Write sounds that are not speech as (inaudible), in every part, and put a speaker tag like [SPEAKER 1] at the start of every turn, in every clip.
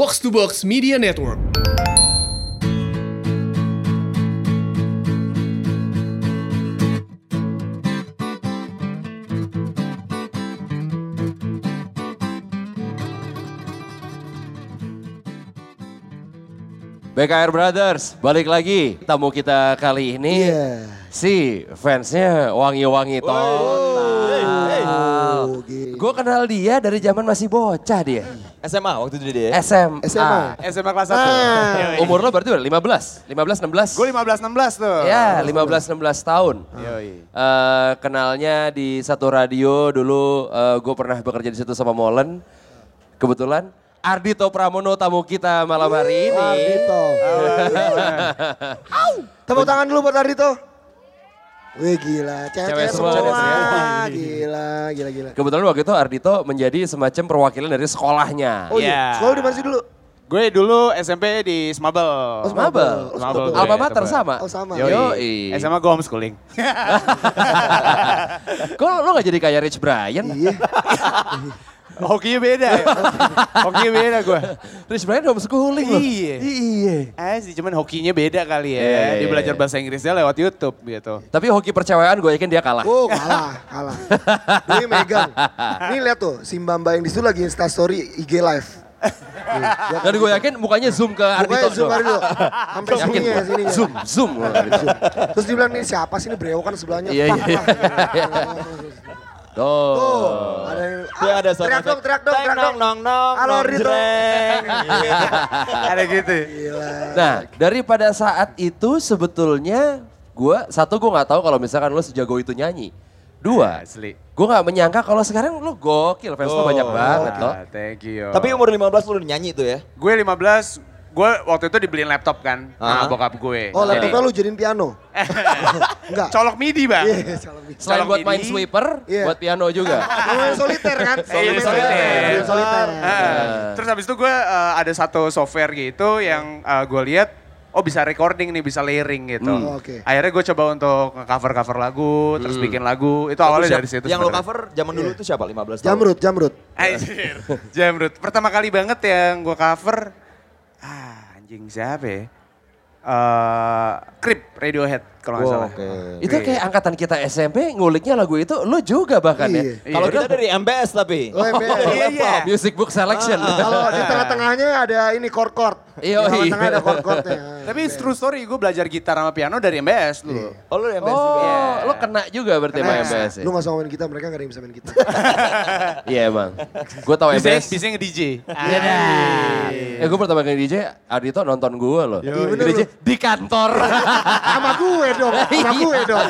[SPEAKER 1] Box to Box Media Network.
[SPEAKER 2] BKR Brothers, balik lagi. Tamu kita kali ini
[SPEAKER 3] Iya.
[SPEAKER 2] si fansnya wangi-wangi total.
[SPEAKER 3] Oh, gitu.
[SPEAKER 2] Gue kenal dia dari zaman masih bocah dia.
[SPEAKER 4] SMA waktu itu dia.
[SPEAKER 2] SMA.
[SPEAKER 3] SMA.
[SPEAKER 5] SMA kelas 1.
[SPEAKER 3] Ah.
[SPEAKER 2] Umur lo berarti berapa? 15? 15, 16?
[SPEAKER 5] Gue 15-16 tuh.
[SPEAKER 2] Ya, 15-16 tahun.
[SPEAKER 5] Yoi.
[SPEAKER 2] Eh, kenalnya di satu radio dulu gue pernah bekerja di situ sama Molen. Kebetulan Ardito Pramono tamu kita malam hari ini.
[SPEAKER 3] Ardito. (laughs) (laughs) Tepuk tangan dulu buat Ardito. Wih gila,
[SPEAKER 2] Cewek
[SPEAKER 3] cewek
[SPEAKER 2] semua,
[SPEAKER 3] semua.
[SPEAKER 2] cewek.
[SPEAKER 3] Gila, gila, gila.
[SPEAKER 2] Kebetulan waktu itu Ardito menjadi semacam perwakilan dari sekolahnya.
[SPEAKER 3] Oh iya,
[SPEAKER 5] Iya.
[SPEAKER 3] sekolah di mana sih dulu?
[SPEAKER 5] Gue dulu SMP di Smabel.
[SPEAKER 3] Oh,
[SPEAKER 2] Mabel.
[SPEAKER 3] Oh,
[SPEAKER 5] Smabel.
[SPEAKER 2] Alma
[SPEAKER 5] gue,
[SPEAKER 2] mater sama?
[SPEAKER 3] Oh sama.
[SPEAKER 5] Yoi.
[SPEAKER 2] Yoi.
[SPEAKER 5] SMA gue homeschooling. (laughs)
[SPEAKER 2] Kok lo gak jadi kayak Rich Brian?
[SPEAKER 3] Iya. (laughs)
[SPEAKER 5] Hokinya beda ya. Hokinya beda gue.
[SPEAKER 2] Rich Brian homeschooling loh.
[SPEAKER 5] Iya.
[SPEAKER 2] Iya.
[SPEAKER 5] Eh sih cuman hokinya beda kali ya.
[SPEAKER 2] Iya, iya,
[SPEAKER 5] Dia belajar
[SPEAKER 2] iya.
[SPEAKER 5] bahasa Inggrisnya lewat YouTube gitu.
[SPEAKER 2] Tapi hoki percewaan gue yakin dia kalah.
[SPEAKER 3] Oh kalah, kalah. Doi megang. Nih lihat tuh, si Mbamba yang di situ lagi instastory IG live.
[SPEAKER 2] Dan gue yakin mukanya zoom ke Ardito
[SPEAKER 3] Pokoknya zoom. Ardito. Sampai
[SPEAKER 2] Yakin
[SPEAKER 3] sini ya, sini ya.
[SPEAKER 2] Zoom, zoom.
[SPEAKER 3] Terus dia bilang nih siapa sih ini brewokan sebelahnya.
[SPEAKER 2] Iya, iya. Tuh.
[SPEAKER 3] Tuh, ada yang
[SPEAKER 4] Dia ada sound
[SPEAKER 3] teriak dong, teriak dong, teriak
[SPEAKER 4] nong,
[SPEAKER 3] dong.
[SPEAKER 4] nong, nong,
[SPEAKER 3] Halo
[SPEAKER 4] nong,
[SPEAKER 3] Ardito.
[SPEAKER 4] jreng. (laughs)
[SPEAKER 5] Ada gitu.
[SPEAKER 3] Gila.
[SPEAKER 2] Nah, daripada saat itu sebetulnya gue satu gue nggak tahu kalau misalkan lo sejago itu nyanyi. Dua,
[SPEAKER 5] Asli.
[SPEAKER 2] gue nggak menyangka kalau sekarang lo gokil, fans lo
[SPEAKER 4] Oh,
[SPEAKER 2] banyak banget loh.
[SPEAKER 5] Ah, thank you.
[SPEAKER 4] Tapi umur 15 lu udah nyanyi tuh ya?
[SPEAKER 5] gue 15, gue waktu itu dibeliin laptop kan
[SPEAKER 4] Ah.
[SPEAKER 5] sama bokap gue.
[SPEAKER 3] Oh laptopnya lu jadiin piano? (laughs) Enggak.
[SPEAKER 5] Colok midi bang.
[SPEAKER 3] Iya, salah nih.
[SPEAKER 2] Selain
[SPEAKER 5] Colok
[SPEAKER 2] buat main sweeper,
[SPEAKER 3] Iya.
[SPEAKER 2] buat piano juga.
[SPEAKER 3] Main (laughs) soliter kan? (laughs)
[SPEAKER 5] Iya,
[SPEAKER 3] Main
[SPEAKER 5] soliter.
[SPEAKER 3] Main soliter.
[SPEAKER 5] Ah, Terus habis itu gue uh, ada satu software gitu yang uh, gue lihat oh bisa recording nih, bisa layering gitu.
[SPEAKER 3] Hmm. Oh, oke.
[SPEAKER 5] Akhirnya gue coba untuk cover-cover lagu, terus bikin lagu. Itu awalnya
[SPEAKER 4] Siap-
[SPEAKER 5] dari situ.
[SPEAKER 4] Yang lo cover zaman dulu tuh siapa? 15 tahun?
[SPEAKER 3] Jamrut, Jamrut.
[SPEAKER 5] Anjir, Jamrut. Pertama kali banget yang gue cover, ah anjing siapa ya? Eh, Creep Radiohead kalau nggak
[SPEAKER 4] Wow,
[SPEAKER 5] salah.
[SPEAKER 4] oke.
[SPEAKER 2] Itu kayak angkatan kita SMP nguliknya lagu itu, lo juga bahkan
[SPEAKER 3] Iya.
[SPEAKER 2] ya. Kalau
[SPEAKER 4] Kalau kita dari MBS tapi.
[SPEAKER 3] Oh, MBS.
[SPEAKER 4] Dari
[SPEAKER 5] Iya,
[SPEAKER 4] laptop.
[SPEAKER 5] iya.
[SPEAKER 2] Music Book Selection.
[SPEAKER 3] Kalau di tengah-tengahnya ada ini chord-chord.
[SPEAKER 2] Iya,
[SPEAKER 3] Di
[SPEAKER 2] iya.
[SPEAKER 3] tengah ada chord-chordnya.
[SPEAKER 5] Tapi true story, gue belajar gitar sama piano dari MBS dulu.
[SPEAKER 4] Oh lu dari MBS juga?
[SPEAKER 2] Oh, lo kena juga berarti sama MBS ya?
[SPEAKER 3] Lu gak usah ngomongin kita, mereka gak ada yang bisa main kita. (laughs)
[SPEAKER 2] Iya emang. Gue tau
[SPEAKER 5] Bisa,
[SPEAKER 2] MBS.
[SPEAKER 5] bisa nge-DJ.
[SPEAKER 2] Iya Eh gue pertama kali DJ, Ardito nonton gue loh.
[SPEAKER 3] Iya,
[SPEAKER 2] DJ
[SPEAKER 3] loh.
[SPEAKER 2] di kantor. (laughs)
[SPEAKER 3] Sama gue dong, (laughs) sama gue dong.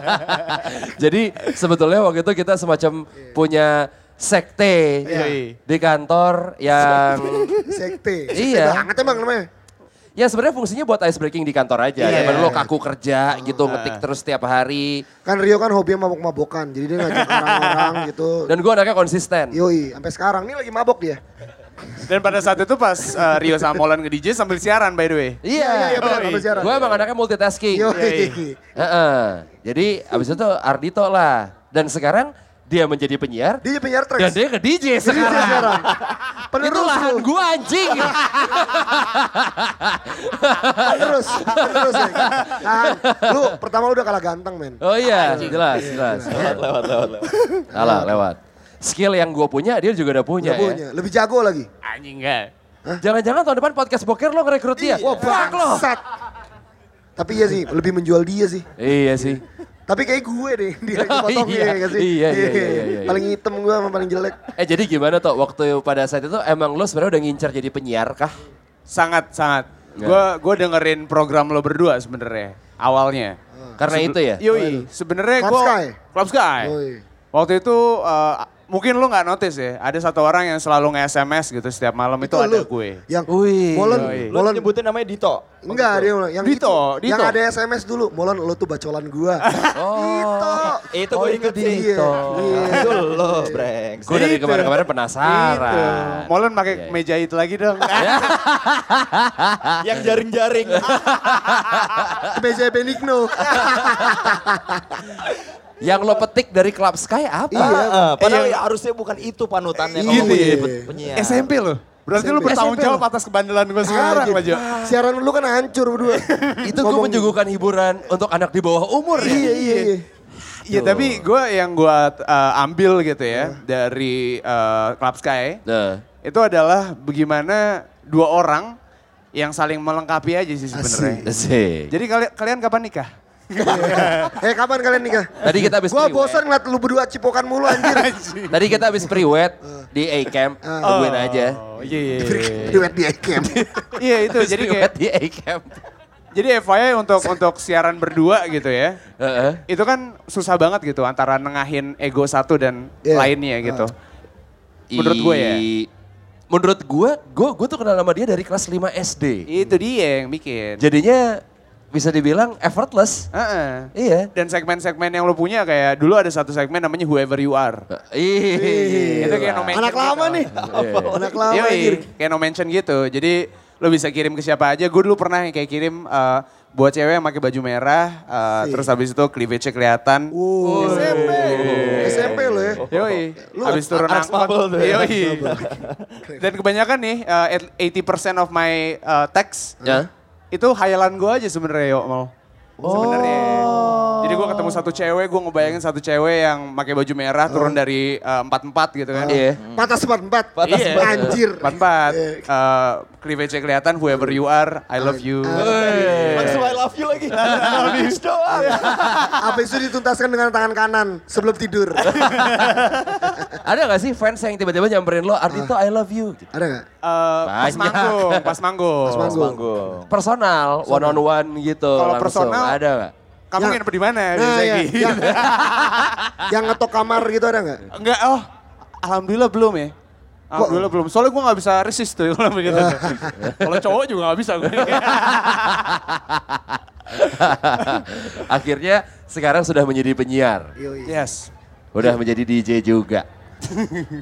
[SPEAKER 3] (laughs)
[SPEAKER 2] Jadi sebetulnya waktu itu kita semacam punya sekte
[SPEAKER 5] Iya.
[SPEAKER 2] di kantor yang (laughs)
[SPEAKER 3] Sekte. Sekte
[SPEAKER 2] Iya.
[SPEAKER 3] banget emang namanya.
[SPEAKER 2] ya sebenarnya fungsinya buat ice breaking di kantor aja.
[SPEAKER 3] Iya.
[SPEAKER 2] Daripada lo kaku kerja gitu ngetik terus tiap hari.
[SPEAKER 3] Kan Rio kan hobinya mabok-mabokan, jadi dia ngajak orang-orang gitu.
[SPEAKER 2] Dan gue anaknya konsisten.
[SPEAKER 3] Yoi, sampai sekarang nih lagi mabok dia.
[SPEAKER 5] Dan pada saat itu pas uh, Rio sama Molan nge-DJ sambil siaran by the way.
[SPEAKER 3] Iya, iya,
[SPEAKER 2] Iya.
[SPEAKER 3] benar,
[SPEAKER 5] Yoi.
[SPEAKER 3] sampai sekarang.
[SPEAKER 2] Gue emang anaknya multitasking.
[SPEAKER 3] Yoi.
[SPEAKER 2] Heeh. Jadi abis itu Ardito lah. Dan sekarang dia menjadi penyiar.
[SPEAKER 3] Dia penyiar tracks.
[SPEAKER 2] Dan dia ke DJ
[SPEAKER 3] Jadi dia
[SPEAKER 2] sekarang.
[SPEAKER 3] sekarang.
[SPEAKER 2] Itu
[SPEAKER 3] Penerus
[SPEAKER 2] lahan
[SPEAKER 3] lu.
[SPEAKER 2] gue anjing.
[SPEAKER 3] Penerus, penerus ya. Nah, lu pertama udah kalah ganteng men.
[SPEAKER 2] Oh iya, jelas, jelas.
[SPEAKER 4] Lewat, lewat, lewat. lewat.
[SPEAKER 2] Salah, lewat. Skill yang gue punya, dia juga udah punya
[SPEAKER 3] Udah
[SPEAKER 2] ya.
[SPEAKER 3] punya, lebih jago lagi.
[SPEAKER 5] Anjing enggak.
[SPEAKER 2] Jangan-jangan tahun depan podcast boker lo ngerekrut dia.
[SPEAKER 3] Wah
[SPEAKER 2] Fuck lo.
[SPEAKER 3] Tapi iya sih, lebih menjual dia sih.
[SPEAKER 2] Iya sih.
[SPEAKER 3] Tapi kayak gue deh, dia lagi (laughs) potong
[SPEAKER 2] Iya,
[SPEAKER 3] dia gak sih?
[SPEAKER 2] iya, iya, iya, iya, iya.
[SPEAKER 3] Paling hitam gue sama paling jelek.
[SPEAKER 2] Eh jadi gimana tuh waktu pada saat itu emang lo sebenarnya udah ngincar jadi penyiar kah?
[SPEAKER 5] Sangat, sangat.
[SPEAKER 2] Ya.
[SPEAKER 5] Gue gua dengerin program lo berdua sebenarnya awalnya.
[SPEAKER 2] Karena itu ya?
[SPEAKER 5] Yoi, sebenarnya
[SPEAKER 3] Club
[SPEAKER 5] gue
[SPEAKER 3] Sky?
[SPEAKER 5] Club Sky.
[SPEAKER 3] Yoi.
[SPEAKER 5] Waktu itu uh, mungkin lo nggak notice ya, ada satu orang yang selalu nge-SMS gitu setiap malam itu, ada
[SPEAKER 3] lu.
[SPEAKER 5] gue.
[SPEAKER 3] Yang
[SPEAKER 2] Wih,
[SPEAKER 3] Molen,
[SPEAKER 5] yoi.
[SPEAKER 4] Lu
[SPEAKER 3] Molen.
[SPEAKER 4] nyebutin namanya Dito?
[SPEAKER 3] Enggak, dia yang
[SPEAKER 5] Dito,
[SPEAKER 3] itu. Yang
[SPEAKER 5] Dito.
[SPEAKER 3] ada SMS dulu. Molen lu tuh bacolan gua. (laughs)
[SPEAKER 2] Oh.
[SPEAKER 3] Dito.
[SPEAKER 4] Itu
[SPEAKER 2] Oh,
[SPEAKER 4] gue
[SPEAKER 2] itu
[SPEAKER 4] inget sih.
[SPEAKER 2] Dito.
[SPEAKER 3] Iya.
[SPEAKER 4] Itu lo, brengsek.
[SPEAKER 2] Gue dari
[SPEAKER 5] Itu.
[SPEAKER 2] kemarin-kemarin penasaran.
[SPEAKER 5] Gitu. Molen pakai
[SPEAKER 2] Iya, iya.
[SPEAKER 5] meja itu lagi dong. (laughs)
[SPEAKER 4] Yang jaring-jaring.
[SPEAKER 3] Meja Benigno. (laughs)
[SPEAKER 2] Yang lo petik dari Club Sky apa?
[SPEAKER 3] Iya.
[SPEAKER 4] Ah, padahal ya harusnya bukan itu panutannya.
[SPEAKER 3] Iya. Iya.
[SPEAKER 4] penyiar.
[SPEAKER 5] SMP loh. Berarti lu
[SPEAKER 3] SMP.
[SPEAKER 5] bertanggung
[SPEAKER 3] SMP
[SPEAKER 5] jawab
[SPEAKER 3] lo.
[SPEAKER 5] atas kebandelan gue sekarang. Pak Jo.
[SPEAKER 3] Siaran lu kan hancur berdua. (laughs)
[SPEAKER 2] Itu gue menyuguhkan hiburan untuk anak di bawah umur ya.
[SPEAKER 3] Iya, iya, iya.
[SPEAKER 5] Iya, tapi gue yang gue uh, ambil gitu ya dari uh, Club Sky
[SPEAKER 2] Nah,
[SPEAKER 5] itu adalah bagaimana dua orang yang saling melengkapi aja sih sebenarnya. Jadi kalian kalian kapan nikah? (laughs)
[SPEAKER 3] Eh kapan kalian nikah?
[SPEAKER 2] Tadi kita habis
[SPEAKER 3] Gua bosan ngeliat lu berdua cipokan mulu anjir. (laughs)
[SPEAKER 2] Tadi kita habis pre-wed di A-Camp. Tungguin aja.
[SPEAKER 5] Oh iya iya. iya.
[SPEAKER 3] Duet di camp. (laughs)
[SPEAKER 5] Iya itu jadi
[SPEAKER 2] pre-wed
[SPEAKER 5] kayak
[SPEAKER 2] di A-Camp.
[SPEAKER 5] jadi FYI untuk untuk siaran berdua gitu ya.
[SPEAKER 2] Heeh.
[SPEAKER 5] Itu kan susah banget gitu antara nengahin ego satu dan
[SPEAKER 3] Iya.
[SPEAKER 5] lainnya gitu. Menurut gue ya.
[SPEAKER 2] Menurut gue, gue gue tuh kenal sama dia dari kelas 5 SD.
[SPEAKER 5] Itu dia yang bikin.
[SPEAKER 2] Jadinya bisa dibilang effortless.
[SPEAKER 5] Heeh.
[SPEAKER 2] Iya.
[SPEAKER 5] Dan segmen-segmen yang lo punya kayak dulu ada satu segmen namanya Whoever You Are.
[SPEAKER 2] Iya.
[SPEAKER 5] Itu kayak no mention
[SPEAKER 3] Anak lama
[SPEAKER 5] gitu.
[SPEAKER 3] nih. Anak lama anjir.
[SPEAKER 5] kayak no mention gitu. Jadi lo bisa kirim ke siapa aja. Gue dulu pernah yang kayak kirim eh, buat cewek yang pakai baju merah. eh,
[SPEAKER 3] Sih.
[SPEAKER 5] terus habis itu cleavage kelihatan.
[SPEAKER 3] Wow. SMP. SMP lo ya.
[SPEAKER 5] Yoi, habis turun angkot.
[SPEAKER 4] Ya.
[SPEAKER 5] Yoi. Dan kebanyakan nih, eh, at 80% of my eh, text
[SPEAKER 2] Ya.
[SPEAKER 5] Itu hayalan gue aja sebenarnya yo mau. Sebenarnya. Jadi gue ketemu satu cewek, gue ngebayangin satu cewek yang pakai baju merah turun dari eh, empat-empat gitu kan.
[SPEAKER 2] Iya.
[SPEAKER 3] Patas empat empat.
[SPEAKER 5] Iya.
[SPEAKER 3] Anjir.
[SPEAKER 5] Empat-empat.
[SPEAKER 3] Iya.
[SPEAKER 5] Eh, cleavage kelihatan, whoever you are, I love you.
[SPEAKER 4] Langsung I love you lagi. Habis doang.
[SPEAKER 3] Apa itu dituntaskan dengan tangan kanan sebelum tidur? (laughs)
[SPEAKER 2] Ada gak sih fans yang tiba-tiba nyamperin lo, Ardito I love you. Gitu.
[SPEAKER 3] Ada nggak?
[SPEAKER 5] Eh, pas manggung, pas manggung.
[SPEAKER 3] Pas manggung.
[SPEAKER 2] Personal, one on one gitu.
[SPEAKER 5] Kalau personal,
[SPEAKER 2] ada gak?
[SPEAKER 5] Kamu
[SPEAKER 3] Ya.
[SPEAKER 5] nginep di mana?
[SPEAKER 3] Nah,
[SPEAKER 5] biasanya
[SPEAKER 3] ya,
[SPEAKER 5] gitu.
[SPEAKER 3] yang, (laughs) yang ngetok kamar gitu ada nggak?
[SPEAKER 5] Enggak, oh. Alhamdulillah belum ya. Alhamdulillah belum. Soalnya gue gak bisa resist tuh (laughs) kalau begitu. kalau cowok juga gak bisa gue. (laughs)
[SPEAKER 2] Akhirnya sekarang sudah menjadi penyiar.
[SPEAKER 5] Yes.
[SPEAKER 2] Udah menjadi DJ juga.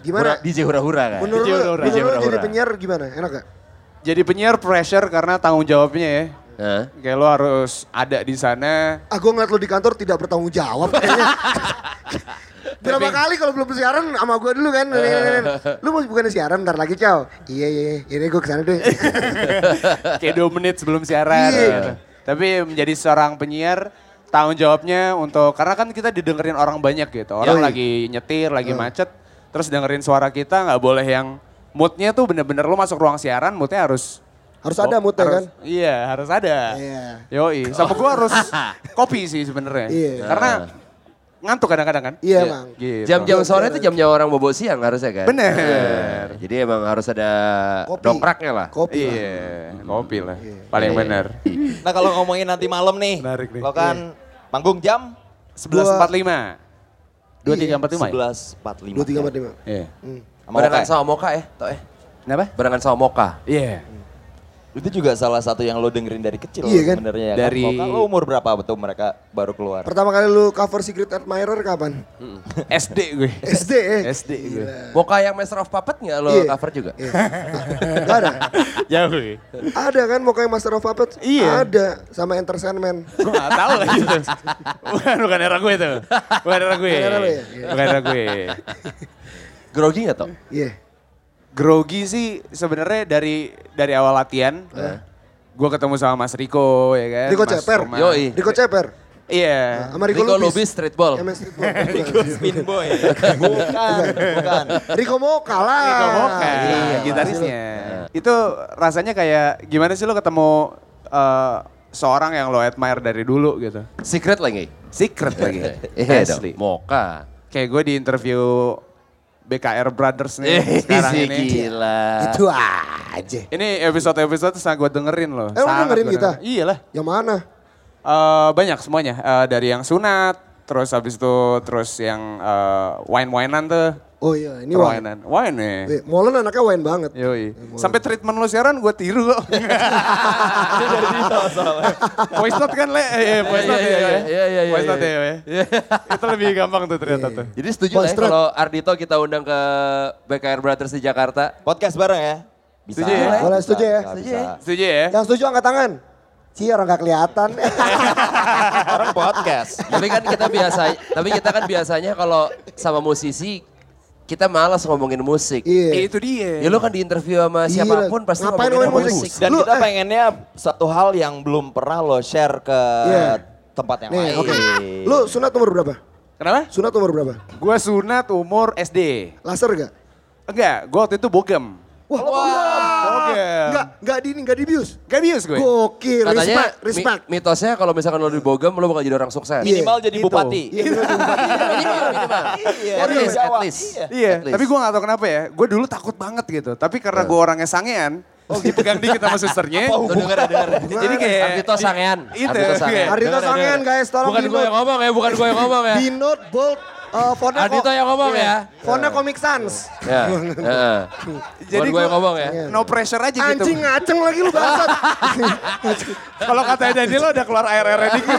[SPEAKER 3] Gimana?
[SPEAKER 2] Hura- DJ hura-hura kan?
[SPEAKER 3] Menurut
[SPEAKER 5] DJ hura-hura.
[SPEAKER 3] menurut
[SPEAKER 2] DJ
[SPEAKER 3] lu jadi
[SPEAKER 2] hura-hura.
[SPEAKER 3] penyiar gimana? Enak gak?
[SPEAKER 5] Jadi penyiar pressure karena tanggung jawabnya ya.
[SPEAKER 2] Hah?
[SPEAKER 5] Kayak lo harus ada di sana.
[SPEAKER 3] Ah gue ngeliat lu di kantor tidak bertanggung jawab kayaknya. (laughs) Berapa kali kalau belum siaran sama gue dulu kan. lu mau bukan siaran ntar lagi cow. Iya iya iya, ini gue ke sana deh. (laughs)
[SPEAKER 5] Kayak dua menit sebelum siaran.
[SPEAKER 3] Iya.
[SPEAKER 5] gitu. Tapi menjadi seorang penyiar tanggung jawabnya untuk karena kan kita didengerin orang banyak gitu. Orang
[SPEAKER 3] Yoi.
[SPEAKER 5] lagi nyetir, lagi macet, terus dengerin suara kita nggak boleh yang moodnya tuh bener-bener lo masuk ruang siaran, moodnya harus
[SPEAKER 3] Harus ada moodnya kan?
[SPEAKER 5] harus- Iya, harus ada.
[SPEAKER 3] Iya.
[SPEAKER 5] Yoi, sama gua harus (laughs) kopi sih sebenarnya.
[SPEAKER 3] Iya.
[SPEAKER 5] Karena ngantuk kadang-kadang kan.
[SPEAKER 3] Iya bang.
[SPEAKER 5] Gitu.
[SPEAKER 2] Jam-jam sore itu jam-jam orang bobo siang harusnya kan?
[SPEAKER 5] Bener.
[SPEAKER 2] Jadi emang harus ada
[SPEAKER 3] Kopi.
[SPEAKER 2] dongkraknya lah.
[SPEAKER 3] Kopi.
[SPEAKER 5] Iya, kopi lah. Paling
[SPEAKER 2] Iya.
[SPEAKER 5] benar.
[SPEAKER 4] Nah kalau ngomongin nanti malam nih,
[SPEAKER 5] Menarik nih.
[SPEAKER 4] lo kan panggung jam
[SPEAKER 5] 11.45. 23.45 ya?
[SPEAKER 4] 11.45.
[SPEAKER 3] Dua tiga empat lima.
[SPEAKER 5] Iya.
[SPEAKER 3] Hmm.
[SPEAKER 4] Sama
[SPEAKER 2] Barengan sama Moka ya, toh eh.
[SPEAKER 5] Kenapa?
[SPEAKER 2] Barengan sama Moka.
[SPEAKER 5] Iya.
[SPEAKER 4] Itu juga salah satu yang lo dengerin dari kecil
[SPEAKER 3] Iya kan?
[SPEAKER 4] sebenarnya ya.
[SPEAKER 5] Dari-
[SPEAKER 4] Kan? Lo umur berapa betul mereka baru keluar?
[SPEAKER 3] Pertama kali lu cover Secret Admirer kapan?
[SPEAKER 5] SD (laughs) gue.
[SPEAKER 3] SD eh.
[SPEAKER 5] SD gue.
[SPEAKER 2] Moka yang Master of Puppet nggak lo
[SPEAKER 3] Iya.
[SPEAKER 2] cover juga?
[SPEAKER 3] Iya. Gak ada. (laughs)
[SPEAKER 5] Jauh gue.
[SPEAKER 3] Ada kan mau kayak Master of Puppets?
[SPEAKER 5] Iya.
[SPEAKER 3] Ada sama Entertainment. (laughs)
[SPEAKER 5] Gue gak tau lah gitu. Bukan, bukan era gue tuh. Bukan era gue.
[SPEAKER 3] Bukan era lo ya?
[SPEAKER 5] Bukan era gue.
[SPEAKER 2] Grogi nggak toh?
[SPEAKER 3] Iya.
[SPEAKER 5] Grogi sih sebenarnya dari dari awal latihan. Gue ketemu sama Mas Riko ya kan.
[SPEAKER 3] Riko
[SPEAKER 5] Mas
[SPEAKER 3] Ceper.
[SPEAKER 5] Roma.
[SPEAKER 2] Yoi.
[SPEAKER 3] Riko Ceper.
[SPEAKER 5] Iya.
[SPEAKER 3] Sama Riko,
[SPEAKER 2] Rico
[SPEAKER 3] Lubis.
[SPEAKER 2] Lubis streetball.
[SPEAKER 3] MS Streetball. (laughs)
[SPEAKER 4] Riko Spin Boy. bukan, bukan.
[SPEAKER 3] Riko Moka lah.
[SPEAKER 5] Riko Moka,
[SPEAKER 3] Iya,
[SPEAKER 5] gitarisnya. Itu rasanya kayak gimana sih lo ketemu eh, seorang yang lo admire dari dulu gitu.
[SPEAKER 2] Secret lagi.
[SPEAKER 5] Secret lagi. (laughs)
[SPEAKER 2] Iya dong. Moka.
[SPEAKER 5] Kayak gue di interview BKR Brothers nih
[SPEAKER 2] Eh,
[SPEAKER 5] sekarang ini.
[SPEAKER 2] gila.
[SPEAKER 3] Itu aja.
[SPEAKER 5] Ini episode-episode sangat gue dengerin loh.
[SPEAKER 3] Eh,
[SPEAKER 5] Sangat
[SPEAKER 3] dengerin kita?
[SPEAKER 5] dengerin. Iya lah.
[SPEAKER 3] Yang mana?
[SPEAKER 5] Eh, banyak semuanya. Eh, dari yang sunat, terus habis itu terus yang eh, wine-winean tuh.
[SPEAKER 3] Oh iya, ini wine.
[SPEAKER 5] Wine ya.
[SPEAKER 3] Eh, Molen anaknya wine banget.
[SPEAKER 5] Yoi. Sampai treatment lo siaran gue tiru kok.
[SPEAKER 4] Ini dari Dito soalnya.
[SPEAKER 5] voice note kan le? Eh, voice
[SPEAKER 2] Iya,
[SPEAKER 5] note
[SPEAKER 2] iya,
[SPEAKER 5] ya.
[SPEAKER 2] iya,
[SPEAKER 5] ya?
[SPEAKER 2] iya, iya,
[SPEAKER 5] Voice
[SPEAKER 2] iya,
[SPEAKER 5] note ya. Itu lebih gampang tuh ternyata tuh.
[SPEAKER 2] Jadi setuju lah ya kalau Ardito kita undang ke BKR Brothers di Jakarta.
[SPEAKER 4] Podcast bareng ya? Bisa.
[SPEAKER 5] Setuju ya?
[SPEAKER 3] Boleh, setuju ya?
[SPEAKER 4] Bisa,
[SPEAKER 2] Setuju
[SPEAKER 4] bisa.
[SPEAKER 2] ya?
[SPEAKER 5] Setuju ya?
[SPEAKER 3] Yang setuju angkat tangan. Cie orang gak kelihatan. (laughs)
[SPEAKER 4] Orang podcast.
[SPEAKER 2] tapi kan kita biasa, tapi kita kan biasanya kalau sama musisi kita malas ngomongin musik.
[SPEAKER 3] Iya.
[SPEAKER 5] Ya, itu dia.
[SPEAKER 2] Ya lu kan di interview sama
[SPEAKER 3] Gila.
[SPEAKER 2] siapa pun pasti
[SPEAKER 3] Ngapain
[SPEAKER 2] ngomongin
[SPEAKER 3] ngomongin
[SPEAKER 2] musik.
[SPEAKER 3] musik?
[SPEAKER 4] Dan
[SPEAKER 3] Lu,
[SPEAKER 4] kita
[SPEAKER 3] eh.
[SPEAKER 4] pengennya satu hal yang belum pernah lo share ke
[SPEAKER 3] Iya.
[SPEAKER 4] tempat yang
[SPEAKER 3] Nih,
[SPEAKER 4] lain.
[SPEAKER 3] oke. Lu sunat umur berapa?
[SPEAKER 5] Kenapa?
[SPEAKER 3] Sunat umur berapa?
[SPEAKER 5] Gue sunat umur SD.
[SPEAKER 3] Laser gak?
[SPEAKER 5] Enggak, gue waktu itu bogem.
[SPEAKER 3] Wah,
[SPEAKER 5] Bogem.
[SPEAKER 3] Enggak, enggak di enggak dibius.
[SPEAKER 5] Gak bius gue.
[SPEAKER 3] Gokil,
[SPEAKER 2] Katanya
[SPEAKER 3] respect, respect.
[SPEAKER 2] mi- mitosnya kalau misalkan lo di Bogem lo bakal jadi orang sukses.
[SPEAKER 3] Iya.
[SPEAKER 4] Minimal jadi
[SPEAKER 5] Itu.
[SPEAKER 4] bupati.
[SPEAKER 3] Iya, bener, bener.
[SPEAKER 2] minimal, minimal.
[SPEAKER 4] Iya,
[SPEAKER 2] At least, at least.
[SPEAKER 4] Iya.
[SPEAKER 5] Iya,
[SPEAKER 2] At least.
[SPEAKER 5] tapi gue gak tau kenapa ya. Gue dulu takut banget gitu. Tapi karena gue orangnya sangean, (laughs) dipegang dikit sama susternya.
[SPEAKER 2] Tuh denger, denger.
[SPEAKER 5] Jadi kayak...
[SPEAKER 2] Ardito sangean.
[SPEAKER 5] Itu,
[SPEAKER 2] Ardito sangean.
[SPEAKER 5] iya.
[SPEAKER 3] Guys, tolong
[SPEAKER 2] Bukan gue yang ngomong ya, bukan gue yang ngomong ya.
[SPEAKER 3] Di note bold uh, fontnya
[SPEAKER 2] Ardito
[SPEAKER 3] kok-
[SPEAKER 2] yang ngomong
[SPEAKER 3] iya.
[SPEAKER 2] ya.
[SPEAKER 3] Fontnya Comic Sans.
[SPEAKER 2] Ya, heeh.
[SPEAKER 5] Jadi
[SPEAKER 2] gue yang ngomong ya.
[SPEAKER 5] No pressure aja gitu.
[SPEAKER 3] Anjing ngaceng lagi lu bangsat. (laughs)
[SPEAKER 5] Kalau katanya Daniel udah keluar air-airnya dikit.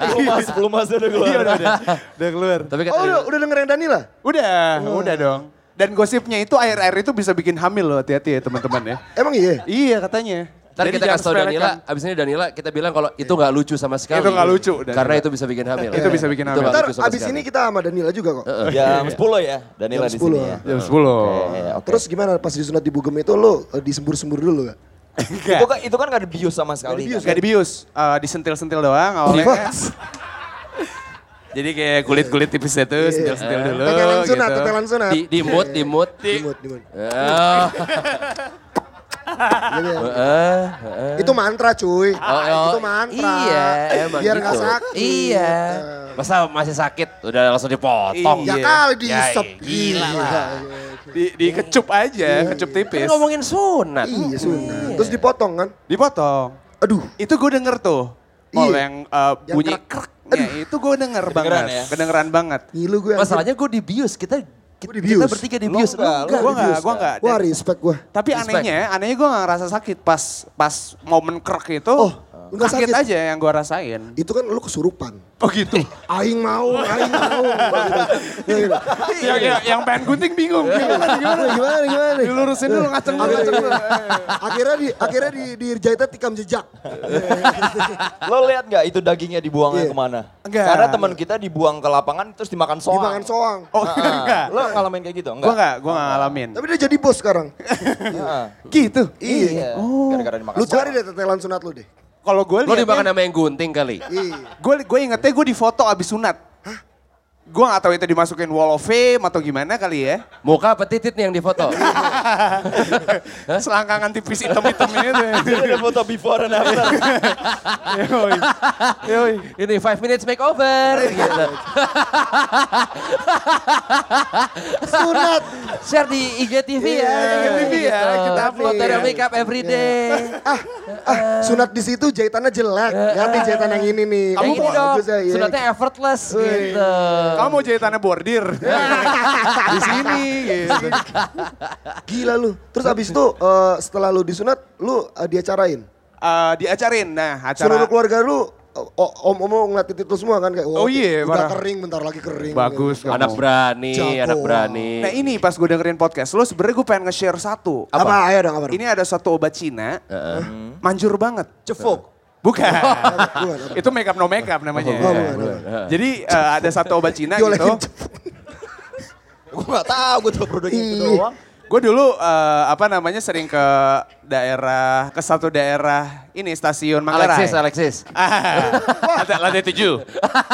[SPEAKER 4] Belum mas, belum mas udah keluar.
[SPEAKER 5] Iya udah, udah. Udah keluar.
[SPEAKER 2] Tapi
[SPEAKER 3] oh udah, udah dengerin Danila?
[SPEAKER 5] Udah, udah dong. Dan gosipnya itu air-air itu bisa bikin hamil loh, hati-hati ya teman-teman ya.
[SPEAKER 3] Emang iya?
[SPEAKER 5] Iya katanya.
[SPEAKER 2] Ntar
[SPEAKER 5] Jadi
[SPEAKER 2] kita kasih tau Danila, abis ini Danila kita bilang kalau itu nggak lucu sama sekali.
[SPEAKER 5] Itu nggak lucu, Danila.
[SPEAKER 2] Karena itu bisa bikin hamil.
[SPEAKER 5] Itu bisa bikin hamil.
[SPEAKER 3] Ntar abis
[SPEAKER 2] sekali.
[SPEAKER 3] ini kita sama Danila juga kok.
[SPEAKER 4] Jam 10 ya, Danila
[SPEAKER 3] Jam
[SPEAKER 4] di sini
[SPEAKER 3] 10,
[SPEAKER 4] ya.
[SPEAKER 5] Jam 10.
[SPEAKER 4] Oke, oke.
[SPEAKER 3] Terus gimana pas disunat di Bugem itu lo eh, disembur-sembur dulu gak?
[SPEAKER 4] itu kan itu kan gak dibius sama sekali.
[SPEAKER 3] dibius,
[SPEAKER 4] kan?
[SPEAKER 5] Gak dibius, eh, disentil-sentil doang awalnya. (laughs) Jadi kayak kulit-kulit tipis itu sentil-sentil dulu
[SPEAKER 3] tetelan sunat,
[SPEAKER 5] gitu.
[SPEAKER 3] tetelan sunat.
[SPEAKER 2] Di, di mood, di mood.
[SPEAKER 3] Dimut, dimut.
[SPEAKER 2] Eh, (laughs)
[SPEAKER 3] Gitu ya.
[SPEAKER 2] eh, eh.
[SPEAKER 3] Itu mantra cuy.
[SPEAKER 2] Oh, oh,
[SPEAKER 3] itu mantra.
[SPEAKER 2] Iya, emang
[SPEAKER 3] Biar
[SPEAKER 2] gitu.
[SPEAKER 3] gak sakit.
[SPEAKER 2] Iya. Masa masih sakit, udah langsung dipotong.
[SPEAKER 3] Ya
[SPEAKER 5] Iya.
[SPEAKER 3] kali
[SPEAKER 2] Ya,
[SPEAKER 3] diisep.
[SPEAKER 2] gila
[SPEAKER 3] Iya,
[SPEAKER 2] lah.
[SPEAKER 5] Di, dikecup aja, kecup
[SPEAKER 2] Kan
[SPEAKER 5] tipis.
[SPEAKER 2] ngomongin sunat.
[SPEAKER 3] Iya sunat. Terus dipotong kan?
[SPEAKER 5] Dipotong.
[SPEAKER 3] Aduh.
[SPEAKER 5] Itu gue denger tuh. Kalau
[SPEAKER 3] Iya.
[SPEAKER 5] yang eh,
[SPEAKER 3] Yang
[SPEAKER 5] bunyi krek-kreknya itu gue denger banget.
[SPEAKER 4] ya?
[SPEAKER 5] Kedengeran banget.
[SPEAKER 3] Ngilu gue.
[SPEAKER 2] Masalahnya gue dibius, kita
[SPEAKER 3] Gua
[SPEAKER 2] kita, bertiga dibius.
[SPEAKER 4] Lu enggak, lu
[SPEAKER 5] Gue gak, gue gak.
[SPEAKER 3] Wah respect gue.
[SPEAKER 5] Tapi
[SPEAKER 2] Respect.
[SPEAKER 5] anehnya, anehnya gue gak ngerasa sakit pas pas momen krek itu.
[SPEAKER 3] Oh, nggak
[SPEAKER 5] sakit,
[SPEAKER 3] sakit.
[SPEAKER 5] aja yang gue rasain.
[SPEAKER 3] Itu kan lu kesurupan.
[SPEAKER 5] Oh gitu.
[SPEAKER 3] Aing mau, aing mau. Ya, gitu.
[SPEAKER 5] yang, yang, yang pengen gunting bingung. Gimana, gimana?
[SPEAKER 3] Gimana, gimana?
[SPEAKER 5] Dilurusin dulu, ngaceng dulu,
[SPEAKER 3] Akhirnya,
[SPEAKER 5] ngaceng dulu.
[SPEAKER 3] akhirnya di akhirnya di di jahitnya tikam jejak.
[SPEAKER 4] Lo lihat nggak itu dagingnya dibuangnya
[SPEAKER 3] Iya.
[SPEAKER 4] ke mana?
[SPEAKER 5] Enggak.
[SPEAKER 4] Karena teman kita dibuang ke lapangan terus dimakan soang.
[SPEAKER 3] Dimakan soang.
[SPEAKER 5] Oh
[SPEAKER 4] Ah,
[SPEAKER 5] enggak.
[SPEAKER 4] Lo ngalamin kayak gitu?
[SPEAKER 5] Gue
[SPEAKER 4] Enggak?
[SPEAKER 5] gak, gue gak ngalamin.
[SPEAKER 3] Tapi dia jadi bos sekarang. (laughs)
[SPEAKER 4] Ah,
[SPEAKER 5] Gitu.
[SPEAKER 3] Iya.
[SPEAKER 4] Gara-gara dimakan
[SPEAKER 3] Lu cari deh tetelan sunat lu deh.
[SPEAKER 5] Kalau gue
[SPEAKER 2] Lo dimakan sama yang gunting kali.
[SPEAKER 3] Iya.
[SPEAKER 5] gue gue ingetnya gue di foto abis sunat. Gue gak tahu itu dimasukin wall of fame atau gimana kali ya.
[SPEAKER 2] Muka apa titit nih yang difoto? (laughs)
[SPEAKER 5] Selangkangan tipis hitam-hitam itu. (laughs)
[SPEAKER 4] Jadi ada foto before and after.
[SPEAKER 5] Yoi. Yoi.
[SPEAKER 2] Ini five minutes makeover. gitu.
[SPEAKER 3] Sunat.
[SPEAKER 2] Share di IGTV ya.
[SPEAKER 5] IGTV ya, kita upload ya.
[SPEAKER 2] makeup everyday.
[SPEAKER 3] Ah, ah, sunat di situ jahitannya jelek. Ganti jahitan yang ini nih.
[SPEAKER 2] Kamu
[SPEAKER 3] Yang
[SPEAKER 2] gini dong,
[SPEAKER 3] ya, iya.
[SPEAKER 2] sunatnya effortless gitu.
[SPEAKER 5] Kamu mau jahitannya bordir. (laughs) di sini gitu.
[SPEAKER 3] Gila lu. Terus abis itu eh, setelah lu disunat, lu eh, diacarain.
[SPEAKER 5] Eh, diacarin. Nah, acara
[SPEAKER 3] Seluruh keluarga lu oh, om-om ngeliat titik lu semua kan kayak
[SPEAKER 5] Oh iya,
[SPEAKER 3] udah
[SPEAKER 5] parah.
[SPEAKER 3] kering bentar lagi kering.
[SPEAKER 5] bagus kamu.
[SPEAKER 2] Anak berani,
[SPEAKER 3] Jago.
[SPEAKER 2] anak berani.
[SPEAKER 5] Nah ini pas gue dengerin podcast lo sebenarnya gue pengen nge-share satu.
[SPEAKER 3] Apa? Ayo dong, apa?
[SPEAKER 5] Ini ada satu obat Cina,
[SPEAKER 2] Heeh.
[SPEAKER 5] manjur banget.
[SPEAKER 4] Cefuk.
[SPEAKER 5] Bukan. Itu makeup no makeup namanya.
[SPEAKER 3] Oh, bukan, bukan.
[SPEAKER 5] Jadi eh, ada satu obat Cina gitu.
[SPEAKER 4] Gue gak tahu gue tuh produk itu
[SPEAKER 3] Iya.
[SPEAKER 4] doang.
[SPEAKER 5] Gue dulu eh, apa namanya sering ke daerah ke satu daerah ini stasiun Manggarai.
[SPEAKER 2] Alexis, Alexis. (laughs)
[SPEAKER 5] Ah, ada lantai tujuh.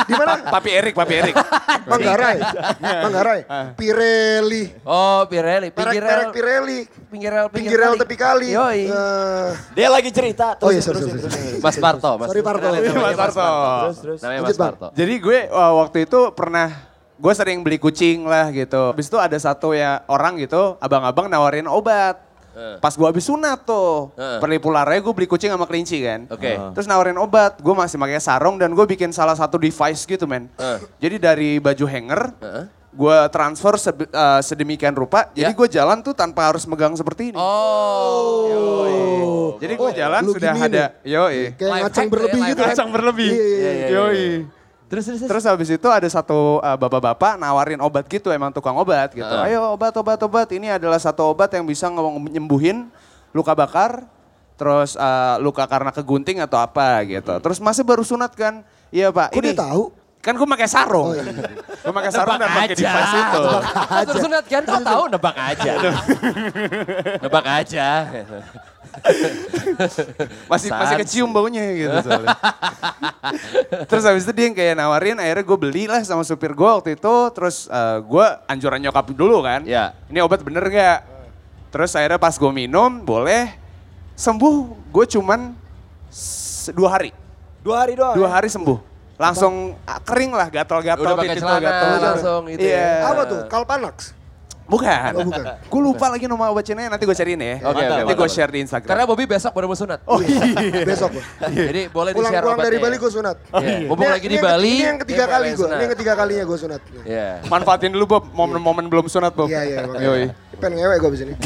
[SPEAKER 3] Di mana?
[SPEAKER 5] Papi Erik, Papi Erik. (laughs)
[SPEAKER 3] Manggarai. Manggarai. (laughs) Pirelli.
[SPEAKER 2] Oh, Pirelli, pinggir rel,
[SPEAKER 3] Pirelli.
[SPEAKER 2] pinggir rel,
[SPEAKER 3] Pinggir rel tepi kali.
[SPEAKER 2] Yoi.
[SPEAKER 3] Eh,
[SPEAKER 4] Dia lagi cerita.
[SPEAKER 3] oh
[SPEAKER 4] Terus,
[SPEAKER 3] iya, sorry,
[SPEAKER 4] terus,
[SPEAKER 3] sorry,
[SPEAKER 4] terus.
[SPEAKER 3] sorry.
[SPEAKER 2] Mas Parto, Mas.
[SPEAKER 3] Sorry, Parto.
[SPEAKER 5] Mas Parto.
[SPEAKER 4] Terus, terus.
[SPEAKER 2] Namanya Mas. Parto.
[SPEAKER 5] Jadi gue uh, waktu itu pernah gue sering beli kucing lah gitu. Habis itu ada satu ya orang gitu, abang-abang nawarin obat.
[SPEAKER 2] Eh.
[SPEAKER 5] Pas gue habis sunat tuh,
[SPEAKER 2] Eh.
[SPEAKER 5] perlipularnya gue beli kucing sama kelinci kan.
[SPEAKER 2] Oke.
[SPEAKER 5] Terus nawarin obat, gue masih pakai sarung dan gue bikin salah satu device gitu men.
[SPEAKER 2] Eh.
[SPEAKER 5] Jadi dari baju hanger,
[SPEAKER 2] Heeh.
[SPEAKER 5] gue transfer sebe- uh, sedemikian rupa,
[SPEAKER 2] Ya.
[SPEAKER 5] jadi gue jalan tuh tanpa harus megang seperti ini.
[SPEAKER 2] Oh.
[SPEAKER 5] Jadi gue jalan
[SPEAKER 3] lu
[SPEAKER 5] sudah ada,
[SPEAKER 3] ya?
[SPEAKER 5] yoi.
[SPEAKER 3] Kayak ngacang
[SPEAKER 2] hack
[SPEAKER 3] berlebih
[SPEAKER 2] ya,
[SPEAKER 3] gitu kan.
[SPEAKER 5] Ngacang berlebih.
[SPEAKER 3] Iya, iya, iya.
[SPEAKER 5] Yoi.
[SPEAKER 2] Terus, terus, terus.
[SPEAKER 5] Terus habis itu ada satu uh, bapak-bapak nawarin obat gitu, emang tukang obat gitu.
[SPEAKER 2] Heeh.
[SPEAKER 5] Ayo obat, obat, obat. Ini adalah satu obat yang bisa nyembuhin luka bakar, terus uh, luka karena kegunting atau apa gitu. Terus masih baru sunat kan? Iya pak.
[SPEAKER 3] Kok
[SPEAKER 5] ini
[SPEAKER 3] dia tahu?
[SPEAKER 5] Kan gue pakai sarung.
[SPEAKER 3] Oh, iya.
[SPEAKER 5] Gue pakai sarung dan pakai device itu.
[SPEAKER 2] Pas tersunat kan, kok tahu nebak aja. (laughs) nebak aja. (laughs)
[SPEAKER 5] Masih masih kecium baunya gitu (laughs) soalnya. terus habis itu dia yang kayak nawarin, akhirnya gue beli lah sama supir gue waktu itu. Terus eh, gue anjuran nyokap dulu kan.
[SPEAKER 2] Ya.
[SPEAKER 5] Ini obat bener gak? Terus akhirnya pas gue minum, boleh sembuh. Gue cuman dua hari.
[SPEAKER 4] Dua hari doang.
[SPEAKER 5] Dua
[SPEAKER 4] ya?
[SPEAKER 5] hari sembuh. Langsung ah, kering lah, gatal-gatal.
[SPEAKER 2] Udah pakai
[SPEAKER 5] titik-titik
[SPEAKER 2] celana
[SPEAKER 5] gatal.
[SPEAKER 2] langsung itu ya.
[SPEAKER 5] Iya.
[SPEAKER 3] Apa tuh? Kalpanax?
[SPEAKER 5] Bukan.
[SPEAKER 3] Oh, bukan.
[SPEAKER 5] Gue lupa lagi nama obatnya nanti gue cariin ya.
[SPEAKER 2] Oke, oke,
[SPEAKER 5] nanti
[SPEAKER 2] mantap.
[SPEAKER 5] gue share di Instagram.
[SPEAKER 2] Karena Bobby besok baru mau sunat.
[SPEAKER 5] oh iya. (laughs)
[SPEAKER 3] Besok gua.
[SPEAKER 2] Jadi boleh di-share
[SPEAKER 3] Pulang-pulang dari
[SPEAKER 2] obatnya
[SPEAKER 3] Bali
[SPEAKER 2] ya.
[SPEAKER 3] gue sunat.
[SPEAKER 2] Iya. Mumpung
[SPEAKER 3] Ini-
[SPEAKER 2] lagi di Bali.
[SPEAKER 3] Ini yang ketiga
[SPEAKER 2] dia
[SPEAKER 3] kali gue. Ini yang ketiga kalinya gue sunat.
[SPEAKER 2] Iya.
[SPEAKER 5] Manfaatin dulu Bob, momen-momen belum sunat Bob.
[SPEAKER 3] Iya, iya.
[SPEAKER 5] Yoi.
[SPEAKER 3] Pengen ngewek gue abis ini. (laughs)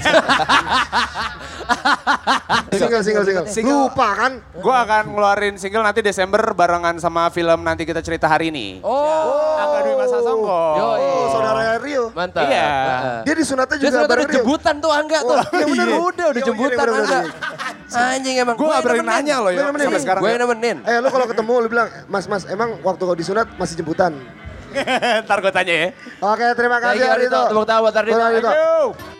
[SPEAKER 3] single, single, single.
[SPEAKER 5] Single.
[SPEAKER 3] Lupa kan?
[SPEAKER 5] Gue akan ngeluarin single nanti Desember barengan sama film nanti kita cerita hari ini.
[SPEAKER 2] Oh.
[SPEAKER 5] Angga Dwi Masa Songko.
[SPEAKER 3] Oh, saudara Rio.
[SPEAKER 2] Mantap.
[SPEAKER 5] Iya.
[SPEAKER 2] Heeh.
[SPEAKER 3] Dia disunatnya
[SPEAKER 2] Dia
[SPEAKER 3] juga
[SPEAKER 2] sunat
[SPEAKER 3] bareng
[SPEAKER 2] udah
[SPEAKER 3] Rio.
[SPEAKER 2] jembutan tuh Angga tuh.
[SPEAKER 3] iya bener.
[SPEAKER 2] Udah, udah
[SPEAKER 3] Iya, iya,
[SPEAKER 2] jembutan
[SPEAKER 3] bener, bener,
[SPEAKER 2] Angga. Anjing emang.
[SPEAKER 5] Gue gak berani nanya loh ya
[SPEAKER 3] Gue nemenin.
[SPEAKER 2] Gue yang nemenin.
[SPEAKER 3] Eh lu kalau ketemu lu bilang, mas mas emang waktu kau disunat masih jemputan.
[SPEAKER 5] Ntar gue tanya ya.
[SPEAKER 3] Oke terima kasih.
[SPEAKER 2] Ardito. Tepuk tangan buat Ardito.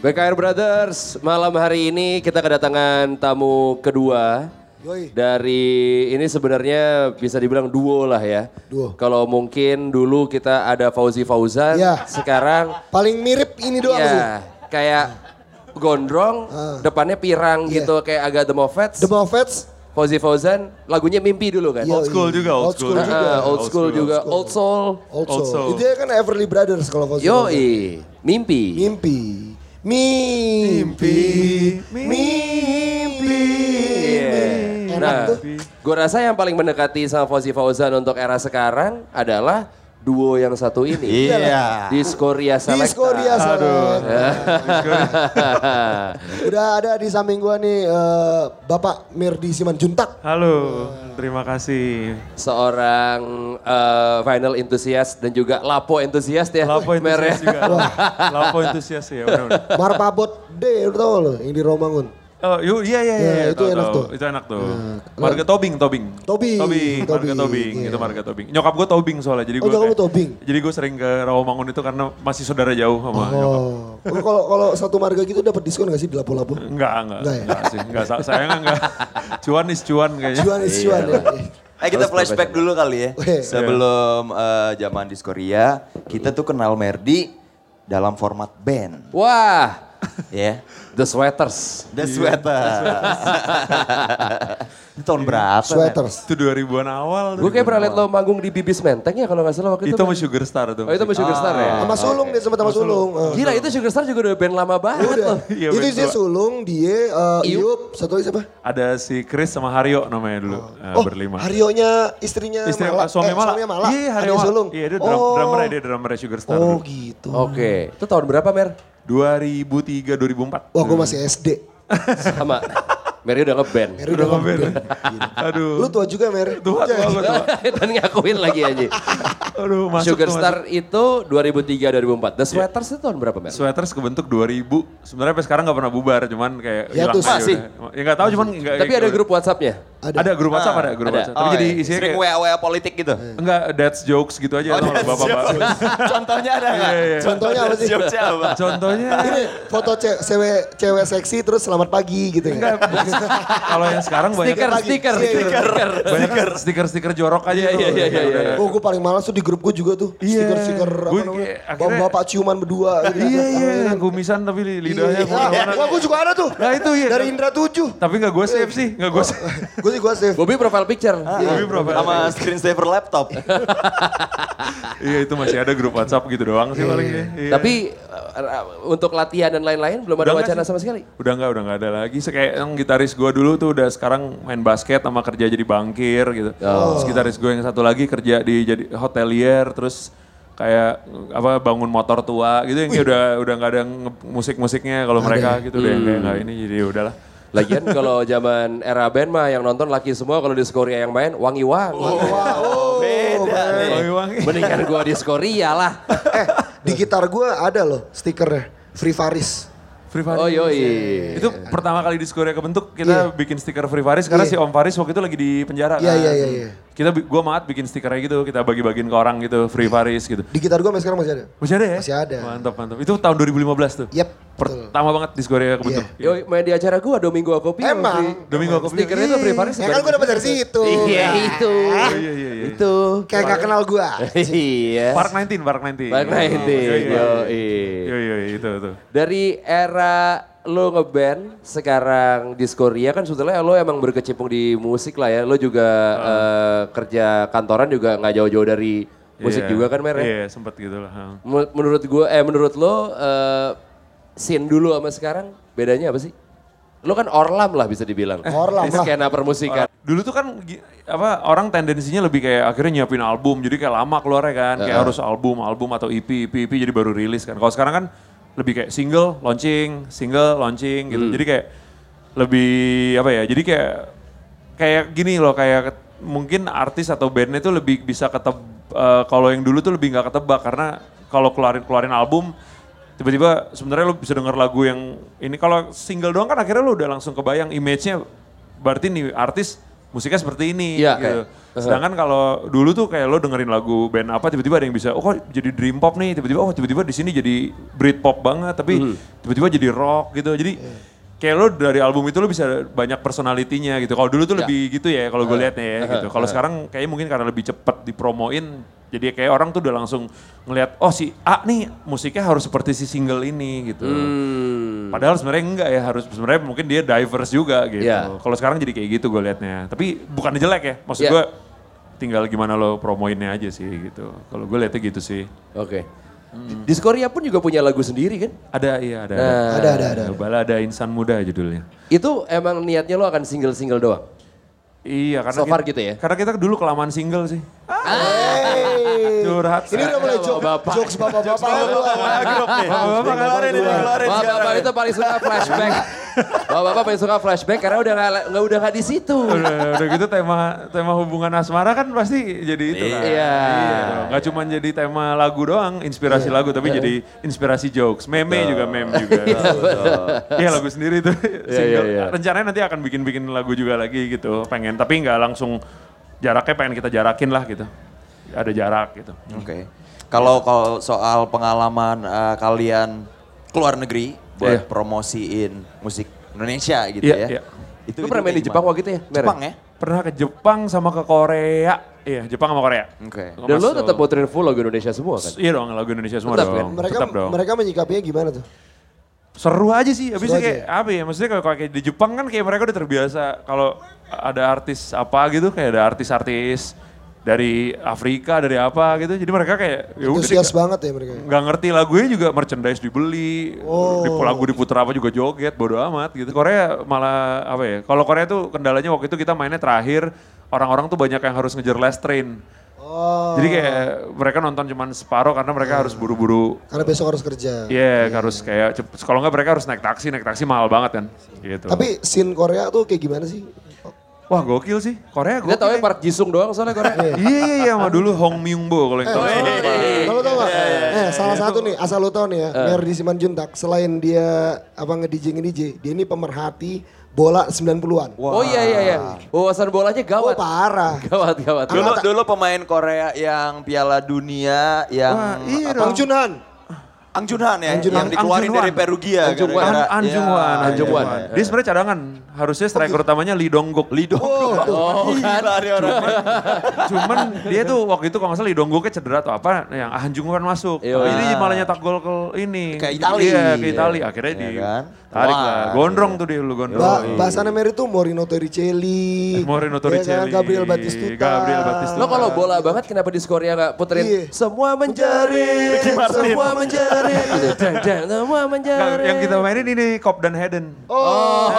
[SPEAKER 2] BKR Brothers, malam hari ini kita kedatangan tamu kedua.
[SPEAKER 3] Yoi.
[SPEAKER 2] Dari ini sebenarnya bisa dibilang duo lah ya.
[SPEAKER 3] Duo.
[SPEAKER 2] Kalau mungkin dulu kita ada Fauzi Fauzan,
[SPEAKER 3] Iya.
[SPEAKER 2] sekarang
[SPEAKER 3] Paling mirip ini doang sih.
[SPEAKER 2] ya kayak gondrong,
[SPEAKER 3] Ah.
[SPEAKER 2] depannya pirang
[SPEAKER 3] Iya.
[SPEAKER 2] gitu kayak agak The Moffats.
[SPEAKER 3] The Moffats.
[SPEAKER 2] Fauzi Fauzan, lagunya Mimpi dulu kan?
[SPEAKER 3] Yoi.
[SPEAKER 4] school juga, old
[SPEAKER 3] Old school
[SPEAKER 4] school.
[SPEAKER 3] juga.
[SPEAKER 2] Ah, old school juga, old soul.
[SPEAKER 3] Old
[SPEAKER 4] Old
[SPEAKER 3] soul.
[SPEAKER 4] soul.
[SPEAKER 3] Itu kan Everly Brothers kalau Fauzi.
[SPEAKER 2] Yoi, Mimpi.
[SPEAKER 3] Mimpi. Mimpi. Mimpi. Enak
[SPEAKER 2] Nah,
[SPEAKER 3] tuh.
[SPEAKER 2] gue rasa yang paling mendekati sama Fauzi Fauzan untuk era sekarang adalah duo yang satu ini.
[SPEAKER 4] Iya.
[SPEAKER 2] Diskoria Selecta.
[SPEAKER 3] Diskoria Select. Udah ada di samping gua nih eh, Bapak Mirdi Simanjuntak.
[SPEAKER 1] Halo, terima kasih.
[SPEAKER 2] Seorang eh, final enthusiast dan juga lapo enthusiast ya.
[SPEAKER 1] Lapo
[SPEAKER 2] ya.
[SPEAKER 1] entusias juga. (laughs) Lapo entusias ya, benar-benar.
[SPEAKER 3] Marpabot D, tau lo yang di Romangun.
[SPEAKER 1] Oh, yuk, iya iya
[SPEAKER 3] Ya,
[SPEAKER 1] iya.
[SPEAKER 3] itu
[SPEAKER 1] tahu,
[SPEAKER 3] enak
[SPEAKER 1] tahu.
[SPEAKER 3] tuh.
[SPEAKER 1] Itu enak tuh. Marga Tobing, Tobing.
[SPEAKER 3] Tobing,
[SPEAKER 1] Tobing, Marga
[SPEAKER 3] Tobing,
[SPEAKER 1] Tobing.
[SPEAKER 3] iya.
[SPEAKER 1] Itu Marga Tobing. Nyokap gue Tobing soalnya, jadi
[SPEAKER 3] Oh,
[SPEAKER 1] gue
[SPEAKER 3] nyokap lu Tobing?
[SPEAKER 1] Jadi gue sering ke Rawamangun itu karena masih saudara jauh sama nyokap.
[SPEAKER 3] Oh, Lu kalau kalau satu marga gitu dapat diskon gak sih di lapo-lapo?
[SPEAKER 1] Enggak, enggak.
[SPEAKER 3] Enggak ya?
[SPEAKER 1] Enggak sih, enggak. sa- Sayangnya enggak. (laughs) Cuan is cuan kayaknya.
[SPEAKER 3] Cuan is cuan ya.
[SPEAKER 4] Eh kita flashback dulu kali ya.
[SPEAKER 3] Oke.
[SPEAKER 4] Sebelum eh, zaman di Korea, kita tuh kenal Merdi dalam format band.
[SPEAKER 2] Wah,
[SPEAKER 4] Ya.
[SPEAKER 2] The Sweaters.
[SPEAKER 4] The Sweater. Itu tahun berapa?
[SPEAKER 3] Sweaters.
[SPEAKER 1] Itu 2000-an awal.
[SPEAKER 2] Gue kayak pernah liat lo manggung di Bibis Menteng ya kalau nggak salah waktu itu.
[SPEAKER 1] Itu
[SPEAKER 2] kan?
[SPEAKER 1] sama Sugar Star tuh.
[SPEAKER 2] Oh itu sama Sugar Star ya?
[SPEAKER 3] Sama Sulung dia sama sama Sulung. Eh,
[SPEAKER 2] Gila itu Sugar Star juga udah band lama banget loh.
[SPEAKER 1] Iya,
[SPEAKER 3] itu sih Sulung, dia, eh,
[SPEAKER 2] Iup.
[SPEAKER 3] Satu lagi siapa?
[SPEAKER 1] Ada si Chris sama Haryo namanya dulu. eh,
[SPEAKER 3] oh,
[SPEAKER 1] berlima.
[SPEAKER 3] Haryonya istrinya
[SPEAKER 1] Istri
[SPEAKER 3] Mala.
[SPEAKER 1] suami
[SPEAKER 3] eh,
[SPEAKER 1] Mala.
[SPEAKER 3] Suaminya Mala.
[SPEAKER 1] Iya, Haryo.
[SPEAKER 3] Sulung.
[SPEAKER 1] Iya, dia
[SPEAKER 3] oh.
[SPEAKER 1] drummer dia drummer Sugar Star.
[SPEAKER 3] Oh gitu.
[SPEAKER 2] Oke, itu tahun berapa Mer?
[SPEAKER 1] 2003 2004.
[SPEAKER 3] Wah gue masih SD.
[SPEAKER 2] Sama. Mary udah ngeband.
[SPEAKER 3] Mary udah ngeband.
[SPEAKER 1] Aduh.
[SPEAKER 3] Lu tua juga Mer.
[SPEAKER 1] Tua, tua, tua, tua.
[SPEAKER 2] Dan ngakuin lagi aja.
[SPEAKER 1] Aduh, masuk
[SPEAKER 2] Sugar
[SPEAKER 1] tuh,
[SPEAKER 2] Star itu 2003-2004. The Sweaters itu tahun berapa Mer?
[SPEAKER 1] Sweaters kebentuk 2000. Sebenarnya sampai sekarang gak pernah bubar, cuman kayak
[SPEAKER 3] Ya,
[SPEAKER 1] hilang
[SPEAKER 4] Masih?
[SPEAKER 1] udah. Ya gak tahu cuman enggak.
[SPEAKER 2] Tapi ada grup WhatsApp-nya.
[SPEAKER 1] Ada grup WhatsApp ada grup
[SPEAKER 2] Ada.
[SPEAKER 1] WhatsApp. Tapi
[SPEAKER 4] Oh,
[SPEAKER 1] jadi
[SPEAKER 4] iya.
[SPEAKER 1] isinya
[SPEAKER 4] Sering
[SPEAKER 1] kayak
[SPEAKER 4] WA-WA politik gitu.
[SPEAKER 1] enggak that's jokes gitu aja
[SPEAKER 4] Oh,
[SPEAKER 1] sama bapak-bapak. (laughs)
[SPEAKER 4] Contohnya ada nggak?
[SPEAKER 1] Iya, iya.
[SPEAKER 3] Contohnya apa sih?
[SPEAKER 4] Apa?
[SPEAKER 1] Contohnya
[SPEAKER 3] Ini foto ce- cewek cewek seksi terus selamat pagi gitu ya.
[SPEAKER 1] enggak kalau yang sekarang banyak
[SPEAKER 2] Stiker, stiker,
[SPEAKER 3] Iya, iya.
[SPEAKER 2] stiker.
[SPEAKER 1] banyak stiker-stiker jorok aja.
[SPEAKER 2] Iya, iya, iya, iya, iya.
[SPEAKER 3] Oh gue paling malas tuh di grup gue juga tuh.
[SPEAKER 1] Iya.
[SPEAKER 3] Stiker-stiker apa
[SPEAKER 1] Gua
[SPEAKER 3] namanya. Bapak ciuman berdua gitu.
[SPEAKER 1] Iya iya, kumisan tapi li- lidahnya
[SPEAKER 3] Iya. Wah gue juga ada tuh.
[SPEAKER 1] Nah itu iya.
[SPEAKER 3] Dari Indra 7.
[SPEAKER 1] Tapi nggak gue save sih, nggak gue save. (laughs)
[SPEAKER 3] Gue sih gue save.
[SPEAKER 2] Bobby profile picture.
[SPEAKER 1] Bobby profile.
[SPEAKER 4] Sama screensaver laptop. (laughs)
[SPEAKER 1] Iya itu masih ada grup WhatsApp gitu doang sih paling ya. Iya.
[SPEAKER 2] Tapi uh, untuk latihan dan lain-lain belum ada wacana sama sekali.
[SPEAKER 1] Udah nggak, udah nggak ada lagi. Se- Kayak yang gitaris gue dulu tuh udah sekarang main basket sama kerja jadi bankir gitu.
[SPEAKER 2] Oh.
[SPEAKER 1] Terus gitaris gue yang satu lagi kerja di jadi hotelier terus kayak apa bangun motor tua gitu yang udah udah nggak ada musik-musiknya kalau mereka gitu deh yang kayak nggak ini jadi ya udahlah.
[SPEAKER 2] Lagian kalau zaman era band mah yang nonton laki semua kalau di Skoria yang main wangi-wangi.
[SPEAKER 3] Oh, (laughs)
[SPEAKER 4] Beda nih.
[SPEAKER 1] Wangi-wangi.
[SPEAKER 2] Mendingan gua di Skoria lah. (laughs)
[SPEAKER 3] Eh, di gitar gue ada loh stikernya. Free Faris.
[SPEAKER 1] Free Faris.
[SPEAKER 2] Oh yoi.
[SPEAKER 1] Itu pertama kali di Skoria kebentuk kita
[SPEAKER 3] Iya.
[SPEAKER 1] bikin stiker Free Faris karena
[SPEAKER 3] Iya.
[SPEAKER 1] si Om Faris waktu itu lagi di penjara
[SPEAKER 3] Iya,
[SPEAKER 1] kan.
[SPEAKER 3] iya, iya, iya.
[SPEAKER 1] Kita gua maat bikin stikernya gitu, kita bagi-bagiin ke orang gitu, Free Faris gitu.
[SPEAKER 3] Di gitar gue sekarang masih ada.
[SPEAKER 1] Masih ada ya?
[SPEAKER 3] Masih ada.
[SPEAKER 1] Mantap, mantap. Itu tahun 2015 tuh.
[SPEAKER 3] Yep. betul.
[SPEAKER 1] Pertama banget di Skoria kebentuk.
[SPEAKER 2] Yo main di acara gua Domingo Kopi.
[SPEAKER 3] Emang.
[SPEAKER 1] Domingo Kopi.
[SPEAKER 2] Stikernya itu Free Faris.
[SPEAKER 3] Ya kan gue dapet dari situ.
[SPEAKER 2] Iya itu.
[SPEAKER 1] Oh, iya, iya, iya.
[SPEAKER 2] Itu.
[SPEAKER 3] Kayak gak kenal gue.
[SPEAKER 2] Iya.
[SPEAKER 1] Park 19, Park 19.
[SPEAKER 2] Park 19.
[SPEAKER 1] Iya, iya. Iya, iya, iya, itu, itu.
[SPEAKER 2] Dari era lo ngeband sekarang di Skoria kan sebetulnya lo emang berkecimpung di musik lah ya. Lo juga eh, kerja kantoran juga nggak jauh-jauh dari musik
[SPEAKER 1] Iya.
[SPEAKER 2] juga kan Mer ya?
[SPEAKER 1] Iya, sempet gitu lah.
[SPEAKER 2] Men- Menurut gue, eh menurut lo eh, scene dulu sama sekarang bedanya apa sih? Lo kan orlam lah bisa dibilang.
[SPEAKER 3] Orlam
[SPEAKER 2] Di
[SPEAKER 3] lah.
[SPEAKER 2] skena permusikan.
[SPEAKER 1] Dulu tuh kan apa orang tendensinya lebih kayak akhirnya nyiapin album, jadi kayak lama keluarnya kan, kayak harus album, album atau EP, EP, EP jadi baru rilis kan. Kalau sekarang kan lebih kayak single, launching, single, launching gitu. Jadi kayak lebih apa ya? Jadi kayak kayak gini loh, kayak mungkin artis atau bandnya tuh lebih bisa keteb eh, kalau yang dulu tuh lebih nggak ketebak karena kalau keluarin keluarin album tiba-tiba sebenarnya lo bisa denger lagu yang ini kalau single doang kan akhirnya lo udah langsung kebayang image-nya berarti nih artis musiknya seperti ini
[SPEAKER 2] Iya,
[SPEAKER 1] gitu.
[SPEAKER 2] kayak,
[SPEAKER 1] Sedangkan kalau dulu tuh kayak lo dengerin lagu band apa tiba-tiba ada yang bisa oh kok jadi dream pop nih tiba-tiba oh tiba-tiba di sini jadi Britpop banget tapi tiba-tiba jadi rock gitu. Jadi kayak lo dari album itu lo bisa banyak personalitinya gitu. Kalau dulu tuh
[SPEAKER 2] Ya.
[SPEAKER 1] lebih gitu ya kalau gue liatnya ya gitu. Kalau sekarang kayaknya mungkin karena lebih cepet dipromoin jadi kayak orang tuh udah langsung ngelihat oh si A nih musiknya harus seperti si single ini gitu.
[SPEAKER 2] Hmm.
[SPEAKER 1] Padahal sebenarnya enggak ya harus sebenarnya mungkin dia diverse juga gitu.
[SPEAKER 2] Iya.
[SPEAKER 1] Kalau sekarang jadi kayak gitu gue liatnya. Tapi bukan jelek ya. Maksud
[SPEAKER 2] Iya.
[SPEAKER 1] gue tinggal gimana lo promoinnya aja sih gitu. Kalau gue liatnya gitu sih.
[SPEAKER 2] Oke. Di Skoria pun juga punya lagu sendiri kan?
[SPEAKER 1] Ada iya ada.
[SPEAKER 2] Nah.
[SPEAKER 3] Ada, ada, ada.
[SPEAKER 1] Balada Insan Muda judulnya.
[SPEAKER 2] Itu emang niatnya lo akan single-single doang?
[SPEAKER 1] Iya karena
[SPEAKER 2] So far
[SPEAKER 1] kita,
[SPEAKER 2] gitu ya?
[SPEAKER 1] Karena kita dulu kelamaan single sih.
[SPEAKER 3] Hey.
[SPEAKER 1] Curhat.
[SPEAKER 3] Ini udah mulai jok,
[SPEAKER 2] Bapak.
[SPEAKER 3] jokes bapak-bapak.
[SPEAKER 4] Bapak keluarin ini keluarin
[SPEAKER 2] Bapak,
[SPEAKER 4] sekarang.
[SPEAKER 2] bapak itu paling suka flashback. Bapak, bapak paling suka flashback karena udah nggak udah nggak di situ.
[SPEAKER 1] udah, udah gitu tema tema hubungan asmara kan pasti jadi itu kan.
[SPEAKER 2] Iya.
[SPEAKER 1] dong. Nggak cuma jadi tema lagu doang, inspirasi lagu tapi jadi inspirasi jokes. Meme juga meme juga. Iya lagu sendiri tuh. single.
[SPEAKER 2] iya, iya.
[SPEAKER 1] Rencananya nanti akan bikin-bikin lagu juga lagi gitu. Pengen tapi nggak langsung jaraknya pengen kita jarakin lah gitu. Ada jarak gitu.
[SPEAKER 4] Oke. Kalau kalau soal pengalaman eh, kalian keluar negeri buat
[SPEAKER 1] Iya.
[SPEAKER 4] promosiin musik Indonesia gitu
[SPEAKER 1] Iya,
[SPEAKER 4] ya.
[SPEAKER 1] iya.
[SPEAKER 4] Itu
[SPEAKER 2] Lu pernah main di Jepang waktu itu ya?
[SPEAKER 4] Jepang ya?
[SPEAKER 1] Pernah ke Jepang sama ke Korea. Iya, Jepang sama Korea.
[SPEAKER 4] Oke.
[SPEAKER 2] Dan lo tetap puterin full lagu Indonesia semua kan?
[SPEAKER 1] Iya dong, lagu Indonesia semua
[SPEAKER 2] Tetap
[SPEAKER 1] dong.
[SPEAKER 2] kan?
[SPEAKER 3] Mereka
[SPEAKER 1] Tetap dong.
[SPEAKER 3] mereka menyikapinya gimana tuh?
[SPEAKER 1] seru aja sih. Habisnya kayak apa ya? Maksudnya kalau kayak di Jepang kan kayak mereka udah terbiasa kalau ada artis apa gitu kayak ada artis-artis dari Afrika dari apa gitu. Jadi mereka kayak ya udah
[SPEAKER 3] banget ya mereka.
[SPEAKER 1] nggak ngerti lagunya juga merchandise dibeli,
[SPEAKER 3] Oh.
[SPEAKER 1] di lagu diputer apa juga joget, bodo amat gitu. Korea malah apa ya? Kalau Korea tuh kendalanya waktu itu kita mainnya terakhir orang-orang tuh banyak yang harus ngejar last train.
[SPEAKER 3] Oh.
[SPEAKER 1] Jadi kayak mereka nonton cuman separuh karena mereka harus buru-buru
[SPEAKER 3] Karena besok harus kerja.
[SPEAKER 1] Iya, harus kayak kalau nggak mereka harus naik taksi, naik taksi mahal banget kan. Gitu.
[SPEAKER 3] Tapi scene Korea tuh kayak gimana sih?
[SPEAKER 1] Wah gokil sih, Korea
[SPEAKER 2] Kita
[SPEAKER 1] gokil.
[SPEAKER 2] tahu
[SPEAKER 1] ya.
[SPEAKER 2] Park Jisung doang soalnya Korea.
[SPEAKER 1] Iya iya iya, sama (laughs) dulu Hong Myung Bo kalau yang tahu.
[SPEAKER 3] Kalau tau gak? Eh, salah satu nih, asal lo tau nih ya, Merdi Simanjuntak, selain dia apa nge-DJ nge-DJ, dia ini pemerhati bola 90-an.
[SPEAKER 2] Oh iya iya iya. Wawasan bolanya
[SPEAKER 3] Oh
[SPEAKER 2] gawat.
[SPEAKER 3] parah.
[SPEAKER 2] Gawat gawat.
[SPEAKER 4] Dulu dulu pemain Korea yang Piala Dunia yang
[SPEAKER 1] iya
[SPEAKER 4] apa?
[SPEAKER 3] Bang Junhan.
[SPEAKER 4] Ang Junhan ya,
[SPEAKER 3] Ang Junhan.
[SPEAKER 4] yang dikeluarin
[SPEAKER 1] Ang
[SPEAKER 4] dari Perugia
[SPEAKER 2] Ang Junhan.
[SPEAKER 4] gara-gara-
[SPEAKER 1] An, An
[SPEAKER 4] Iya,
[SPEAKER 1] Jung Hwan,
[SPEAKER 4] iya,
[SPEAKER 2] An Jung Hwan.
[SPEAKER 4] iya.
[SPEAKER 1] Dia sebenarnya cadangan, harusnya striker utamanya Lee Dong Guk.
[SPEAKER 4] Lido.
[SPEAKER 2] Oh kan.
[SPEAKER 4] Gila nih orang.
[SPEAKER 1] Cuman dia tuh waktu itu kalau nggak salah Lee Dong Guknya cedera atau apa, yang Han Jung Hwan masuk.
[SPEAKER 2] Iya.
[SPEAKER 1] Jadi malah nyetak gol ke ini.
[SPEAKER 4] Ke Itali.
[SPEAKER 1] Iya, ke Itali. Akhirnya
[SPEAKER 4] Iya
[SPEAKER 1] di
[SPEAKER 4] kan?
[SPEAKER 1] Tarik
[SPEAKER 4] Wah,
[SPEAKER 1] lah. Gondrong tuh dia dulu gondrong.
[SPEAKER 3] Ba bahasannya Mary tuh Morino Torricelli. (laughs)
[SPEAKER 1] Moreno
[SPEAKER 3] ya kan,
[SPEAKER 1] Torricelli.
[SPEAKER 3] Gabriel Batistuta.
[SPEAKER 1] Gabriel Batistuta.
[SPEAKER 2] Lo kalau bola banget kenapa di Korea nggak puterin
[SPEAKER 3] Iya.
[SPEAKER 2] semua menjadi, semua menjerit. (laughs) Dang, dang, semua menjerit.
[SPEAKER 1] yang kita mainin ini Cop dan Hayden.
[SPEAKER 2] Oh.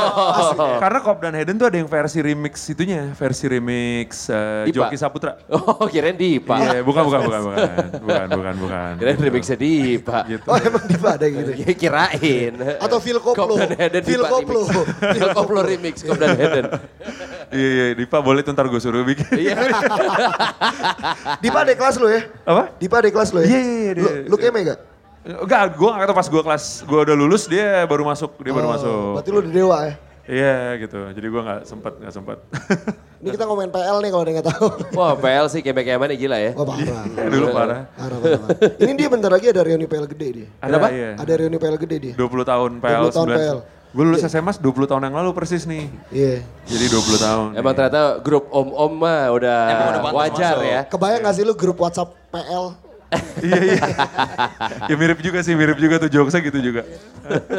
[SPEAKER 1] Karena Cop dan Hayden tuh ada yang versi remix itunya, versi remix eh,
[SPEAKER 2] Dipa.
[SPEAKER 1] Joki Saputra.
[SPEAKER 2] Oh, kirain Dipa.
[SPEAKER 1] Iya, bukan, bukan, bukan, bukan, bukan, bukan, bukan.
[SPEAKER 2] Kirain remixnya Dipa.
[SPEAKER 1] Gitu.
[SPEAKER 3] Oh emang Diva ada gitu. (laughs)
[SPEAKER 2] Ya kirain.
[SPEAKER 3] Atau Phil Koplo. Phil
[SPEAKER 2] Dipa
[SPEAKER 3] Koplo.
[SPEAKER 2] remix. Phil Koplo remix, Kop dan Heden.
[SPEAKER 1] Iya, iya, Dipa boleh tuh ntar gue suruh bikin.
[SPEAKER 2] Iya. (laughs)
[SPEAKER 3] Diva ada kelas lu ya?
[SPEAKER 1] Apa?
[SPEAKER 3] Diva ada kelas lu ya?
[SPEAKER 1] Iya, iya, iya,
[SPEAKER 3] Lu, keme gak?
[SPEAKER 1] Enggak, gue gak tahu pas gue kelas, gue udah lulus dia baru masuk, dia baru masuk.
[SPEAKER 3] Oh, Berarti lu udah dewa ya?
[SPEAKER 1] Iya gitu, jadi gue gak sempet, gak sempet. (laughs)
[SPEAKER 3] Ini kita ngomongin PL nih kalau ada yang gak tahu.
[SPEAKER 2] Wah, PL sih kemek-kemek nih gila ya.
[SPEAKER 3] Oh parah. (laughs)
[SPEAKER 1] Dulu parah.
[SPEAKER 3] Parah, parah, parah. Ini dia bentar lagi ada reuni PL gede dia.
[SPEAKER 1] Ada,
[SPEAKER 2] Kenapa?
[SPEAKER 1] Iya.
[SPEAKER 3] Ada reuni PL gede dia.
[SPEAKER 1] 20 tahun PL
[SPEAKER 3] 20 tahun
[SPEAKER 1] 9.
[SPEAKER 3] PL.
[SPEAKER 1] Gue lulus SMA 20 tahun yang lalu persis nih.
[SPEAKER 3] Iya.
[SPEAKER 1] Jadi 20 tahun.
[SPEAKER 2] Emang ternyata grup om-om mah udah,
[SPEAKER 4] Emang udah
[SPEAKER 2] wajar
[SPEAKER 4] masuk.
[SPEAKER 2] ya.
[SPEAKER 3] Kebayang gak sih lu grup WhatsApp PL? (laughs)
[SPEAKER 1] iya iya. ya mirip juga sih, mirip juga tuh jokesnya gitu juga.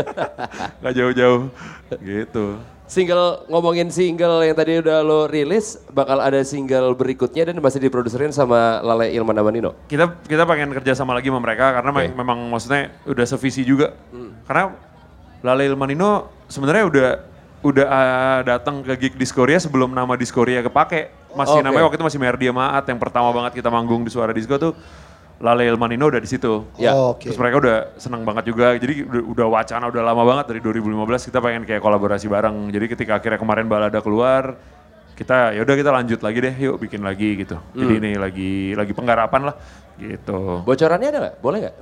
[SPEAKER 1] (laughs) Gak jauh-jauh. Gitu.
[SPEAKER 2] Single ngomongin single yang tadi udah lo rilis, bakal ada single berikutnya dan masih diproduserin sama Lale Ilman Amanino.
[SPEAKER 1] Kita kita pengen kerja sama lagi sama mereka karena me- memang maksudnya udah sevisi juga. Karena Lale Ilmanino sebenarnya udah udah uh, datang ke gig Diskoria sebelum nama Diskoria kepake. Masih
[SPEAKER 2] Oke.
[SPEAKER 1] namanya waktu itu masih Merdia Maat yang pertama banget kita manggung di Suara Disco tuh Lale Ilmanino udah di situ.
[SPEAKER 2] Ya.
[SPEAKER 3] Oh, Oke.
[SPEAKER 1] Terus mereka udah senang banget juga. Jadi udah, udah wacana udah lama banget dari 2015 kita pengen kayak kolaborasi bareng. Jadi ketika akhirnya kemarin balada keluar, kita ya udah kita lanjut lagi deh, yuk bikin lagi gitu. Jadi ini lagi lagi penggarapan lah gitu.
[SPEAKER 2] Bocorannya ada nggak? Boleh nggak?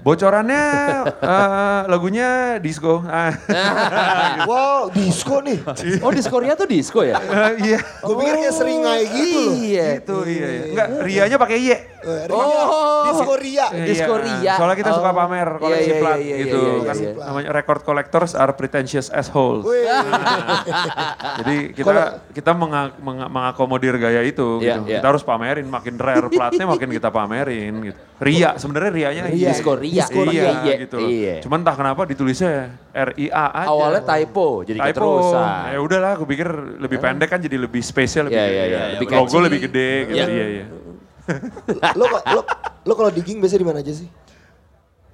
[SPEAKER 1] Bocorannya (laughs) eh, lagunya disco. Ah, (laughs)
[SPEAKER 3] Wow, disco nih. (laughs)
[SPEAKER 2] Oh Diskoria tuh disco ya?
[SPEAKER 1] eh, iya.
[SPEAKER 3] Gue pikir kayak seringai gitu loh.
[SPEAKER 2] Iya.
[SPEAKER 1] Gitu iya. iya. Enggak, rianya pakai Y.
[SPEAKER 3] Eh,
[SPEAKER 2] Oh.
[SPEAKER 3] Disco Ria.
[SPEAKER 1] Iya,
[SPEAKER 2] Disco Ria.
[SPEAKER 1] Soalnya kita suka
[SPEAKER 2] Oh.
[SPEAKER 1] pamer
[SPEAKER 2] Iya,
[SPEAKER 1] koleksi
[SPEAKER 2] iya,
[SPEAKER 1] plat
[SPEAKER 2] iya, iya,
[SPEAKER 1] gitu.
[SPEAKER 2] iya, iya,
[SPEAKER 1] kan
[SPEAKER 2] iya.
[SPEAKER 1] namanya record collectors are pretentious assholes. (laughs) Jadi kita kita menga- menga- mengakomodir gaya itu
[SPEAKER 2] Iya,
[SPEAKER 1] gitu.
[SPEAKER 2] iya.
[SPEAKER 1] Kita harus pamerin makin rare platnya makin kita pamerin gitu. Ria sebenarnya rianya
[SPEAKER 3] Ria.
[SPEAKER 2] Disco Ria.
[SPEAKER 1] Iya,
[SPEAKER 2] Iya,
[SPEAKER 1] gitu.
[SPEAKER 2] iya.
[SPEAKER 1] Cuman entah kenapa ditulisnya R I A aja.
[SPEAKER 2] Awalnya typo, jadi
[SPEAKER 1] Typo.
[SPEAKER 2] keterusan.
[SPEAKER 1] Ya udahlah, aku pikir lebih pendek kan jadi lebih spesial lebih
[SPEAKER 2] Iya, iya,
[SPEAKER 1] gede.
[SPEAKER 2] iya. Lebih
[SPEAKER 1] logo lebih gede gitu.
[SPEAKER 2] Iya.
[SPEAKER 1] Iya, iya.
[SPEAKER 3] Lo, lo, lo kalau digging biasanya di mana aja sih?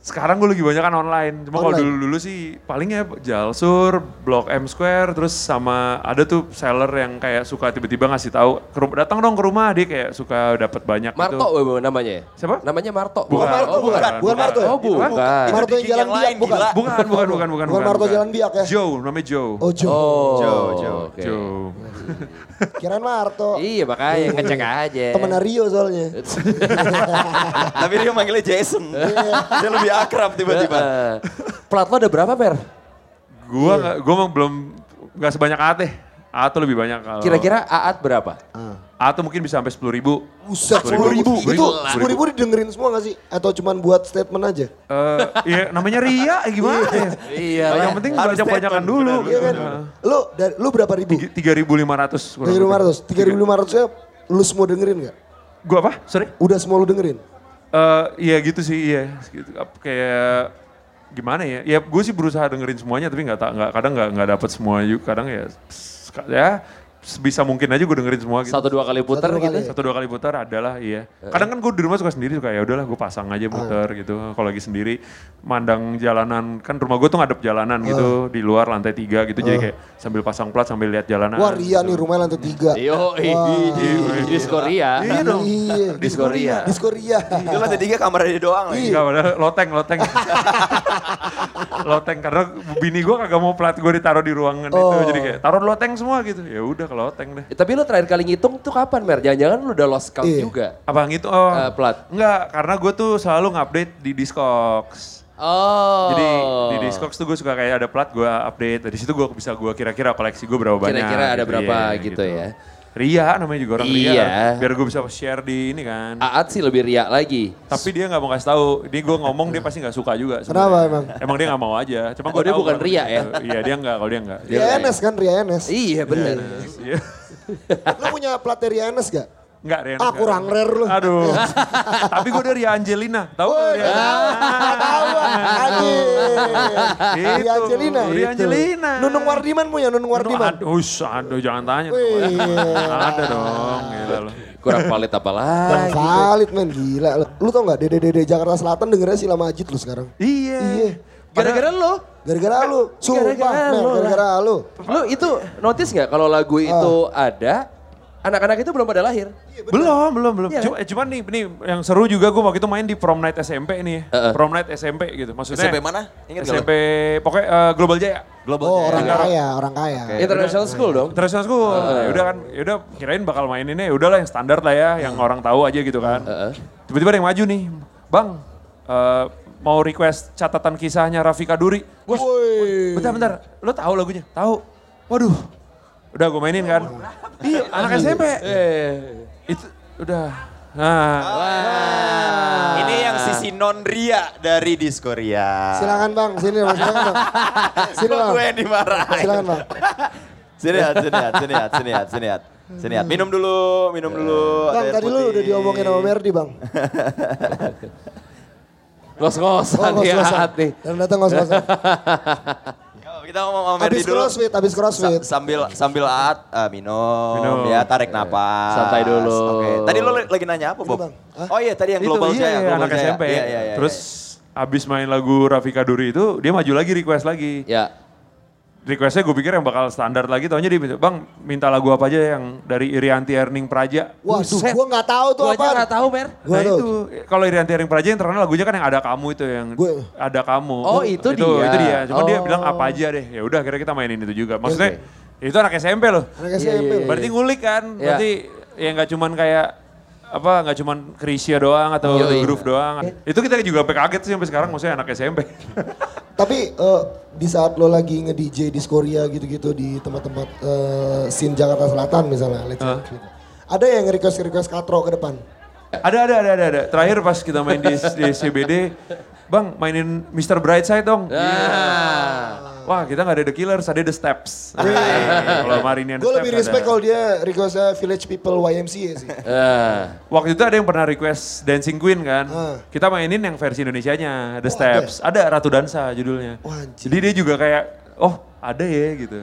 [SPEAKER 1] Sekarang gue lagi banyak kan online. Cuma kalau dulu-dulu sih paling ya Jalsur, Blok M Square, terus sama ada tuh seller yang kayak suka tiba-tiba ngasih tahu, "Ke rum- datang dong ke rumah dia kayak suka dapat banyak
[SPEAKER 2] Marto
[SPEAKER 1] gitu.
[SPEAKER 2] Namanya ya?
[SPEAKER 1] Siapa?
[SPEAKER 2] Namanya Marto.
[SPEAKER 1] Bukan.
[SPEAKER 3] Marto,
[SPEAKER 2] Oh, bukan.
[SPEAKER 3] bukan. Bukan Marto ya?
[SPEAKER 2] Oh, bukan.
[SPEAKER 3] Marto yang jalan
[SPEAKER 4] yang
[SPEAKER 3] biak, bukan?
[SPEAKER 4] gila.
[SPEAKER 1] Bukan, bukan, bukan, bukan.
[SPEAKER 3] Bukan Marto Jalan Biak ya?
[SPEAKER 1] Joe, namanya Joe.
[SPEAKER 3] Oh, Jo.
[SPEAKER 2] Oh,
[SPEAKER 4] Joe, Joe.
[SPEAKER 2] oke.
[SPEAKER 1] Joe.
[SPEAKER 3] Kirain Marto.
[SPEAKER 2] Iya makanya ngecek aja.
[SPEAKER 3] Temen Rio soalnya. (laughs)
[SPEAKER 4] Tapi dia manggilnya Jason. dia lebih (laughs) akrab tiba-tiba.
[SPEAKER 2] Eh, Plat lo ada berapa, Per?
[SPEAKER 1] Gua nggak, gua emang belum nggak sebanyak Aat deh. Aat tuh lebih banyak. kalau-
[SPEAKER 2] Kira-kira Aat berapa?
[SPEAKER 1] Aat tuh mungkin bisa sampai sepuluh ribu.
[SPEAKER 3] Buset, 10 ribu. Itu 10 ribu didengerin semua gak sih? Atau cuman buat statement aja?
[SPEAKER 1] Eh, iya namanya Ria, eh, gimana ya?
[SPEAKER 2] Iya.
[SPEAKER 1] Yang penting
[SPEAKER 4] Harus
[SPEAKER 1] banyak-banyakan dulu.
[SPEAKER 3] Iya kan? Lu, dari, lu berapa ribu?
[SPEAKER 1] Tiga ribu lima ratus.
[SPEAKER 3] 3.500. 3.500 nya lu semua dengerin gak?
[SPEAKER 1] Gua apa? Sorry?
[SPEAKER 3] Udah semua lu dengerin?
[SPEAKER 1] Eh, iya gitu sih, iya. Gitu. Kayak gimana ya? Ya gue sih berusaha dengerin semuanya, tapi nggak ta- nggak kadang nggak nggak dapet semua juga. Kadang ya, ya sebisa mungkin aja gue dengerin semua gitu.
[SPEAKER 2] Satu dua kali puter
[SPEAKER 3] Satu dua
[SPEAKER 2] gitu.
[SPEAKER 3] kali.
[SPEAKER 1] Satu dua kali putar adalah iya. Kadang kan gue di rumah suka sendiri suka ya udahlah gue pasang aja muter gitu. Kalau lagi sendiri mandang jalanan kan rumah gue tuh ngadep jalanan gitu di luar lantai tiga gitu jadi kayak sambil pasang plat sambil lihat jalanan.
[SPEAKER 3] Wah Ria
[SPEAKER 1] gitu.
[SPEAKER 3] nih rumahnya lantai 3.
[SPEAKER 2] Yo, Disco Ria.
[SPEAKER 1] Iya dong.
[SPEAKER 3] Iya.
[SPEAKER 2] Disco Ria.
[SPEAKER 3] Disco Ria.
[SPEAKER 4] Itu lantai tiga kamar dia doang lagi.
[SPEAKER 1] Loteng, loteng. (laughs) loteng karena bini gue kagak mau plat gue ditaruh di ruangan itu
[SPEAKER 3] Oh.
[SPEAKER 1] jadi kayak taruh loteng semua gitu. Ya udah ke loteng deh.
[SPEAKER 2] Eh, Tapi lu terakhir kali ngitung tuh kapan, Mer? Jangan-jangan lu udah lost count
[SPEAKER 3] Iya.
[SPEAKER 2] juga.
[SPEAKER 1] Apa gitu? Oh.
[SPEAKER 2] Eh, plat.
[SPEAKER 1] Enggak, karena gue tuh selalu ngupdate di Discogs.
[SPEAKER 2] Oh.
[SPEAKER 1] Jadi di Discogs tuh gue suka kayak ada plat gue update. Dari situ gue bisa gue kira-kira koleksi gue berapa banyak.
[SPEAKER 2] Kira-kira ada
[SPEAKER 1] gitu,
[SPEAKER 2] berapa
[SPEAKER 1] iya,
[SPEAKER 2] gitu ya.
[SPEAKER 1] Ria namanya juga orang Ria.
[SPEAKER 2] Iya.
[SPEAKER 1] Biar gue bisa share di ini kan.
[SPEAKER 2] Aat sih lebih ria lagi.
[SPEAKER 1] Tapi dia nggak mau kasih tahu. Ini gue ngomong dia pasti nggak suka juga.
[SPEAKER 3] Kenapa
[SPEAKER 1] sebenarnya.
[SPEAKER 3] emang?
[SPEAKER 1] Emang dia nggak mau aja. Cuma
[SPEAKER 2] Oh,
[SPEAKER 1] gue
[SPEAKER 2] dia
[SPEAKER 1] tahu
[SPEAKER 2] bukan Ria ya?
[SPEAKER 1] Iya dia nggak. Kalau dia nggak. Dia
[SPEAKER 3] Ria NS kan Ria NS.
[SPEAKER 2] Iya bener.
[SPEAKER 1] Iya.
[SPEAKER 3] Lu punya plat dari Ria NS gak?
[SPEAKER 1] Nggak Ria.
[SPEAKER 3] Ah kurang rare lu.
[SPEAKER 1] Aduh. (laughs) Tapi gue dari Angelina. Tahu Ria?
[SPEAKER 3] Tahu anjing. Ria
[SPEAKER 1] Itu,
[SPEAKER 3] Angelina.
[SPEAKER 1] Ria Angelina.
[SPEAKER 3] Nunung Wardiman punya Nunung Wardiman.
[SPEAKER 1] Aduh, ush, aduh jangan tanya.
[SPEAKER 3] Wih. (laughs)
[SPEAKER 1] Ada dong. Gila loh.
[SPEAKER 2] Kurang valid apa lagi?
[SPEAKER 3] valid men gila. Lu tau gak Dede Dede Jakarta Selatan dengernya Sila Majid lu sekarang.
[SPEAKER 1] Iya.
[SPEAKER 3] Iya.
[SPEAKER 2] Gara-gara lo.
[SPEAKER 3] Gara-gara lu. Sumpah
[SPEAKER 2] Gara-gara lu
[SPEAKER 3] gara-gara lu.
[SPEAKER 2] Lu itu notice nggak kalau lagu itu ada, anak-anak itu belum pada lahir?
[SPEAKER 1] Belum, belum, belum.
[SPEAKER 2] Iya,
[SPEAKER 1] Cuma, eh, cuman nih, nih yang seru juga gue waktu itu main di prom night SMP nih.
[SPEAKER 2] Heeh.
[SPEAKER 1] Prom night SMP gitu. Maksudnya
[SPEAKER 4] SMP mana? Ingat
[SPEAKER 1] SMP pokoknya eh, Global Jaya.
[SPEAKER 4] Global
[SPEAKER 3] Oh
[SPEAKER 4] Jaya.
[SPEAKER 3] orang kaya, orang kaya.
[SPEAKER 2] International school dong.
[SPEAKER 1] International School. Ya udah kan, ya udah kirain bakal maininnya ya udahlah yang standar lah ya, yang orang tahu aja gitu kan.
[SPEAKER 2] Heeh.
[SPEAKER 1] Tiba-tiba ada yang maju nih. Bang, eh, mau request catatan kisahnya Rafika Duri. Wah, bentar, bentar. Lo tahu lagunya? Tahu. Waduh. Udah gue mainin kan. Iya, anak SMP.
[SPEAKER 2] Eh.
[SPEAKER 1] Itu udah. Nah,
[SPEAKER 4] Ini yang sisi non ria dari Diskoria.
[SPEAKER 3] Silakan bang, sini bang, silakan bang. Sini bang,
[SPEAKER 4] gue yang dimarahin.
[SPEAKER 3] silakan bang.
[SPEAKER 4] Sini hat, sini hat, sini hat, sini hat, sini hat. Sini hat. Minum dulu, minum dulu.
[SPEAKER 3] Bang tadi lu udah diomongin sama Merdi bang.
[SPEAKER 2] Ngos-ngosan ya
[SPEAKER 3] ngos-ngosan.
[SPEAKER 2] hati.
[SPEAKER 3] Dan datang ngos-ngosan. (laughs)
[SPEAKER 4] Kita ngomong sama Merdi
[SPEAKER 3] Habis
[SPEAKER 4] dulu.
[SPEAKER 3] crossfit, habis crossfit.
[SPEAKER 4] Sa- sambil sambil at eh, minum,
[SPEAKER 1] Minum.
[SPEAKER 4] ya tarik napas.
[SPEAKER 2] Santai dulu.
[SPEAKER 4] Oke. Tadi lo lagi nanya apa, Bob? Oh iya, tadi yang
[SPEAKER 1] itu
[SPEAKER 4] global
[SPEAKER 1] iya,
[SPEAKER 4] Jaya,
[SPEAKER 1] iya,
[SPEAKER 4] Global
[SPEAKER 1] anak
[SPEAKER 4] Jaya.
[SPEAKER 1] SMP.
[SPEAKER 4] Iya, iya, iya,
[SPEAKER 1] Terus abis main lagu Rafika Duri itu, dia maju lagi request lagi.
[SPEAKER 2] Ya.
[SPEAKER 1] Requestnya gue pikir yang bakal standar lagi, taunya dia minta, bang minta lagu apa aja yang dari Irianti Erning Praja.
[SPEAKER 3] Waduh,
[SPEAKER 2] Buset.
[SPEAKER 3] gua nggak tahu tuh
[SPEAKER 2] Gua
[SPEAKER 3] apa.
[SPEAKER 2] nggak tahu, Mer.
[SPEAKER 3] Gua
[SPEAKER 1] nah
[SPEAKER 3] tahu.
[SPEAKER 1] itu, kalau Irianti Erning Praja yang terkenal lagunya kan yang ada kamu itu yang
[SPEAKER 3] Gua-
[SPEAKER 1] ada kamu.
[SPEAKER 2] Oh, itu
[SPEAKER 1] itu,
[SPEAKER 2] dia.
[SPEAKER 1] Itu dia, cuma dia
[SPEAKER 2] Oh.
[SPEAKER 1] bilang apa aja deh. Ya udah akhirnya kita mainin itu juga. Maksudnya itu anak SMP loh.
[SPEAKER 3] Anak SMP
[SPEAKER 2] iya,
[SPEAKER 3] loh.
[SPEAKER 1] Berarti ngulik kan,
[SPEAKER 2] Iya.
[SPEAKER 1] berarti ya nggak cuman kayak apa nggak cuman Krisya doang atau
[SPEAKER 2] Yoi.
[SPEAKER 1] groove doang. Itu kita juga sampai kaget sih sampai sekarang maksudnya anak SMP. (laughs)
[SPEAKER 3] Tapi eh, di saat lo lagi nge-DJ di Skoria gitu-gitu di tempat-tempat eh, scene Jakarta Selatan misalnya, let's say, gitu. Ada yang request-request katro ke depan?
[SPEAKER 1] ada ada ada ada ada. Terakhir pas kita main di, di CBD, Bang mainin Mr. Brightside dong.
[SPEAKER 2] Nah.
[SPEAKER 1] Wah kita nggak ada The Killers, ada The Steps. (laughs) Kalau Marinian The
[SPEAKER 3] Gue lebih
[SPEAKER 1] ada.
[SPEAKER 3] respect kalau dia requestnya Village People YMCA sih.
[SPEAKER 2] Eh.
[SPEAKER 1] Waktu itu ada yang pernah request Dancing Queen kan.
[SPEAKER 3] Ah.
[SPEAKER 1] Kita mainin yang versi Indonesianya, The
[SPEAKER 3] Oh,
[SPEAKER 1] Steps. Ada Ratu Dansa judulnya.
[SPEAKER 3] Wah, anjir.
[SPEAKER 1] Jadi dia juga kayak, oh ada ya gitu.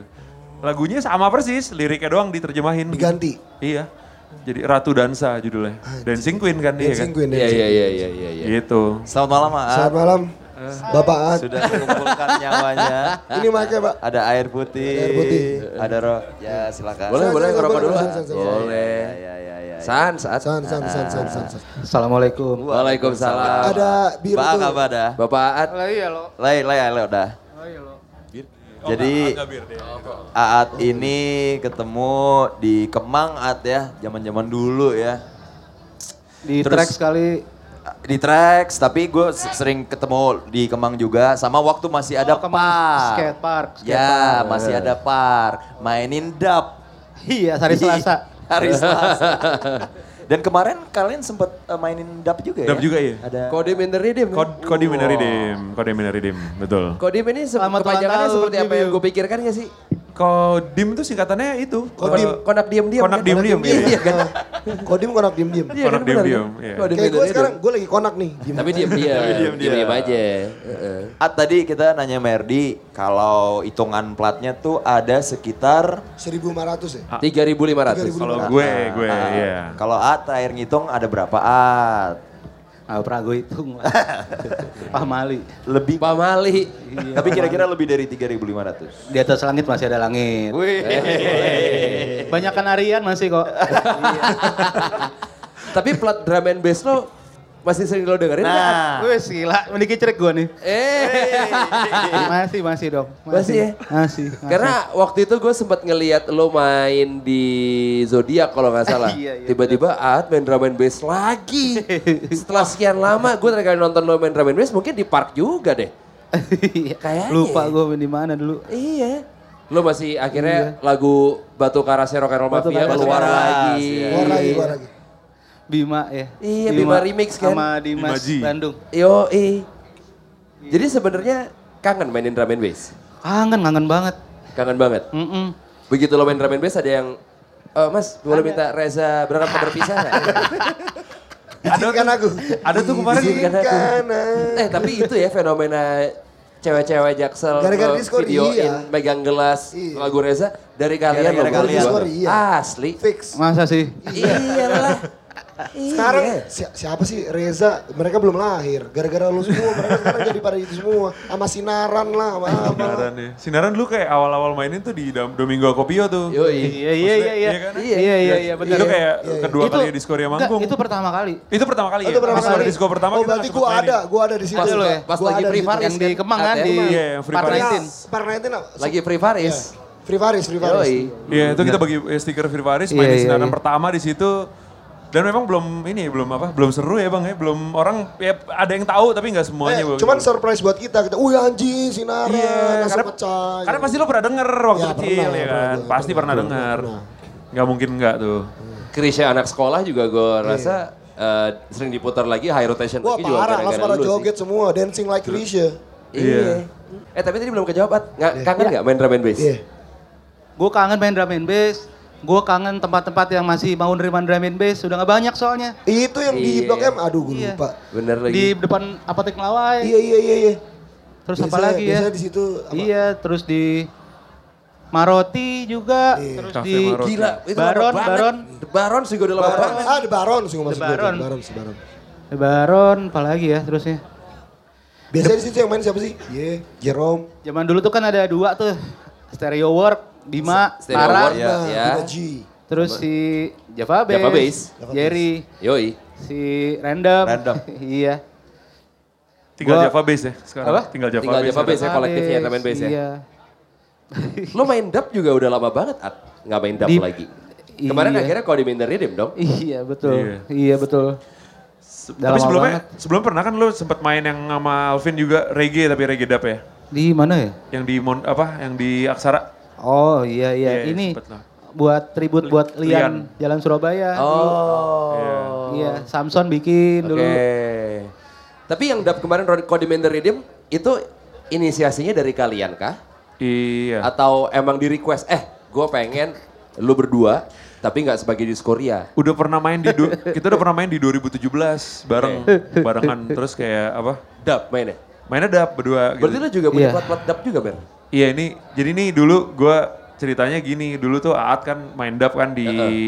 [SPEAKER 1] Lagunya sama persis, liriknya doang diterjemahin.
[SPEAKER 3] Diganti.
[SPEAKER 1] Iya. Jadi Ratu Dansa judulnya. Dancing Queen kan dia
[SPEAKER 3] Dancing
[SPEAKER 1] kan.
[SPEAKER 3] Queen,
[SPEAKER 2] Iya
[SPEAKER 3] Dancing
[SPEAKER 2] iya iya iya iya. iya.
[SPEAKER 1] Gitu.
[SPEAKER 4] Selamat malam, Maat.
[SPEAKER 3] Selamat malam, Bapak Ad.
[SPEAKER 4] Sudah mengumpulkan nyawanya. (laughs)
[SPEAKER 3] Ini makanya Pak.
[SPEAKER 4] Ada air putih.
[SPEAKER 3] Ada air putih.
[SPEAKER 4] Ada roh. Ya silakan.
[SPEAKER 2] Boleh boleh ngerokok dulu. ah? Boleh.
[SPEAKER 4] Ya, ya, ya.
[SPEAKER 2] San saat.
[SPEAKER 3] San, san, san, san, san, san.
[SPEAKER 6] Assalamualaikum.
[SPEAKER 2] Waalaikumsalam.
[SPEAKER 3] Ada biru
[SPEAKER 4] Pak kabar dah.
[SPEAKER 2] Bapak At.
[SPEAKER 6] Iya lo.
[SPEAKER 4] Lay, lay, lay udah. Jadi Aat ini ketemu di Kemang Aat ya, zaman-zaman dulu ya.
[SPEAKER 6] Di
[SPEAKER 4] Terus-
[SPEAKER 6] track sekali
[SPEAKER 4] Di Trax, tapi gue sering ketemu di Kemang juga sama waktu masih ada
[SPEAKER 6] Oh, Kemang
[SPEAKER 4] park.
[SPEAKER 6] skate park, skate
[SPEAKER 4] ya,
[SPEAKER 6] park.
[SPEAKER 4] masih ada park. Mainin dub.
[SPEAKER 6] Iya, hari (laughs) Selasa.
[SPEAKER 4] Hari (laughs) Selasa. Dan kemarin kalian sempet uh, mainin dub juga ya?
[SPEAKER 1] Dub juga ya?
[SPEAKER 4] Ada
[SPEAKER 2] Kodim in the Rhythm.
[SPEAKER 1] Kod, Kodim Minaridim, Kodim Minaridim, betul.
[SPEAKER 2] Kodim ini se- kepanjangannya seperti apa yang gue pikirkan gak sih?
[SPEAKER 1] Kodim itu singkatannya itu.
[SPEAKER 3] Kodim.
[SPEAKER 1] Ko-
[SPEAKER 2] Konak diem-diem.
[SPEAKER 1] Konak
[SPEAKER 2] kan?
[SPEAKER 1] diem-diem,
[SPEAKER 2] Iya,
[SPEAKER 1] iya.
[SPEAKER 2] kan? (laughs)
[SPEAKER 3] Kodim konak diem-diem.
[SPEAKER 2] Iya,
[SPEAKER 1] Konak
[SPEAKER 2] kan
[SPEAKER 1] diem-diem,
[SPEAKER 2] kan?
[SPEAKER 1] iya.
[SPEAKER 2] Kodim
[SPEAKER 3] Kayak gue sekarang, gue lagi konak nih. Diem.
[SPEAKER 2] Tapi diem-diem.
[SPEAKER 4] diem-diem.
[SPEAKER 2] Diem-diem aja. Heeh.
[SPEAKER 4] At tadi kita nanya Merdi kalau hitungan platnya tuh ada sekitar
[SPEAKER 3] 1500 ya?
[SPEAKER 2] 3.500.
[SPEAKER 1] Kalau gue, gue,
[SPEAKER 4] Ah,
[SPEAKER 1] iya.
[SPEAKER 4] Kalau At air ngitung ada berapa At?
[SPEAKER 6] Ah, gue hitung. (laughs) Pak Mali.
[SPEAKER 4] Lebih
[SPEAKER 2] Pak Mali.
[SPEAKER 4] tapi kira-kira lebih dari 3.500.
[SPEAKER 6] Di atas langit masih ada langit.
[SPEAKER 4] Wih.
[SPEAKER 6] Banyakan harian masih kok.
[SPEAKER 2] Tapi plat drum and bass lo masih sering lo dengerin?
[SPEAKER 4] Nah,
[SPEAKER 6] Wih gila, mendikit cerik gue nih.
[SPEAKER 2] Eh. (laughs)
[SPEAKER 6] Masih, masih dong.
[SPEAKER 2] Masih ya?
[SPEAKER 6] Masih.
[SPEAKER 2] Karena waktu itu gue sempat ngeliat lo main di Zodiac kalau nggak salah. (laughs)
[SPEAKER 6] Iya, iya,
[SPEAKER 2] Tiba-tiba Aat main drum and bass lagi. (laughs) Setelah sekian lama gue terakhir nonton lo main drum and bass mungkin di park juga deh.
[SPEAKER 6] Iya.
[SPEAKER 2] Kayaknya.
[SPEAKER 6] Lupa gue main di mana dulu.
[SPEAKER 2] Iya. Lo masih akhirnya lagu Batu Karase Rock and Roll
[SPEAKER 6] Batu
[SPEAKER 2] Mafia
[SPEAKER 6] Karas,
[SPEAKER 2] keluar
[SPEAKER 4] Karas,
[SPEAKER 2] lagi.
[SPEAKER 4] iya.
[SPEAKER 3] Keluar lagi, keluar lagi.
[SPEAKER 6] Bima ya.
[SPEAKER 2] Iya, Bima remix kan?
[SPEAKER 6] Sama Dimas
[SPEAKER 1] Bima G.
[SPEAKER 6] Bandung.
[SPEAKER 2] Yo, eh. Jadi sebenarnya kangen mainin drum and bass.
[SPEAKER 6] Kangen, kangen banget.
[SPEAKER 2] Kangen banget.
[SPEAKER 6] Mm-mm.
[SPEAKER 2] Begitu lo main drum and bass ada yang "Eh, Mas, boleh minta Reza berangkat ke berpisah nggak? (laughs)
[SPEAKER 3] Izinkan aku.
[SPEAKER 1] Ada tuh kemarin
[SPEAKER 2] Izinkan aku. Eh tapi itu ya fenomena cewek-cewek jaksel
[SPEAKER 3] Gara-gara Discord,
[SPEAKER 2] videoin
[SPEAKER 3] iya.
[SPEAKER 2] megang gelas
[SPEAKER 3] Iya.
[SPEAKER 2] lagu Reza dari kalian
[SPEAKER 4] Gara-gara
[SPEAKER 2] loh,
[SPEAKER 4] kalian.
[SPEAKER 3] Discord, iya.
[SPEAKER 2] Asli.
[SPEAKER 3] Fix.
[SPEAKER 6] Masa sih?
[SPEAKER 2] Iyalah. (laughs)
[SPEAKER 3] Sekarang
[SPEAKER 2] Iya.
[SPEAKER 3] si- siapa sih Reza? Mereka belum lahir. Gara-gara lu semua mereka sekarang jadi pada itu semua. Sama sinaran lah, sama apa.
[SPEAKER 1] Sinaran ya. Sinaran dulu kayak awal-awal mainin tuh di Domingo Akopio tuh.
[SPEAKER 2] Yoi.
[SPEAKER 6] Iya iya iya iya.
[SPEAKER 1] kan?
[SPEAKER 6] Iya iya iya iya benar.
[SPEAKER 1] Itu kayak
[SPEAKER 3] Iya, iya.
[SPEAKER 1] kedua kali ya di Skoria
[SPEAKER 6] enggak,
[SPEAKER 1] manggung.
[SPEAKER 6] itu pertama kali.
[SPEAKER 1] Itu pertama kali
[SPEAKER 3] Oh,
[SPEAKER 1] ya?
[SPEAKER 3] itu pertama kali.
[SPEAKER 1] Di Sko pertama
[SPEAKER 3] oh, berarti gua ada, gua ada di situ.
[SPEAKER 2] Pas,
[SPEAKER 6] lu ya?
[SPEAKER 2] pas lagi Free. Faris
[SPEAKER 6] Yang di Kemang kan di
[SPEAKER 1] Iya, yang Free
[SPEAKER 6] Part
[SPEAKER 1] Faris.
[SPEAKER 6] 19.
[SPEAKER 3] Par 19 apa?
[SPEAKER 2] lagi Free Faris.
[SPEAKER 3] Free Faris, Free Faris.
[SPEAKER 2] Yoi.
[SPEAKER 1] Iya, itu kita bagi eh, stiker Free Faris,
[SPEAKER 6] Iya,
[SPEAKER 1] main di
[SPEAKER 6] iya,
[SPEAKER 1] sinaran
[SPEAKER 6] iya.
[SPEAKER 1] pertama di situ. Dan memang belum ini belum apa belum seru ya bang ya belum orang ya ada yang tahu tapi nggak semuanya
[SPEAKER 3] Eh, cuman surprise buat kita. Kita, wih anjing, sinaran,
[SPEAKER 1] Iya, karena,
[SPEAKER 3] pecah.
[SPEAKER 1] karena
[SPEAKER 3] gitu.
[SPEAKER 1] pasti lo pernah denger waktu
[SPEAKER 3] Ya,
[SPEAKER 1] kecil
[SPEAKER 3] pernah,
[SPEAKER 1] ya
[SPEAKER 3] pernah,
[SPEAKER 1] kan.
[SPEAKER 3] pernah,
[SPEAKER 1] pasti pernah,
[SPEAKER 3] pernah,
[SPEAKER 1] denger.
[SPEAKER 3] pernah.
[SPEAKER 1] Nggak mungkin nggak tuh.
[SPEAKER 2] Krisya anak sekolah juga gue rasa eh, sering diputar lagi high rotation
[SPEAKER 3] Wah
[SPEAKER 2] lagi juga
[SPEAKER 3] parah, langsung pada
[SPEAKER 2] lu sih.
[SPEAKER 3] joget semua, dancing like Risha.
[SPEAKER 2] Iya. Eh tapi tadi belum kejawab, At. Nggak, kangen nggak main drum and bass?
[SPEAKER 3] Iya.
[SPEAKER 6] Gue kangen main drum and bass. Gue kangen tempat-tempat yang masih mau nerima drum and bass. Udah gak banyak soalnya.
[SPEAKER 3] Itu yang di
[SPEAKER 2] Iya.
[SPEAKER 3] Blok M, aduh gue
[SPEAKER 6] Iya.
[SPEAKER 3] lupa.
[SPEAKER 2] Bener lagi.
[SPEAKER 6] Di depan apotek Melawai.
[SPEAKER 3] Iya, iya, iya, iya.
[SPEAKER 6] Terus apa
[SPEAKER 3] Biasa-
[SPEAKER 6] lagi ya?
[SPEAKER 3] Biasanya di situ apa?
[SPEAKER 6] Iya, terus di Maroti juga,
[SPEAKER 3] Iya.
[SPEAKER 6] terus
[SPEAKER 1] Cafe
[SPEAKER 6] di
[SPEAKER 1] Maroti.
[SPEAKER 2] Gila, itu
[SPEAKER 6] Baron. Baron.
[SPEAKER 2] The Baron sih gue udah lama
[SPEAKER 3] Baron.
[SPEAKER 2] banget.
[SPEAKER 3] Ah, di Baron sih gue masuk
[SPEAKER 6] The Baron.
[SPEAKER 3] Baron, si Baron.
[SPEAKER 6] di Baron, apalagi ya terusnya.
[SPEAKER 3] Biasanya di situ yang main siapa sih? Iya, Jerome.
[SPEAKER 6] Zaman dulu tuh kan ada dua tuh, Stereo Work, Bima, Tara,
[SPEAKER 2] ya.
[SPEAKER 3] Bima G.
[SPEAKER 6] terus si Java Bass,
[SPEAKER 2] Java Bass.
[SPEAKER 6] Jerry,
[SPEAKER 2] Yoi.
[SPEAKER 6] si Random.
[SPEAKER 4] Random. (laughs)
[SPEAKER 6] iya.
[SPEAKER 1] Tinggal
[SPEAKER 6] Gua-
[SPEAKER 1] Java Bass ya sekarang.
[SPEAKER 6] Apa?
[SPEAKER 1] Tinggal Java
[SPEAKER 2] Tinggal
[SPEAKER 1] Bass.
[SPEAKER 2] Java Bass
[SPEAKER 1] ada.
[SPEAKER 2] ya, kolektifnya drum and bass ya.
[SPEAKER 6] Iya.
[SPEAKER 2] Lo main dub juga udah lama banget, At. Nggak main dub
[SPEAKER 6] Di-
[SPEAKER 2] lagi. Kemarin
[SPEAKER 6] iya.
[SPEAKER 2] akhirnya kalau dimain dari Rhythm dong.
[SPEAKER 6] Iya betul,
[SPEAKER 1] Iya.
[SPEAKER 6] iya, betul.
[SPEAKER 1] Se- Tapi sebelumnya,
[SPEAKER 6] banget.
[SPEAKER 1] sebelum pernah kan lo sempat main yang sama Alvin juga reggae tapi reggae dub ya?
[SPEAKER 6] Di mana ya?
[SPEAKER 1] Yang di Mon, apa? Yang di Aksara.
[SPEAKER 6] Oh iya iya,
[SPEAKER 1] Iya,
[SPEAKER 6] ini
[SPEAKER 1] sempet lah.
[SPEAKER 6] buat tribut buat
[SPEAKER 1] Lian.
[SPEAKER 6] Lian, Jalan Surabaya.
[SPEAKER 2] Oh.
[SPEAKER 6] Iya, Samson bikin
[SPEAKER 2] Oke.
[SPEAKER 6] dulu.
[SPEAKER 2] Tapi yang dub kemarin Main the Rhythm itu inisiasinya dari kalian kah?
[SPEAKER 1] Iya.
[SPEAKER 2] Atau emang di request, eh gue pengen lu berdua tapi nggak sebagai diskoria.
[SPEAKER 1] Udah pernah main di, du- (laughs) kita udah pernah main di 2017 bareng, barengan. Terus kayak apa?
[SPEAKER 2] Dub mainnya.
[SPEAKER 1] Mainnya dub berdua gitu.
[SPEAKER 2] Berarti lu juga punya
[SPEAKER 6] Iya.
[SPEAKER 2] plat-plat dub juga, Ber?
[SPEAKER 1] Iya ini, jadi nih dulu gue ceritanya gini, dulu tuh Aat kan main dub kan di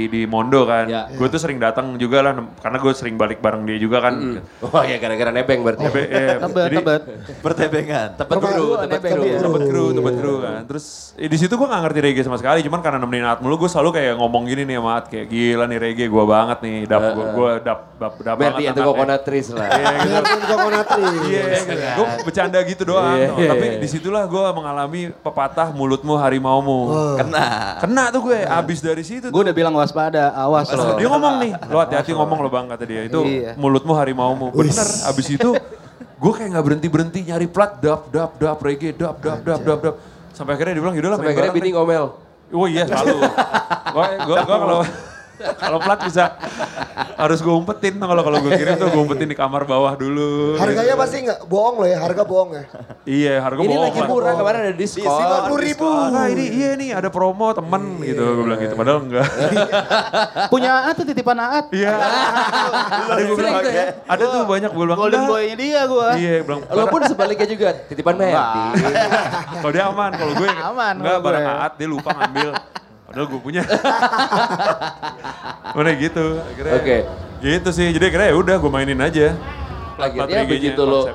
[SPEAKER 1] di Mondo kan.
[SPEAKER 2] Ya.
[SPEAKER 1] Gue tuh sering datang juga lah, karena gue sering balik bareng dia juga kan.
[SPEAKER 2] Oh ya gara-gara nebeng berarti.
[SPEAKER 1] Be- eh, (laughs)
[SPEAKER 6] Tebet,
[SPEAKER 1] jadi
[SPEAKER 6] tebet.
[SPEAKER 4] Pertebengan.
[SPEAKER 2] Tempat kru, tempat kru.
[SPEAKER 1] tempat kru, tempat kru kan. Terus eh, di situ gue gak ngerti reggae sama sekali, cuman karena nemenin Aat mulu gue selalu kayak ngomong gini nih sama Aat, kayak gila nih reggae gue banget nih, dap gue gue dap dap dap
[SPEAKER 2] Berarti
[SPEAKER 1] banget
[SPEAKER 2] itu trees lah.
[SPEAKER 1] Iya gitu.
[SPEAKER 3] Biar pun kokonatri.
[SPEAKER 1] Iya, gue bercanda gitu doang.
[SPEAKER 2] Iya, iya,
[SPEAKER 1] Tapi
[SPEAKER 2] iya.
[SPEAKER 1] di situlah gue mengalami pepatah mulutmu harimaumu.
[SPEAKER 4] Kena.
[SPEAKER 1] Kena tuh gue, abis dari situ
[SPEAKER 6] Gue udah bilang waspada, awas loh.
[SPEAKER 1] Dia ngomong nih, lo hati-hati ngomong lo bang kata dia. Itu
[SPEAKER 6] Iya.
[SPEAKER 1] mulutmu harimaumu. Bener, abis itu gue kayak gak berhenti-berhenti nyari plat, dap, dap, dap, reggae, dap, dap, dap, dap, dap. Sampai akhirnya dia bilang, yaudah lah
[SPEAKER 2] Sampai akhirnya bini
[SPEAKER 1] deh."
[SPEAKER 2] ngomel.
[SPEAKER 1] Oh iya selalu. Gue gua, gua kalau (laughs) kalau plat bisa harus gue umpetin tuh kalau kalau gue kirim tuh gue umpetin di kamar bawah dulu.
[SPEAKER 3] Harganya pasti nggak bohong loh ya, harga bohong ya.
[SPEAKER 1] Iya harga
[SPEAKER 2] Ini
[SPEAKER 1] bohong
[SPEAKER 2] lagi
[SPEAKER 1] lah.
[SPEAKER 2] murah kemarin ada diskon.
[SPEAKER 3] Lima puluh ribu.
[SPEAKER 1] Ah ini iya nih ada promo temen gitu gue bilang gitu padahal enggak. (laughs)
[SPEAKER 6] Punya Aat tuh titipan Aat.
[SPEAKER 1] Iya. (laughs) ada gue bilang
[SPEAKER 2] ya.
[SPEAKER 1] ada tuh banyak gue bilang
[SPEAKER 6] Golden boy-nya dia gue.
[SPEAKER 1] Iya bilang
[SPEAKER 2] Lo pun sebaliknya juga, titipan Merdi.
[SPEAKER 1] kalau dia aman kalau gue
[SPEAKER 6] Aman
[SPEAKER 1] enggak barang. Aat dia lupa ngambil. Padahal gue punya. Mana gitu. Akhirnya,
[SPEAKER 2] Oke.
[SPEAKER 1] Gitu sih. Jadi akhirnya ya udah gue mainin aja.
[SPEAKER 2] Akhirnya begitu lo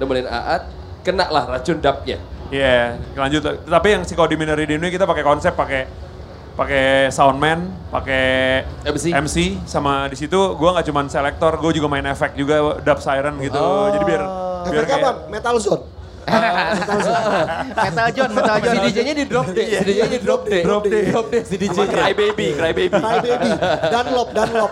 [SPEAKER 2] nemenin Aat, kena lah racun dapnya.
[SPEAKER 1] Iya, lanjut. Tapi yang si Kodi Minari ini kita pakai konsep pakai pakai soundman, pakai
[SPEAKER 2] MC.
[SPEAKER 1] MC sama di situ gua nggak cuman selektor, gue juga main efek juga dub siren gitu. Jadi biar biar
[SPEAKER 3] Efeknya apa? Metal Zone.
[SPEAKER 6] Metal John, Metal John.
[SPEAKER 2] Si DJ-nya di drop deh, si DJ-nya di drop deh.
[SPEAKER 1] Drop deh.
[SPEAKER 2] Drop deh si DJ. Cry baby, cry baby.
[SPEAKER 3] Cry Baby. Dunlop, Dunlop.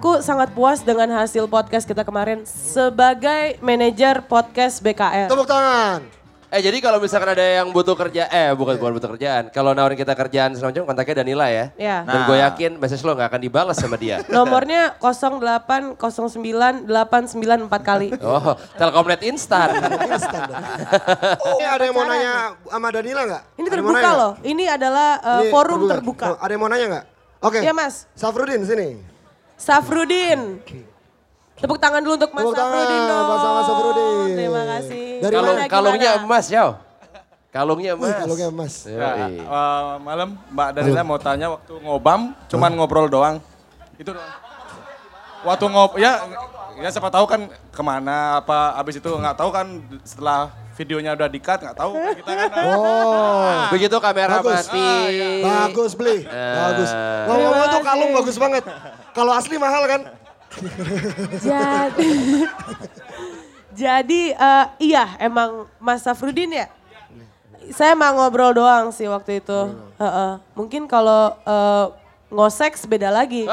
[SPEAKER 7] Aku sangat puas dengan hasil podcast kita kemarin sebagai manajer podcast BKR.
[SPEAKER 3] Tepuk tangan.
[SPEAKER 2] Eh jadi kalau misalkan ada yang butuh kerja, eh bukan bukan butuh kerjaan. Kalau nawarin kita kerjaan segala macam kontaknya Danila ya.
[SPEAKER 7] Iya.
[SPEAKER 2] Dan gue yakin message lo gak akan dibalas sama dia. (laughs)
[SPEAKER 7] Nomornya 0809 89 4 kali.
[SPEAKER 2] Oh, Telkomnet instan. (laughs) (laughs)
[SPEAKER 3] Ini ada yang mau nanya sama Danila nggak?
[SPEAKER 7] Ini terbuka loh. Ini adalah uh,
[SPEAKER 3] Ini
[SPEAKER 7] forum terbuka.
[SPEAKER 3] Oh, ada yang mau nanya nggak? Oke.
[SPEAKER 7] Iya, Mas.
[SPEAKER 3] Safrudin sini.
[SPEAKER 7] Safrudin. Tepuk tangan dulu untuk Mas
[SPEAKER 3] Tepuk tangan,
[SPEAKER 7] Safrudin dong.
[SPEAKER 3] Mas Safrudin.
[SPEAKER 7] Terima kasih.
[SPEAKER 3] Dari
[SPEAKER 2] Kalung,
[SPEAKER 7] Gimana,
[SPEAKER 2] kalungnya
[SPEAKER 7] gimana?
[SPEAKER 2] emas, Yao. Kalungnya emas.
[SPEAKER 3] kalungnya emas.
[SPEAKER 2] Yoi.
[SPEAKER 8] Eh, malam Mbak Danila mau tanya waktu ngobam cuman ngobrol doang. Itu doang. Waktu ngob ya ya siapa tahu kan ke mana apa abis itu nggak tahu kan setelah videonya udah di-cut nggak tahu kan kita kan. (laughs)
[SPEAKER 3] Oh.
[SPEAKER 2] Begitu kamera
[SPEAKER 3] Bagus.
[SPEAKER 2] mati.
[SPEAKER 3] Bagus beli, bagus. Ngomong-ngomong tuh kalung bagus banget. Kalau asli mahal kan?
[SPEAKER 7] Jadi, (laughs) jadi eh, iya emang Mas Safrudin ya. Saya mau ngobrol doang sih waktu itu. Heeh. Mungkin kalau eh, ngoseks beda lagi.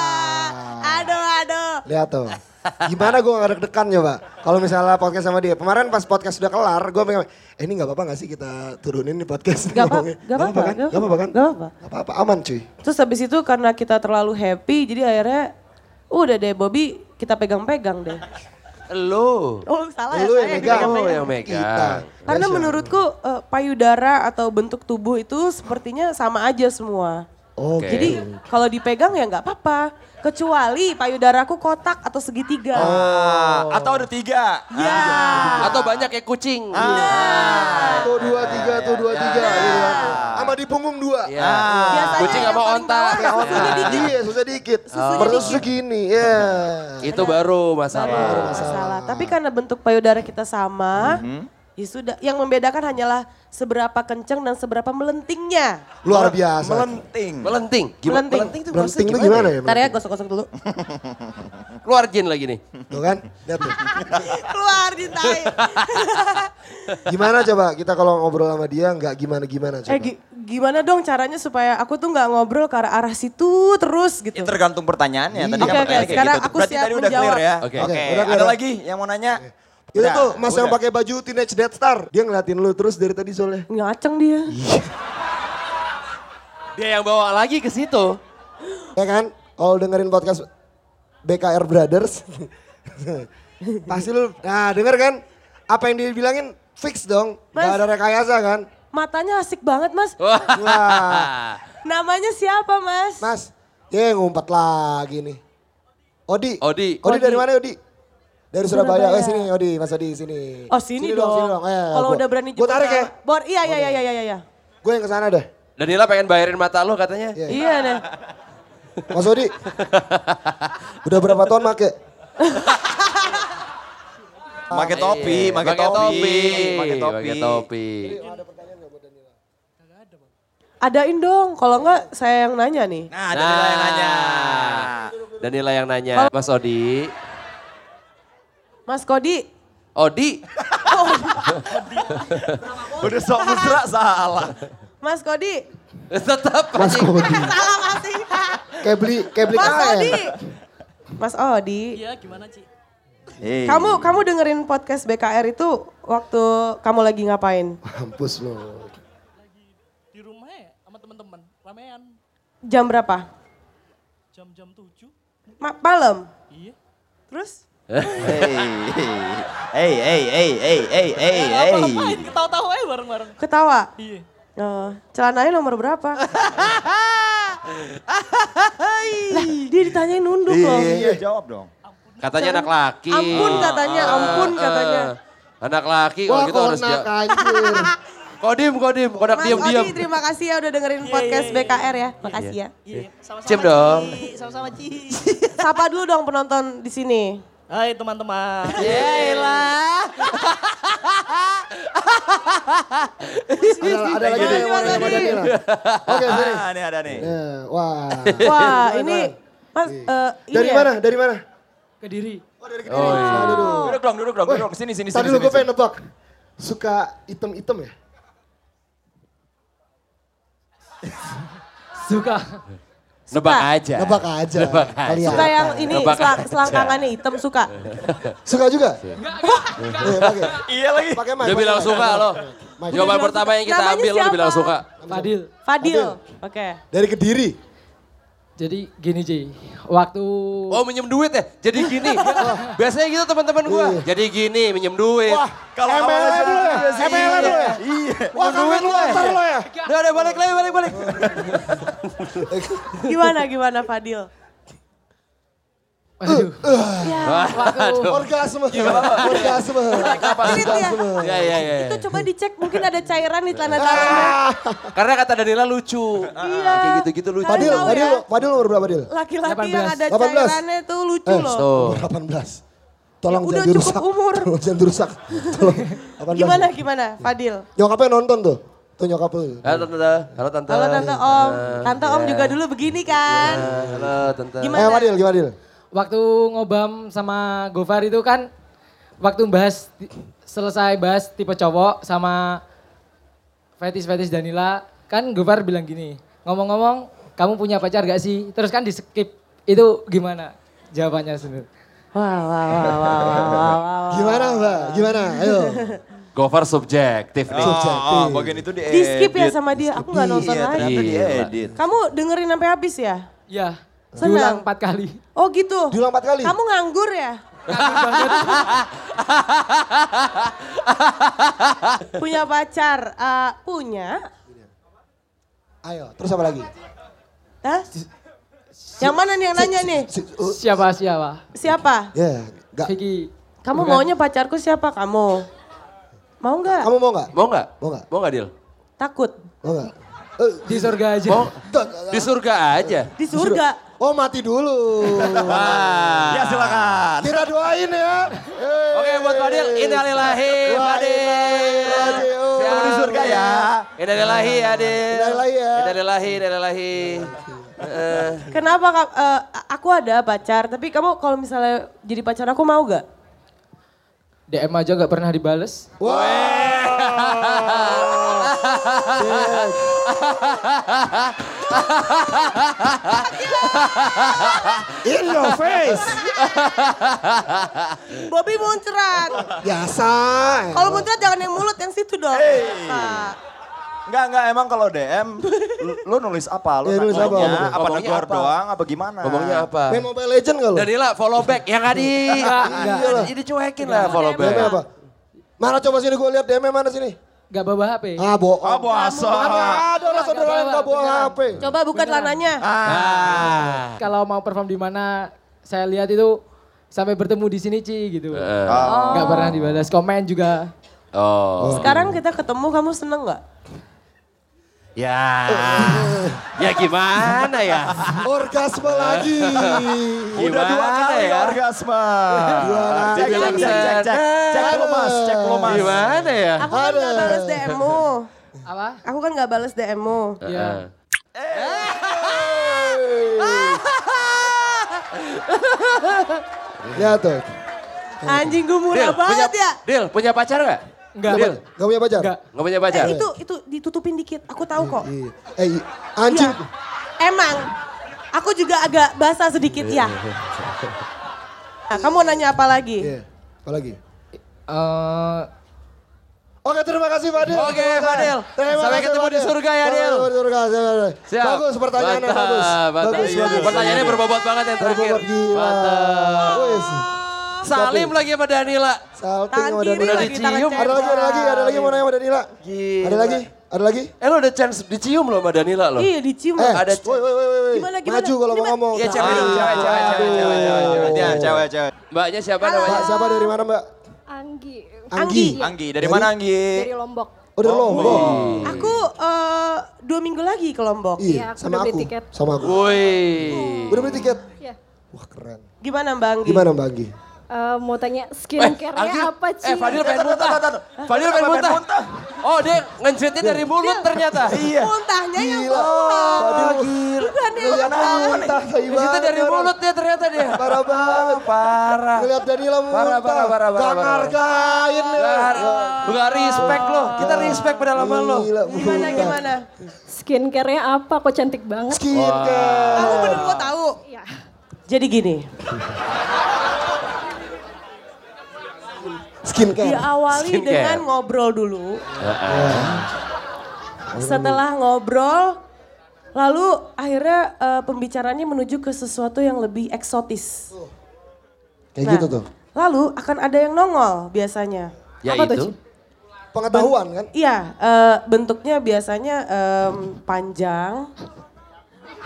[SPEAKER 7] (laughs) aduh, aduh.
[SPEAKER 3] Lihat tuh. Gimana gue gak deg-degan coba. Kalau misalnya podcast sama dia. Kemarin pas podcast sudah kelar, gue pengen, eh ini gak apa-apa gak sih kita turunin nih podcast?
[SPEAKER 7] Gak apa-
[SPEAKER 3] ngomongnya?
[SPEAKER 7] gak apa-apa,
[SPEAKER 3] kan?
[SPEAKER 7] gak
[SPEAKER 3] apa-apa kan?
[SPEAKER 7] Gak apa-apa.
[SPEAKER 3] Gak apa-apa, aman cuy.
[SPEAKER 7] Terus habis itu karena kita terlalu happy, jadi akhirnya udah deh Bobby kita pegang-pegang deh.
[SPEAKER 2] Lu.
[SPEAKER 7] Oh salah ya,
[SPEAKER 3] Lu yang
[SPEAKER 7] saya
[SPEAKER 3] megang.
[SPEAKER 2] Oh,
[SPEAKER 7] pegang-pegang.
[SPEAKER 2] yang megang.
[SPEAKER 3] Kita.
[SPEAKER 7] Karena
[SPEAKER 3] Dasar.
[SPEAKER 7] menurutku eh, payudara atau bentuk tubuh itu sepertinya sama aja semua.
[SPEAKER 3] Oke.
[SPEAKER 7] Jadi kalau dipegang ya nggak apa-apa. Kecuali payudaraku kotak atau segitiga.
[SPEAKER 4] Ah, atau ada tiga.
[SPEAKER 7] Ya.
[SPEAKER 2] Atau banyak kayak kucing.
[SPEAKER 3] Tuh dua tiga, tuh dua tiga. gitu kan. Sama di punggung dua.
[SPEAKER 2] Ya.
[SPEAKER 7] Biasanya
[SPEAKER 2] Kucing sama onta.
[SPEAKER 7] bawah susunya dikit.
[SPEAKER 3] Iya, susah dikit.
[SPEAKER 7] Susunya
[SPEAKER 3] Perut
[SPEAKER 7] dikit.
[SPEAKER 3] segini, ya.
[SPEAKER 2] Itu baru masalah.
[SPEAKER 7] Baru masalah. Tapi karena bentuk payudara kita sama, ya sudah. Yang membedakan hanyalah seberapa kencang dan seberapa melentingnya.
[SPEAKER 3] Luar biasa.
[SPEAKER 4] Melenting.
[SPEAKER 2] Melenting. Gimana?
[SPEAKER 7] Melenting.
[SPEAKER 2] Melenting itu
[SPEAKER 3] Melenting itu gimana ya?
[SPEAKER 7] Ntar ya gosok-gosok dulu. (laughs)
[SPEAKER 2] Keluar jin lagi nih.
[SPEAKER 3] Tuh kan, lihat tuh. (laughs)
[SPEAKER 7] Keluar dintai. (laughs)
[SPEAKER 3] Gimana coba kita kalau ngobrol sama dia nggak gimana-gimana coba.
[SPEAKER 7] eh gi- gimana dong caranya supaya aku tuh nggak ngobrol ke arah, arah situ terus gitu.
[SPEAKER 4] Ya, tergantung pertanyaannya. Tadi
[SPEAKER 7] Oke,
[SPEAKER 4] kan kayak
[SPEAKER 7] sekarang
[SPEAKER 4] gitu.
[SPEAKER 7] aku
[SPEAKER 4] Berarti
[SPEAKER 7] siap
[SPEAKER 4] tadi udah clear
[SPEAKER 7] menjawab.
[SPEAKER 4] ya.
[SPEAKER 2] Oke.
[SPEAKER 4] Oke.
[SPEAKER 3] Oke, udah clear
[SPEAKER 4] Ada
[SPEAKER 3] ya?
[SPEAKER 4] lagi yang mau nanya?
[SPEAKER 3] Itu
[SPEAKER 4] Udah,
[SPEAKER 3] tuh mas yang
[SPEAKER 4] udah.
[SPEAKER 3] pakai baju Teenage Death Star. Dia ngeliatin lu terus dari tadi soalnya.
[SPEAKER 7] Ngaceng dia.
[SPEAKER 2] Dia yang bawa lagi ke situ.
[SPEAKER 3] Ya kan? Kalau dengerin podcast BKR Brothers. (laughs) pasti lu, nah denger kan? Apa yang dia bilangin fix dong.
[SPEAKER 7] Mas.
[SPEAKER 3] Gak ada rekayasa kan?
[SPEAKER 7] Matanya asik banget mas. (laughs)
[SPEAKER 3] Wah.
[SPEAKER 7] Namanya siapa mas?
[SPEAKER 3] Mas, ya ngumpet lagi nih. Odi.
[SPEAKER 2] Odi.
[SPEAKER 3] Odi dari
[SPEAKER 7] Odi.
[SPEAKER 3] mana Odi? Dari Surabaya.
[SPEAKER 7] Surabaya.
[SPEAKER 3] Eh sini Odi, Mas Odi sini.
[SPEAKER 7] Oh sini, dong.
[SPEAKER 3] sini dong. Eh,
[SPEAKER 7] Kalau udah berani
[SPEAKER 3] Gue tarik ya.
[SPEAKER 7] Bor, iya iya iya iya iya. iya.
[SPEAKER 3] Gue yang ke sana deh.
[SPEAKER 2] Danila pengen bayarin mata lu katanya.
[SPEAKER 3] Iya.
[SPEAKER 7] Iya deh.
[SPEAKER 3] Mas Odi. Udah berapa tahun make?
[SPEAKER 4] Pakai topi,
[SPEAKER 2] Iya,
[SPEAKER 4] pakai topi, pakai topi.
[SPEAKER 2] Pakai topi.
[SPEAKER 7] Adain dong, kalau enggak saya yang nanya nih.
[SPEAKER 4] Nah, ada nilai yang nanya.
[SPEAKER 2] Danila yang nanya. Mas Odi.
[SPEAKER 7] Mas Kodi,
[SPEAKER 2] Odi. (laughs)
[SPEAKER 4] Udah sok mesra salah.
[SPEAKER 7] Mas Kodi.
[SPEAKER 2] Tetap.
[SPEAKER 3] Mas Odi. (laughs)
[SPEAKER 7] Salah masih.
[SPEAKER 3] Kayak beli, kayak beli
[SPEAKER 7] Mas
[SPEAKER 3] kain.
[SPEAKER 7] Odi. Mas Odi.
[SPEAKER 9] Iya gimana Ci?
[SPEAKER 4] Hey.
[SPEAKER 7] Kamu kamu dengerin podcast BKR itu waktu kamu lagi ngapain?
[SPEAKER 3] Mampus lo.
[SPEAKER 9] Di rumah ya sama teman-teman, ramean.
[SPEAKER 7] Jam berapa?
[SPEAKER 9] Jam-jam 7.
[SPEAKER 7] Ma- malam.
[SPEAKER 9] Iya.
[SPEAKER 7] Terus?
[SPEAKER 4] Hey, hey, hey, hey, hey, hey, hey,
[SPEAKER 9] Eh,
[SPEAKER 4] hey.
[SPEAKER 9] Apa-apain ketawa-tawa aja bareng-bareng.
[SPEAKER 7] Ketawa.
[SPEAKER 9] Iya.
[SPEAKER 7] Oh, celananya nomor berapa? (laughs) lah, dia ditanyain nunduk loh.
[SPEAKER 4] Iya, jawab dong.
[SPEAKER 2] Katanya anak laki.
[SPEAKER 7] Ampun katanya, ampun
[SPEAKER 2] Ah,
[SPEAKER 7] katanya.
[SPEAKER 2] Anak laki kalau gitu harus jawab.
[SPEAKER 3] anjir.
[SPEAKER 2] Kodim, kodim, kodak
[SPEAKER 7] Mas
[SPEAKER 2] diam-diam.
[SPEAKER 7] Odi, terima kasih ya udah dengerin podcast BKR ya. Makasih ya.
[SPEAKER 9] Iya. Sama-sama
[SPEAKER 2] Cium dong.
[SPEAKER 9] Sama-sama Ci. (laughs)
[SPEAKER 7] Sapa dulu dong penonton di sini.
[SPEAKER 9] Hai teman-teman. (laughs)
[SPEAKER 7] Yelah.
[SPEAKER 3] Ada, ada lagi nih nanya sama Danila. Oke sini.
[SPEAKER 4] Ah, ini ada nih.
[SPEAKER 3] Ya, wah. (laughs)
[SPEAKER 7] Wah, ini Mas eh, ini
[SPEAKER 3] Dari
[SPEAKER 7] ya?
[SPEAKER 3] mana? Dari mana?
[SPEAKER 9] Kediri.
[SPEAKER 3] Oh dari Kediri. Nah, duduk.
[SPEAKER 4] Duduk dong, duduk dong, duduk. Sini, sini,
[SPEAKER 3] Tadi
[SPEAKER 4] sini.
[SPEAKER 3] lu
[SPEAKER 4] sini,
[SPEAKER 3] gue pengen nebak. Suka item-item ya?
[SPEAKER 9] Suka.
[SPEAKER 2] Nebak aja.
[SPEAKER 3] Nebak aja.
[SPEAKER 2] Nebak aja.
[SPEAKER 3] Kalian.
[SPEAKER 7] Suka yang ini
[SPEAKER 2] Nebak
[SPEAKER 7] selang, selangkangannya hitam suka.
[SPEAKER 3] Suka juga? Iya.
[SPEAKER 4] Iya lagi.
[SPEAKER 3] Pakai mic.
[SPEAKER 2] Dia bilang suka loh.
[SPEAKER 3] Mic.
[SPEAKER 2] Jawaban pertama yang kita ambil lo bilang suka.
[SPEAKER 10] Fadil.
[SPEAKER 7] Fadil. Oke.
[SPEAKER 3] Dari Kediri.
[SPEAKER 10] Jadi gini Ci, waktu
[SPEAKER 2] Oh minjem duit ya? Jadi gini. (laughs) Biasanya gitu teman-teman gua. Jadi gini minjem duit.
[SPEAKER 3] Wah,
[SPEAKER 4] Kalau
[SPEAKER 3] ML
[SPEAKER 4] awalnya
[SPEAKER 3] dulu ya?
[SPEAKER 4] gitu sih.
[SPEAKER 3] ML dulu ya?
[SPEAKER 4] Iya.
[SPEAKER 3] Wah, duit lu antar lo ya?
[SPEAKER 2] Udah udah balik lagi balik balik. (laughs)
[SPEAKER 7] Gimana gimana Fadil?
[SPEAKER 10] Aduh,
[SPEAKER 3] Orgasme. Orgasme.
[SPEAKER 7] Irit ya.
[SPEAKER 2] Ya ya ya.
[SPEAKER 7] Itu coba dicek mungkin ada cairan di celana dalamnya.
[SPEAKER 2] Karena kata Danila lucu.
[SPEAKER 7] Iya.
[SPEAKER 2] Kayak gitu-gitu lucu.
[SPEAKER 7] Kalian
[SPEAKER 3] Fadil,
[SPEAKER 7] tahu
[SPEAKER 3] Fadil,
[SPEAKER 7] ya,
[SPEAKER 3] Fadil umur berapa Dil?
[SPEAKER 7] Laki-laki yang
[SPEAKER 10] 18.
[SPEAKER 7] ada
[SPEAKER 3] 18.
[SPEAKER 7] cairannya tuh lucu
[SPEAKER 3] Eh,
[SPEAKER 7] loh.
[SPEAKER 2] Tuh.
[SPEAKER 3] umur 18. Tolong
[SPEAKER 7] Ya, udah
[SPEAKER 3] jangan dirusak.
[SPEAKER 7] cukup umur.
[SPEAKER 3] Tolong jangan dirusak. Tolong. 18.
[SPEAKER 7] Gimana gimana Fadil?
[SPEAKER 3] Nyokapnya nonton tuh. Tuh nyokap lu.
[SPEAKER 2] Halo tante. Halo tante.
[SPEAKER 7] Halo tante Om. Tante Om juga dulu begini kan.
[SPEAKER 2] Halo tante.
[SPEAKER 7] Gimana?
[SPEAKER 3] Eh, Fadil, gimana Dil?
[SPEAKER 10] Waktu ngobam sama Gofar itu kan waktu bahas selesai bahas tipe cowok sama fetis-fetis Danila kan Gofar bilang gini ngomong-ngomong kamu punya pacar gak sih terus kan di skip itu gimana jawabannya sebenarnya
[SPEAKER 7] Wah, wah, wah, wah, wah, wah, wah.
[SPEAKER 3] Gimana Mbak? Gimana? Ayo.
[SPEAKER 2] Gofar subjektif nih.
[SPEAKER 3] Subjektif.
[SPEAKER 4] Oh, bagian itu di
[SPEAKER 7] Di skip ya sama dia. Aku nggak nonton
[SPEAKER 4] Iya,
[SPEAKER 7] lagi.
[SPEAKER 4] diedit.
[SPEAKER 7] Kamu dengerin sampai habis ya?
[SPEAKER 10] ya
[SPEAKER 7] Senang.
[SPEAKER 10] diulang empat kali
[SPEAKER 7] Oh gitu.
[SPEAKER 3] Diulang empat kali?
[SPEAKER 7] Kamu nganggur ya? (laughs) punya pacar? Eh, punya.
[SPEAKER 3] Ayo, terus apa lagi?
[SPEAKER 7] Hah? Yang mana nih yang nanya nih?
[SPEAKER 3] Si- uh,
[SPEAKER 10] siapa siapa
[SPEAKER 7] Siapa?
[SPEAKER 3] Ya, enggak.
[SPEAKER 10] Vicky
[SPEAKER 7] Kamu
[SPEAKER 10] Bukan.
[SPEAKER 7] maunya pacarku siapa kamu? Mau nggak?
[SPEAKER 3] Kamu mau nggak?
[SPEAKER 2] Mau nggak?
[SPEAKER 3] Mau nggak?
[SPEAKER 2] Mau nggak Dil?
[SPEAKER 7] Takut?
[SPEAKER 3] Mau nggak? Eh,
[SPEAKER 10] di surga aja
[SPEAKER 2] Mau? Di surga aja.
[SPEAKER 7] Di surga?
[SPEAKER 3] Oh mati dulu.
[SPEAKER 2] Wah. (laughs)
[SPEAKER 4] Ya silakan.
[SPEAKER 3] Kita doain ya. Eh,
[SPEAKER 2] Oke buat Fadil, innalillahi Fadil.
[SPEAKER 3] Rajiun.
[SPEAKER 2] Siap.
[SPEAKER 4] Di surga ya.
[SPEAKER 2] Innalillahi ya Dil.
[SPEAKER 3] Innalillahi ya.
[SPEAKER 2] Innalillahi, innalillahi. Eh,
[SPEAKER 7] Kenapa? Kak? Eh, aku ada pacar, tapi kamu kalau misalnya jadi pacar aku mau gak?
[SPEAKER 10] DM aja nggak pernah dibales (laughs) (laughs)
[SPEAKER 3] In your face.
[SPEAKER 7] Bobby muncrat.
[SPEAKER 3] Biasa.
[SPEAKER 7] Kalau muncrat jangan yang mulut, yang situ dong. Nah,
[SPEAKER 4] Enggak, enggak. Emang kalau DM, lu, lu nulis apa? Lu
[SPEAKER 3] Iya, nulis apa?
[SPEAKER 4] apa
[SPEAKER 2] ngomongnya
[SPEAKER 4] negor
[SPEAKER 2] apa?
[SPEAKER 4] doang, apa gimana?
[SPEAKER 2] ngomongnya apa?
[SPEAKER 3] Main Mobile Legend gak lu?
[SPEAKER 2] Danila follow back ya nggak di (laughs)
[SPEAKER 3] Iya.
[SPEAKER 2] Ini cuekin lah follow
[SPEAKER 3] DM
[SPEAKER 2] back.
[SPEAKER 3] apa? Mana coba sini gue lihat DM mana sini?
[SPEAKER 10] Nggak bawa HP
[SPEAKER 3] Ah bohong.
[SPEAKER 4] Ah, boasa.
[SPEAKER 3] Ada orang saudara yang gak bawa HP.
[SPEAKER 7] coba buka celananya.
[SPEAKER 2] Ah.
[SPEAKER 10] kalau mau perform di mana saya lihat itu sampai bertemu di sini Ci gitu
[SPEAKER 2] Eh,
[SPEAKER 10] nggak pernah dibalas komen juga
[SPEAKER 2] Oh.
[SPEAKER 7] Sekarang kita ketemu, kamu seneng gak?
[SPEAKER 2] Ya. (laughs) Ya gimana ya?
[SPEAKER 3] Orgasme lagi.
[SPEAKER 4] Udah dua kali
[SPEAKER 2] ya?
[SPEAKER 4] orgasme.
[SPEAKER 3] kali.
[SPEAKER 4] Cek, cek, cek, cek, cek. Cek lu mas, cek lu mas.
[SPEAKER 2] Gimana ya?
[SPEAKER 7] Aku kan gak bales DM-mu.
[SPEAKER 10] apa
[SPEAKER 7] Aku kan gak bales DM-mu.
[SPEAKER 10] ya (laughs)
[SPEAKER 3] Ya tuh.
[SPEAKER 7] Anjing gue murah
[SPEAKER 2] Dil, punya,
[SPEAKER 7] banget ya.
[SPEAKER 2] Dil, punya pacar nggak?
[SPEAKER 10] Nggak
[SPEAKER 2] Dil,
[SPEAKER 3] Gak punya pacar?
[SPEAKER 10] nggak
[SPEAKER 2] nggak punya pacar?
[SPEAKER 7] Eh itu, itu ditutupin dikit, aku tahu kok.
[SPEAKER 3] Iya. Eh, anjing.
[SPEAKER 7] Iya. Emang, aku juga agak basah sedikit ya. (laughs) Nah, kamu mau nanya apa lagi?
[SPEAKER 3] Iya. Apa lagi?
[SPEAKER 10] Eh,
[SPEAKER 3] Oke terima kasih Fadil.
[SPEAKER 2] Oke,
[SPEAKER 3] Terima kasih.
[SPEAKER 2] Fadil.
[SPEAKER 3] Terima
[SPEAKER 2] Sampai
[SPEAKER 3] kasih,
[SPEAKER 2] ketemu di
[SPEAKER 3] Fadil.
[SPEAKER 2] surga ya,
[SPEAKER 3] Sampai
[SPEAKER 2] Dil.
[SPEAKER 3] ketemu di surga. Siap.
[SPEAKER 2] Siap.
[SPEAKER 3] Bagus pertanyaannya
[SPEAKER 2] Mantap,
[SPEAKER 3] bagus. Bagus, bagus.
[SPEAKER 2] Pertanyaannya berbobot banget yang terakhir.
[SPEAKER 3] Berbobot gila.
[SPEAKER 2] Mantap. Salim lagi sama Danila.
[SPEAKER 3] Salting sama Danila.
[SPEAKER 2] Udah
[SPEAKER 7] lagi, tangan
[SPEAKER 2] dicium.
[SPEAKER 3] Ada lagi, ada lagi, ada lagi mau nanya sama Danila.
[SPEAKER 2] Gila.
[SPEAKER 3] Ada lagi? Ada lagi?
[SPEAKER 2] Eh lo ada chance dicium loh sama Danila loh.
[SPEAKER 7] Iya dicium.
[SPEAKER 3] Eh,
[SPEAKER 2] Ada
[SPEAKER 3] woi, woi, woi, woi.
[SPEAKER 7] Gimana, gimana?
[SPEAKER 3] Maju kalau mau ngomong.
[SPEAKER 2] Iya, cewek dong, cewek, cewek, cewek, cewek, cewek, cewek. Mbaknya siapa
[SPEAKER 3] Mbak,
[SPEAKER 2] namanya?
[SPEAKER 3] siapa dari mana Mbak?
[SPEAKER 11] Anggi
[SPEAKER 3] Anggi.
[SPEAKER 4] Anggi, dari mana Anggi?
[SPEAKER 11] dari Lombok.
[SPEAKER 3] Oh dari Lombok.
[SPEAKER 7] Aku eh, dua minggu lagi ke Lombok.
[SPEAKER 3] Iya,
[SPEAKER 11] Iya, aku
[SPEAKER 3] sama
[SPEAKER 11] udah beli
[SPEAKER 3] aku.
[SPEAKER 11] tiket.
[SPEAKER 3] Sama aku.
[SPEAKER 2] Woi.
[SPEAKER 3] Udah beli tiket?
[SPEAKER 11] Iya.
[SPEAKER 3] Wah keren.
[SPEAKER 7] Gimana Mbak Anggi?
[SPEAKER 3] Gimana Mbak Anggi?
[SPEAKER 11] Eh, mau tanya
[SPEAKER 2] Eh,
[SPEAKER 11] skincare-nya apa sih?
[SPEAKER 2] Eh, Fadil pengen muntah. Fadil pengen muntah. Oh, dia ngejetnya dari mulut ternyata. (laughs)
[SPEAKER 4] Iya.
[SPEAKER 7] Muntahnya yang
[SPEAKER 3] Gila. Fadil
[SPEAKER 7] Bukan yang
[SPEAKER 3] ngeliat Ngeliat muntah,
[SPEAKER 2] situ
[SPEAKER 3] banget
[SPEAKER 2] dari mulut dia ternyata dia.
[SPEAKER 3] Parah banget.
[SPEAKER 2] Parah.
[SPEAKER 3] Ngeliat Danila muntah.
[SPEAKER 2] Parah, parah, parah,
[SPEAKER 3] Gak
[SPEAKER 2] parah, parah.
[SPEAKER 3] ngargain.
[SPEAKER 2] Lu gak respect lo, kita respect pedalaman lo.
[SPEAKER 3] Gila,
[SPEAKER 7] Gimana,
[SPEAKER 3] muntah.
[SPEAKER 7] gimana?
[SPEAKER 11] Skincare-nya apa? Kok cantik banget?
[SPEAKER 3] Skincare.
[SPEAKER 7] Kamu bener mau tahu?
[SPEAKER 11] Iya.
[SPEAKER 7] Jadi gini,
[SPEAKER 3] Skincare.
[SPEAKER 7] diawali
[SPEAKER 2] Skincare.
[SPEAKER 7] dengan ngobrol dulu. Setelah ngobrol, lalu akhirnya eh, pembicaranya menuju ke sesuatu yang lebih eksotis.
[SPEAKER 3] Kayak
[SPEAKER 7] Nah,
[SPEAKER 3] gitu tuh.
[SPEAKER 7] Lalu akan ada yang nongol biasanya.
[SPEAKER 2] Ya
[SPEAKER 11] Apa tuh,
[SPEAKER 2] itu.
[SPEAKER 11] Ci?
[SPEAKER 3] Pengetahuan kan?
[SPEAKER 7] Iya, eh, bentuknya biasanya em, panjang.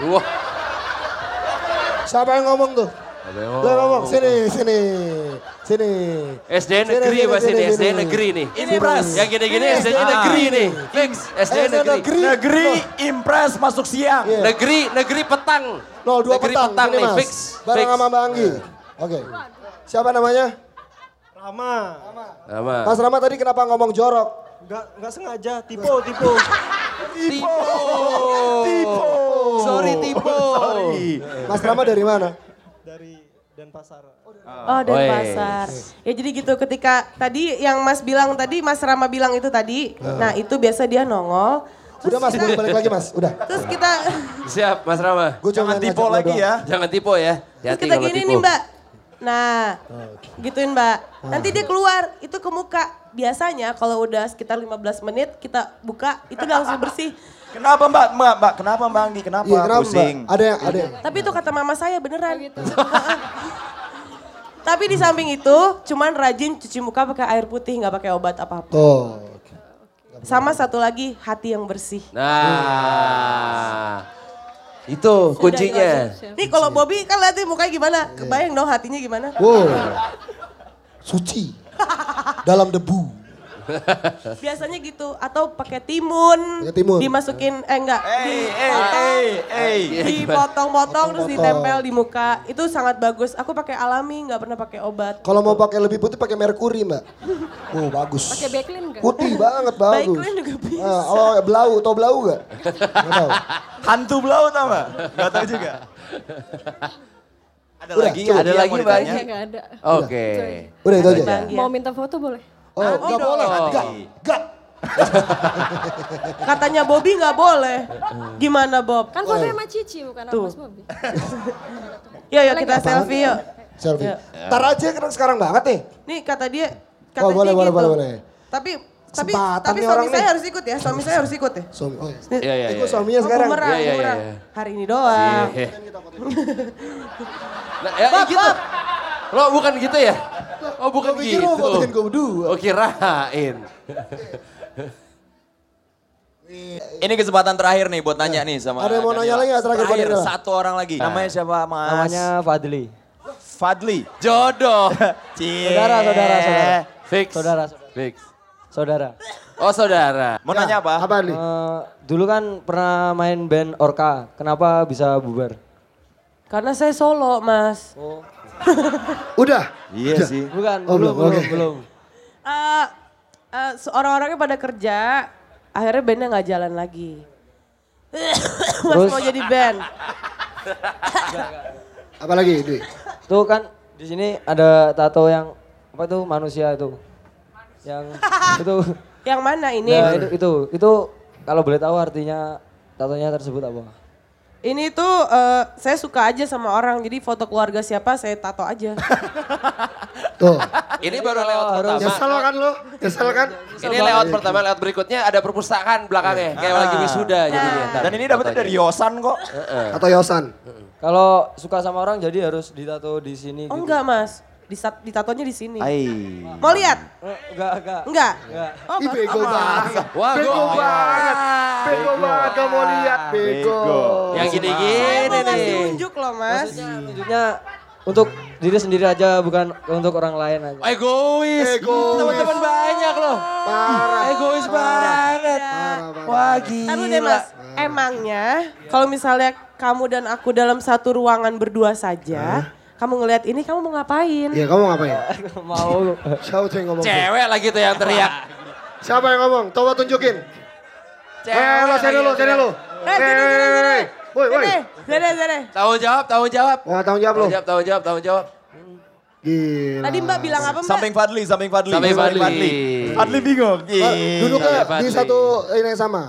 [SPEAKER 2] Wah.
[SPEAKER 3] Siapa yang ngomong tuh? Ngomong, sini, sini, sini.
[SPEAKER 2] SD negeri
[SPEAKER 3] sini,
[SPEAKER 2] pasti
[SPEAKER 3] sini,
[SPEAKER 2] nih, SD negeri nih.
[SPEAKER 4] Impres.
[SPEAKER 2] Yang gini-gini
[SPEAKER 3] Ini
[SPEAKER 2] SD negeri nih. Fix, SD
[SPEAKER 3] SD
[SPEAKER 2] negeri.
[SPEAKER 3] negeri.
[SPEAKER 4] Negeri impres masuk siang.
[SPEAKER 3] Iya.
[SPEAKER 2] Negeri, negeri petang.
[SPEAKER 3] 02
[SPEAKER 2] negeri
[SPEAKER 3] petang,
[SPEAKER 2] petang nih,
[SPEAKER 3] mas.
[SPEAKER 2] fix.
[SPEAKER 3] Bareng
[SPEAKER 2] fix.
[SPEAKER 3] sama Mbak Anggi. Oke. Siapa namanya?
[SPEAKER 12] Rama.
[SPEAKER 2] Sama.
[SPEAKER 3] Mas Rama tadi kenapa ngomong jorok?
[SPEAKER 12] Enggak enggak sengaja, tipu, tipu. (laughs)
[SPEAKER 2] Tipo. Tipo. Sorry Tipo.
[SPEAKER 3] Mas Rama dari mana?
[SPEAKER 12] Dari Denpasar.
[SPEAKER 7] Oh, dan
[SPEAKER 2] Woi.
[SPEAKER 7] pasar. Ya jadi gitu ketika tadi yang Mas bilang tadi, Mas Rama bilang itu tadi. Nah itu biasa dia nongol. Terus
[SPEAKER 3] Udah mas,
[SPEAKER 7] kita-
[SPEAKER 3] balik lagi mas. Udah.
[SPEAKER 7] Terus kita,
[SPEAKER 2] Siap Mas Rama.
[SPEAKER 3] Gue cuma
[SPEAKER 4] Jangan tipu
[SPEAKER 3] lo
[SPEAKER 4] lagi
[SPEAKER 3] doang.
[SPEAKER 4] ya.
[SPEAKER 2] Jangan tipu ya.
[SPEAKER 7] terus kita gini
[SPEAKER 2] tipu.
[SPEAKER 7] nih mbak. Nah, gituin mbak. Nanti dia keluar, itu ke muka. Biasanya kalau udah sekitar 15 menit kita buka, itu langsung bersih.
[SPEAKER 4] Kenapa mbak? Mbak, mbak kenapa mbak Anggi? Kenapa?
[SPEAKER 3] Iya kenapa
[SPEAKER 4] Pusing.
[SPEAKER 3] mbak? Ada yang, ada yang.
[SPEAKER 7] Tapi itu kata mama saya beneran. (laughs) Tapi di samping itu, cuman rajin cuci muka pakai air putih, nggak pakai obat apa-apa.
[SPEAKER 3] Tuh.
[SPEAKER 7] Sama satu lagi, hati yang bersih.
[SPEAKER 2] Nah. Itu kuncinya.
[SPEAKER 7] Nih kalau Bobby kan lihat mukanya gimana, kebayang dong hatinya gimana.
[SPEAKER 3] Wow. Suci. (laughs) Dalam debu. (laughs)
[SPEAKER 7] Biasanya gitu, atau pakai timun,
[SPEAKER 3] Pakai timun.
[SPEAKER 7] dimasukin, eh enggak,
[SPEAKER 4] Eh, eh,
[SPEAKER 7] dipotong,
[SPEAKER 4] eh, eh.
[SPEAKER 7] dipotong-potong terus ditempel di muka. Itu sangat bagus. Aku pakai alami, nggak pernah pakai obat.
[SPEAKER 3] Kalau mau pakai lebih putih pakai merkuri mbak. Oh bagus.
[SPEAKER 11] Pakai Backlin enggak?
[SPEAKER 3] Putih banget (laughs) bagus.
[SPEAKER 7] Baiklin juga bisa.
[SPEAKER 3] Ah, oh belau, tau belau gak? Gak tau.
[SPEAKER 4] Hantu belau tau mbak? Gak tau juga. Ada
[SPEAKER 3] Udah,
[SPEAKER 4] lagi
[SPEAKER 2] Ada lagi?
[SPEAKER 11] Enggak, enggak ada.
[SPEAKER 2] Oke.
[SPEAKER 3] Udah itu aja.
[SPEAKER 11] Mau minta foto boleh?
[SPEAKER 3] Oh, gak boleh. Gak, gak.
[SPEAKER 7] Katanya Bobby nggak boleh. Gimana Bob?
[SPEAKER 11] Kan fotonya sama Cici bukan sama
[SPEAKER 7] Tuh.
[SPEAKER 11] Mas Bobi.
[SPEAKER 7] Yuk, (laughs) yuk kita selfie yuk.
[SPEAKER 3] Selfie.
[SPEAKER 7] Ya.
[SPEAKER 3] Ntar aja kan sekarang banget nih.
[SPEAKER 7] Nih kata dia, kata
[SPEAKER 3] Oh boleh,
[SPEAKER 7] dia
[SPEAKER 3] boleh,
[SPEAKER 7] gitu.
[SPEAKER 3] boleh, boleh.
[SPEAKER 7] Tapi tapi tapi suami saya
[SPEAKER 3] nih.
[SPEAKER 7] harus ikut ya, suami saya harus ikut ya.
[SPEAKER 3] Suami, oh iya.
[SPEAKER 2] Iya, iya,
[SPEAKER 3] Eh,
[SPEAKER 2] iya.
[SPEAKER 3] gue suaminya
[SPEAKER 7] oh,
[SPEAKER 3] sekarang.
[SPEAKER 7] bumerang,
[SPEAKER 2] Iya, iya, iya,
[SPEAKER 7] bumerang.
[SPEAKER 2] iya.
[SPEAKER 7] Hari ini doang.
[SPEAKER 2] Iya. (laughs) Nah, ya
[SPEAKER 7] Bob,
[SPEAKER 2] gitu.
[SPEAKER 7] Bob.
[SPEAKER 2] Lo bukan gitu ya? Oh bukan
[SPEAKER 3] Gue pikir
[SPEAKER 2] gitu.
[SPEAKER 3] mau fotoin gue berdua.
[SPEAKER 2] Oh kirain.
[SPEAKER 4] Ini kesempatan terakhir nih buat nanya nih sama
[SPEAKER 3] Ada yang mau nanya lagi nggak terakhir buat
[SPEAKER 4] Terakhir, satu orang lagi. Namanya siapa mas?
[SPEAKER 13] Namanya Fadli.
[SPEAKER 4] Fadli.
[SPEAKER 2] Jodoh. (laughs)
[SPEAKER 4] Cie.
[SPEAKER 13] Saudara, saudara, saudara.
[SPEAKER 2] Fix.
[SPEAKER 13] Saudara, saudara.
[SPEAKER 2] Fix.
[SPEAKER 13] Saudara.
[SPEAKER 2] Oh saudara.
[SPEAKER 4] Mau nanya apa?
[SPEAKER 3] Apa nih?
[SPEAKER 13] Eh, dulu kan pernah main band Orka. Kenapa bisa bubar?
[SPEAKER 7] Karena saya solo, Mas. (laughs)
[SPEAKER 3] Udah.
[SPEAKER 4] Iya sih.
[SPEAKER 13] Bukan,
[SPEAKER 3] Oh,
[SPEAKER 13] belum,
[SPEAKER 3] belum,
[SPEAKER 13] belum,
[SPEAKER 3] oke.
[SPEAKER 13] belum.
[SPEAKER 7] Eh, eh, se- orang-orangnya pada kerja, akhirnya bandnya nggak jalan lagi. (coughs) Mas
[SPEAKER 13] Terus?
[SPEAKER 7] mau jadi band. (laughs)
[SPEAKER 3] Apa lagi? Dwi?
[SPEAKER 13] Tuh kan di sini ada tato yang apa tuh manusia itu. Yang (laughs) itu.
[SPEAKER 7] Yang mana ini?
[SPEAKER 13] Nah, itu, itu, itu kalau boleh tahu artinya tatonya tersebut apa?
[SPEAKER 7] Ini tuh eh, saya suka aja sama orang, jadi foto keluarga siapa saya tato aja. (laughs)
[SPEAKER 3] Tuh.
[SPEAKER 2] Ini baru lewat pertama.
[SPEAKER 3] Nyesel kan lo? Nyesel kan?
[SPEAKER 2] Ini lewat pertama, lewat berikutnya ada perpustakaan belakangnya. Kayak lagi wisuda jadinya. ntar.
[SPEAKER 4] Dan ini dapetnya dari Yosan kok.
[SPEAKER 3] Atau Yosan?
[SPEAKER 13] Kalau suka sama orang jadi harus ditato di sini
[SPEAKER 7] Oh
[SPEAKER 13] gitu.
[SPEAKER 7] enggak mas, ditatonya di sini.
[SPEAKER 4] Ai.
[SPEAKER 7] Mau lihat?
[SPEAKER 13] Enggak, enggak.
[SPEAKER 7] Enggak?
[SPEAKER 13] Enggak.
[SPEAKER 7] Oh,
[SPEAKER 3] Ih bego banget.
[SPEAKER 2] Wah,
[SPEAKER 3] Bego banget. Bego banget mau lihat. Bego.
[SPEAKER 2] Yang gini-gini nih.
[SPEAKER 7] unjuk loh mas.
[SPEAKER 13] Maksudnya tunjuknya untuk diri sendiri aja bukan untuk orang lain aja.
[SPEAKER 2] Egois.
[SPEAKER 3] Egois.
[SPEAKER 2] Teman-teman banyak loh.
[SPEAKER 3] Parah.
[SPEAKER 2] Egois banget. Wah gila.
[SPEAKER 7] Deh mas, emangnya kalau misalnya kamu dan aku dalam satu ruangan berdua saja, kamu ngelihat ini kamu mau ngapain?
[SPEAKER 3] Iya kamu ngapain? (laughs)
[SPEAKER 13] Mau.
[SPEAKER 3] Siapa tuh yang ngomong? tuh?
[SPEAKER 2] Cewek lagi tuh yang teriak.
[SPEAKER 3] Siapa yang ngomong? Coba tunjukin. Eh, lo sini lo, sini lo.
[SPEAKER 7] Eh, sini, sini, sini.
[SPEAKER 3] Woi, woi.
[SPEAKER 7] Sini, sini.
[SPEAKER 2] Tanggung jawab, tanggung jawab.
[SPEAKER 3] Ya, tanggung jawab lu.
[SPEAKER 2] Tanggung jawab, tanggung jawab, tanggung jawab.
[SPEAKER 3] Gila.
[SPEAKER 7] Tadi Mbak bilang apa Mbak?
[SPEAKER 4] Samping Fadli, samping Fadli.
[SPEAKER 2] Samping Fadli.
[SPEAKER 4] Fadli bingung.
[SPEAKER 3] Pak, Duduknya di
[SPEAKER 2] Fadli.
[SPEAKER 3] satu ini yang sama.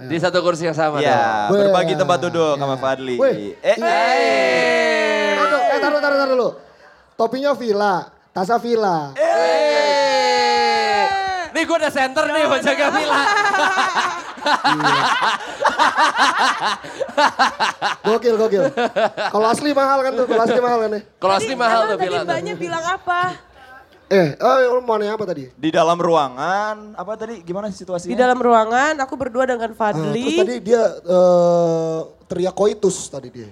[SPEAKER 2] Di satu kursi yang sama
[SPEAKER 4] Iya,
[SPEAKER 2] dong.
[SPEAKER 4] berbagi tempat duduk sama Fadli. Eh,
[SPEAKER 3] eh taruh, taruh, taruh dulu. Topinya villa, tasnya villa.
[SPEAKER 2] Eh. Nih gue udah center nih buat jaga Villa.
[SPEAKER 3] Gokil, gokil. Kalau asli mahal kan tuh, kalau asli mahal kan nih.
[SPEAKER 2] Kalau asli mahal tuh
[SPEAKER 7] Tadi
[SPEAKER 2] Villa. tuh.
[SPEAKER 7] Mbaknya bilang apa?
[SPEAKER 3] Eh, oh mau nanya apa tadi?
[SPEAKER 4] di dalam ruangan, apa tadi gimana situasinya?
[SPEAKER 7] Di dalam ruangan aku berdua dengan
[SPEAKER 3] Ah,
[SPEAKER 7] Fadli.
[SPEAKER 3] terus tadi dia eh, teriak koitus tadi dia.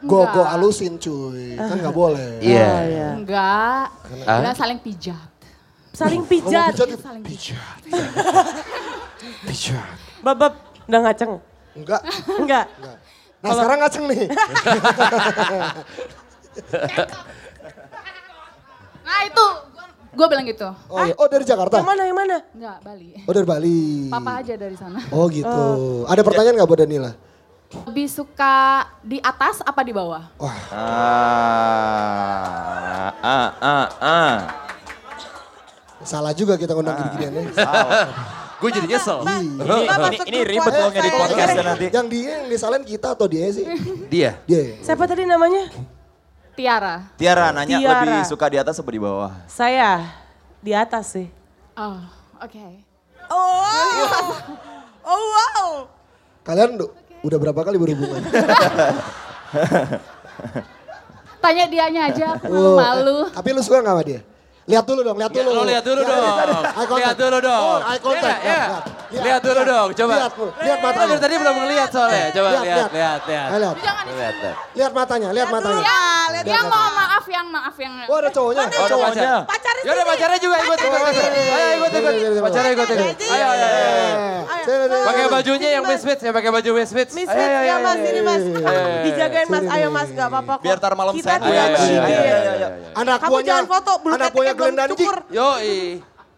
[SPEAKER 3] Gue alusin cuy, kan nggak boleh.
[SPEAKER 2] Iya.
[SPEAKER 7] iya.
[SPEAKER 11] Enggak.
[SPEAKER 2] Hah?
[SPEAKER 11] Udah saling pijat.
[SPEAKER 7] Saling
[SPEAKER 3] Ngomong
[SPEAKER 7] pijat.
[SPEAKER 3] pijat,
[SPEAKER 11] Saling
[SPEAKER 3] pijat. Pijat. (laughs)
[SPEAKER 7] Babab, udah ngaceng?
[SPEAKER 3] Enggak,
[SPEAKER 7] Enggak.
[SPEAKER 3] enggak. Nah sekarang ngaceng nih. (laughs)
[SPEAKER 11] Nah itu, gue bilang gitu.
[SPEAKER 3] Oh, iya. oh dari Jakarta?
[SPEAKER 7] Yang mana, yang mana?
[SPEAKER 11] Enggak, Bali.
[SPEAKER 3] Oh dari Bali.
[SPEAKER 11] Papa aja dari sana.
[SPEAKER 3] Oh gitu. Ada pertanyaan nggak buat Danila?
[SPEAKER 11] Lebih suka di atas apa di bawah?
[SPEAKER 4] Ah, ah, ah, ah.
[SPEAKER 3] Salah juga kita ngundang gini-ginian ya.
[SPEAKER 2] Gue jadi nyesel.
[SPEAKER 4] Ini, ini, ini ribet loh ngedit podcastnya nanti.
[SPEAKER 3] Yang dia yang disalahin kita atau dia sih?
[SPEAKER 2] Dia.
[SPEAKER 3] Dia.
[SPEAKER 7] Siapa tadi namanya?
[SPEAKER 11] Tiara.
[SPEAKER 4] Tiara nanya
[SPEAKER 7] Tiara.
[SPEAKER 4] lebih suka di atas apa di bawah?
[SPEAKER 7] Saya di atas sih.
[SPEAKER 11] Oh, oke.
[SPEAKER 7] Oh wow. Oh wow.
[SPEAKER 3] Kalian udah berapa kali berhubungan? (laughs)
[SPEAKER 11] Tanya dianya aja, aku
[SPEAKER 3] Oh,
[SPEAKER 11] malu-malu.
[SPEAKER 3] eh, Tapi lu suka nggak sama dia? Lihat dulu dong, lihat dulu.
[SPEAKER 2] Lo lihat dulu
[SPEAKER 3] Ya,
[SPEAKER 2] dong.
[SPEAKER 3] lihat, lihat,
[SPEAKER 2] dulu dong.
[SPEAKER 3] Oh, eye contact.
[SPEAKER 2] Iya, iya.
[SPEAKER 3] Lihat, lihat,
[SPEAKER 2] Lihat dulu dong, coba.
[SPEAKER 3] Lihat, lihat
[SPEAKER 2] Lo
[SPEAKER 3] matanya.
[SPEAKER 2] dari tadi belum ngeliat soalnya. Coba
[SPEAKER 3] Lihat,
[SPEAKER 2] lihat,
[SPEAKER 3] lihat.
[SPEAKER 2] lihat, lihat.
[SPEAKER 3] Lihat.
[SPEAKER 11] Jangan
[SPEAKER 2] Lihat, lihat.
[SPEAKER 3] Lihat matanya, lihat matanya.
[SPEAKER 11] Ya,
[SPEAKER 3] Lihat
[SPEAKER 11] yang mau maaf, yang maaf, yang...
[SPEAKER 3] Oh ada cowoknya.
[SPEAKER 2] Oh, ada pacar.
[SPEAKER 7] Pacarnya
[SPEAKER 2] Yaudah
[SPEAKER 7] sini.
[SPEAKER 2] pacarnya juga ikut, ikut, ikut. Ayo ikut, ikut. Pacarnya ikut, ikut. Ayo, ayo, ayo. Pakai bajunya yang misfits ya, pakai baju misfits.
[SPEAKER 7] Miss
[SPEAKER 2] Ayo,
[SPEAKER 7] Fit,
[SPEAKER 2] ayo,
[SPEAKER 7] ya mas, ini mas. Dijagain mas, ayo mas, gak apa-apa kok.
[SPEAKER 4] Biar tar malam
[SPEAKER 7] Kita
[SPEAKER 4] sehat.
[SPEAKER 7] tidak.
[SPEAKER 3] Anak
[SPEAKER 7] Kamu
[SPEAKER 3] buahnya,
[SPEAKER 7] jangan foto, bulu
[SPEAKER 3] anak buahnya
[SPEAKER 7] keteknya
[SPEAKER 3] Glenn
[SPEAKER 7] belum cukur.
[SPEAKER 2] Yoi.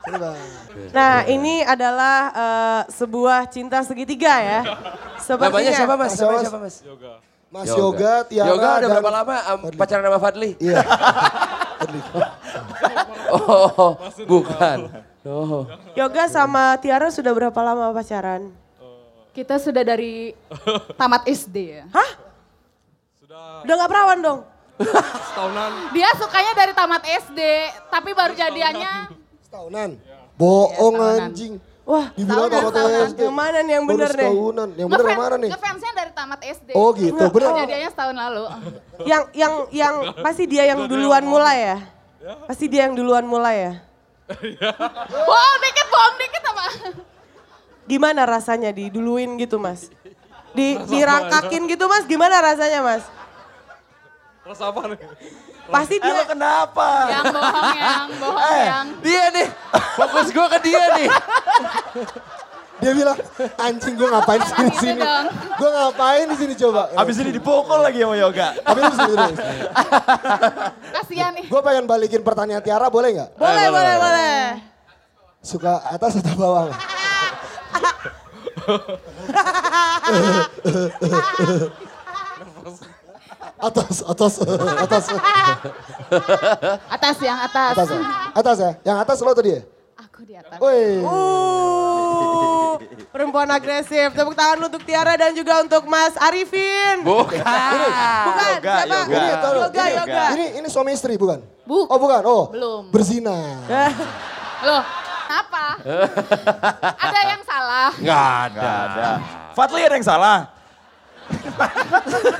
[SPEAKER 3] Bang.
[SPEAKER 7] Nah ini adalah eh, sebuah cinta segitiga ya. Sepertinya.
[SPEAKER 2] Namanya siapa mas? Namanya
[SPEAKER 3] Mas.
[SPEAKER 2] siapa mas?
[SPEAKER 3] Mas Yoga, Tiara,
[SPEAKER 2] Yoga udah
[SPEAKER 3] dan-
[SPEAKER 2] berapa lama um, pacaran sama Fadli?
[SPEAKER 3] Iya. (laughs)
[SPEAKER 2] Oh, bukan. Oh.
[SPEAKER 7] Yoga sama Tiara sudah berapa lama pacaran?
[SPEAKER 11] Kita sudah dari tamat SD ya.
[SPEAKER 7] Hah? Udah gak perawan dong?
[SPEAKER 11] Dia sukanya dari tamat SD, tapi baru jadiannya
[SPEAKER 3] Setahunan. Bohong
[SPEAKER 11] Iya, setahunan.
[SPEAKER 3] anjing.
[SPEAKER 7] Wah,
[SPEAKER 3] Dibilang
[SPEAKER 11] Setahunan,
[SPEAKER 3] tamat
[SPEAKER 11] setahunan.
[SPEAKER 3] SD.
[SPEAKER 7] yang mana nih yang bener nih?
[SPEAKER 3] setahunan. Yang bener yang mana nih?
[SPEAKER 11] Ngefansnya dari tamat SD.
[SPEAKER 3] Oh gitu, bener.
[SPEAKER 11] Baru jadiannya setahun lalu. (laughs)
[SPEAKER 7] Yang yang yang pasti dia yang duluan mulai ya? Pasti dia yang duluan mulai ya?
[SPEAKER 11] Bohong dikit, bohong dikit apa?
[SPEAKER 7] Gimana rasanya diduluin gitu mas? (laughs) Di, dirangkakin gitu mas, gimana rasanya mas?
[SPEAKER 1] Rasa apa nih?
[SPEAKER 7] Pasti dia...
[SPEAKER 4] Emang kenapa?
[SPEAKER 11] Yang bohong, yang bohong,
[SPEAKER 4] Eh.
[SPEAKER 11] yang...
[SPEAKER 2] Dia nih, fokus gue ke dia nih.
[SPEAKER 3] Dia bilang, anjing gue ngapain di sini. Gue ngapain di sini coba?
[SPEAKER 4] Abis ini dipukul lagi sama Yoga.
[SPEAKER 3] Tapi lu sini terus.
[SPEAKER 11] Kasihan nih.
[SPEAKER 3] Gue pengen balikin pertanyaan Tiara, boleh nggak?
[SPEAKER 7] Boleh, boleh, boleh.
[SPEAKER 3] Suka atas atau bawah? (laughs) (laughs) atas, atas, atas,
[SPEAKER 11] Atas yang atas.
[SPEAKER 3] atas ya? Atas ya? Yang atas lo tadi ya?
[SPEAKER 11] Aku di atas.
[SPEAKER 3] Woi.
[SPEAKER 7] Uh, (laughs) perempuan agresif. Tepuk tangan untuk Tiara dan juga untuk Mas Arifin.
[SPEAKER 2] Bukan.
[SPEAKER 7] Bukan,
[SPEAKER 4] Yoga,
[SPEAKER 7] siapa?
[SPEAKER 4] yoga.
[SPEAKER 3] Ini,
[SPEAKER 7] Yoga,
[SPEAKER 3] ini,
[SPEAKER 7] yoga.
[SPEAKER 3] ini, ini suami istri bukan?
[SPEAKER 11] Bu.
[SPEAKER 3] Oh bukan, oh.
[SPEAKER 11] Belum.
[SPEAKER 3] Berzina. (laughs)
[SPEAKER 11] Loh, kenapa? (laughs) Ada yang salah?
[SPEAKER 2] Nggak ada.
[SPEAKER 4] Gak ada. Fadli ada yang salah.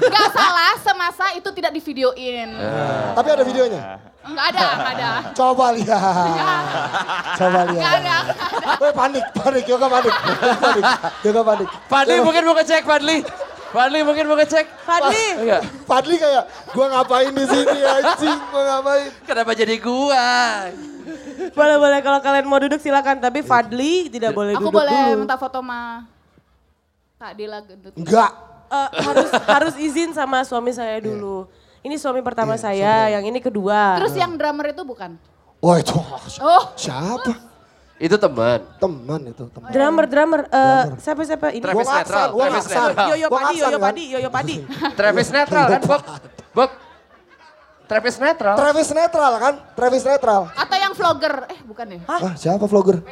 [SPEAKER 11] Gak salah semasa itu tidak divideoin.
[SPEAKER 3] Tapi ada videonya?
[SPEAKER 11] Enggak ada, enggak ada.
[SPEAKER 3] Coba lihat. Coba
[SPEAKER 11] Enggak
[SPEAKER 3] lihat.
[SPEAKER 11] ada, enggak ada.
[SPEAKER 3] Woi panik, panik, yoga panik. panik, yoga panik.
[SPEAKER 2] Fadli mungkin mau ngecek Fadli. Fadli mungkin mau ngecek.
[SPEAKER 7] Fadli.
[SPEAKER 2] Enggak.
[SPEAKER 3] Fadli kayak, gua ngapain di sini anjing, gua ngapain.
[SPEAKER 2] Kenapa jadi gua?
[SPEAKER 7] Boleh, boleh. Kalau kalian mau duduk silakan. Tapi Fadli tidak boleh
[SPEAKER 11] Aku
[SPEAKER 7] duduk
[SPEAKER 11] boleh
[SPEAKER 7] dulu.
[SPEAKER 11] minta foto sama Kak Dila gendut.
[SPEAKER 3] Enggak.
[SPEAKER 7] Eh, harus (laughs) harus izin sama suami saya dulu. Ini suami pertama
[SPEAKER 3] Iya,
[SPEAKER 7] saya, yang ini kedua.
[SPEAKER 11] Terus yang drummer itu bukan?
[SPEAKER 3] Wah itu,
[SPEAKER 11] Oh,
[SPEAKER 3] siapa?
[SPEAKER 2] Itu teman.
[SPEAKER 3] Teman itu, teman.
[SPEAKER 7] Drummer, drummer. eh, siapa siapa ini?
[SPEAKER 2] Travis Netral. Travis. Netral.
[SPEAKER 7] Yoyo Padi, Yoyo
[SPEAKER 3] kan?
[SPEAKER 7] Padi, Yoyo Padi.
[SPEAKER 2] Travis Netral kan, Bob? Bob? Travis Netral.
[SPEAKER 3] Travis Netral kan? Travis Netral.
[SPEAKER 11] Atau yang vlogger. Eh bukan ya?
[SPEAKER 3] Ah, siapa vlogger?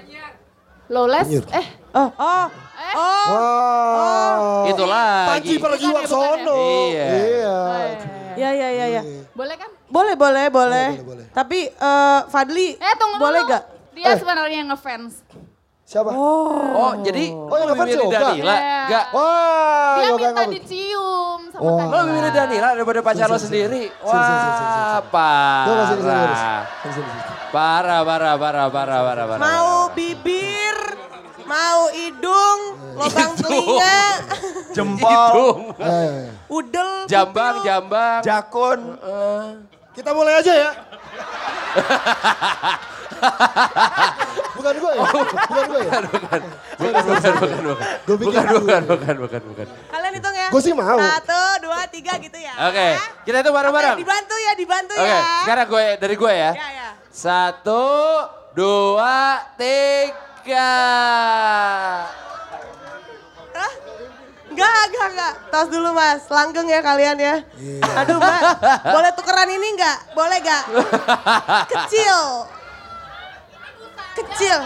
[SPEAKER 11] Lowless. Eh.
[SPEAKER 7] Oh, oh,
[SPEAKER 11] Eh.
[SPEAKER 7] oh.
[SPEAKER 3] Wah.
[SPEAKER 2] Itu lagi.
[SPEAKER 3] Panji Pragiwaksono.
[SPEAKER 2] Iya.
[SPEAKER 3] Iya.
[SPEAKER 7] Ya, ya, ya, ya.
[SPEAKER 11] Boleh kan?
[SPEAKER 7] Boleh, boleh, boleh.
[SPEAKER 3] boleh, boleh.
[SPEAKER 7] Tapi eh, Fadli,
[SPEAKER 11] Eh tunggu
[SPEAKER 7] boleh
[SPEAKER 11] dulu.
[SPEAKER 7] gak?
[SPEAKER 11] Dia
[SPEAKER 3] Eh.
[SPEAKER 11] sebenarnya ngefans.
[SPEAKER 3] Siapa?
[SPEAKER 2] Oh, jadi
[SPEAKER 3] Oh, yang ngefans yoga?
[SPEAKER 2] Danila?
[SPEAKER 11] Iya.
[SPEAKER 2] Enggak.
[SPEAKER 3] Wah,
[SPEAKER 11] Dia
[SPEAKER 3] yoga
[SPEAKER 11] minta dicium sama
[SPEAKER 3] Oh.
[SPEAKER 11] Danila.
[SPEAKER 2] Lo memilih Danila daripada pacar lo sendiri? Wah, parah. Parah, parah, parah, parah, parah, parah.
[SPEAKER 7] Mau bibir, mau hidung, lubang telinga, (laughs)
[SPEAKER 4] Jempol.
[SPEAKER 3] Eh,
[SPEAKER 7] udel,
[SPEAKER 2] Jambang,
[SPEAKER 7] pupil.
[SPEAKER 2] jambang.
[SPEAKER 4] Jakun.
[SPEAKER 3] kita mulai aja ya. (laughs) bukan gue ya? Bukan gue ya?
[SPEAKER 2] Bukan, bukan, bukan, bukan.
[SPEAKER 3] Gua pikir
[SPEAKER 2] Bukan,
[SPEAKER 3] gue.
[SPEAKER 2] bukan, bukan, bukan, bukan.
[SPEAKER 7] Kalian hitung ya.
[SPEAKER 3] Gua sih mau.
[SPEAKER 7] Satu, dua, tiga gitu ya.
[SPEAKER 2] Oke, kita itu bareng-bareng.
[SPEAKER 7] Oke, dibantu ya, dibantu
[SPEAKER 2] Oke,
[SPEAKER 7] ya.
[SPEAKER 2] sekarang gue dari gue ya.
[SPEAKER 7] Ya, ya.
[SPEAKER 2] Satu, dua, tiga.
[SPEAKER 7] Hah? Enggak, enggak, enggak. Tos dulu mas, langgeng ya kalian ya.
[SPEAKER 3] Iya.
[SPEAKER 7] Aduh mbak, boleh tukeran ini enggak? Boleh enggak? Kecil. Kecil.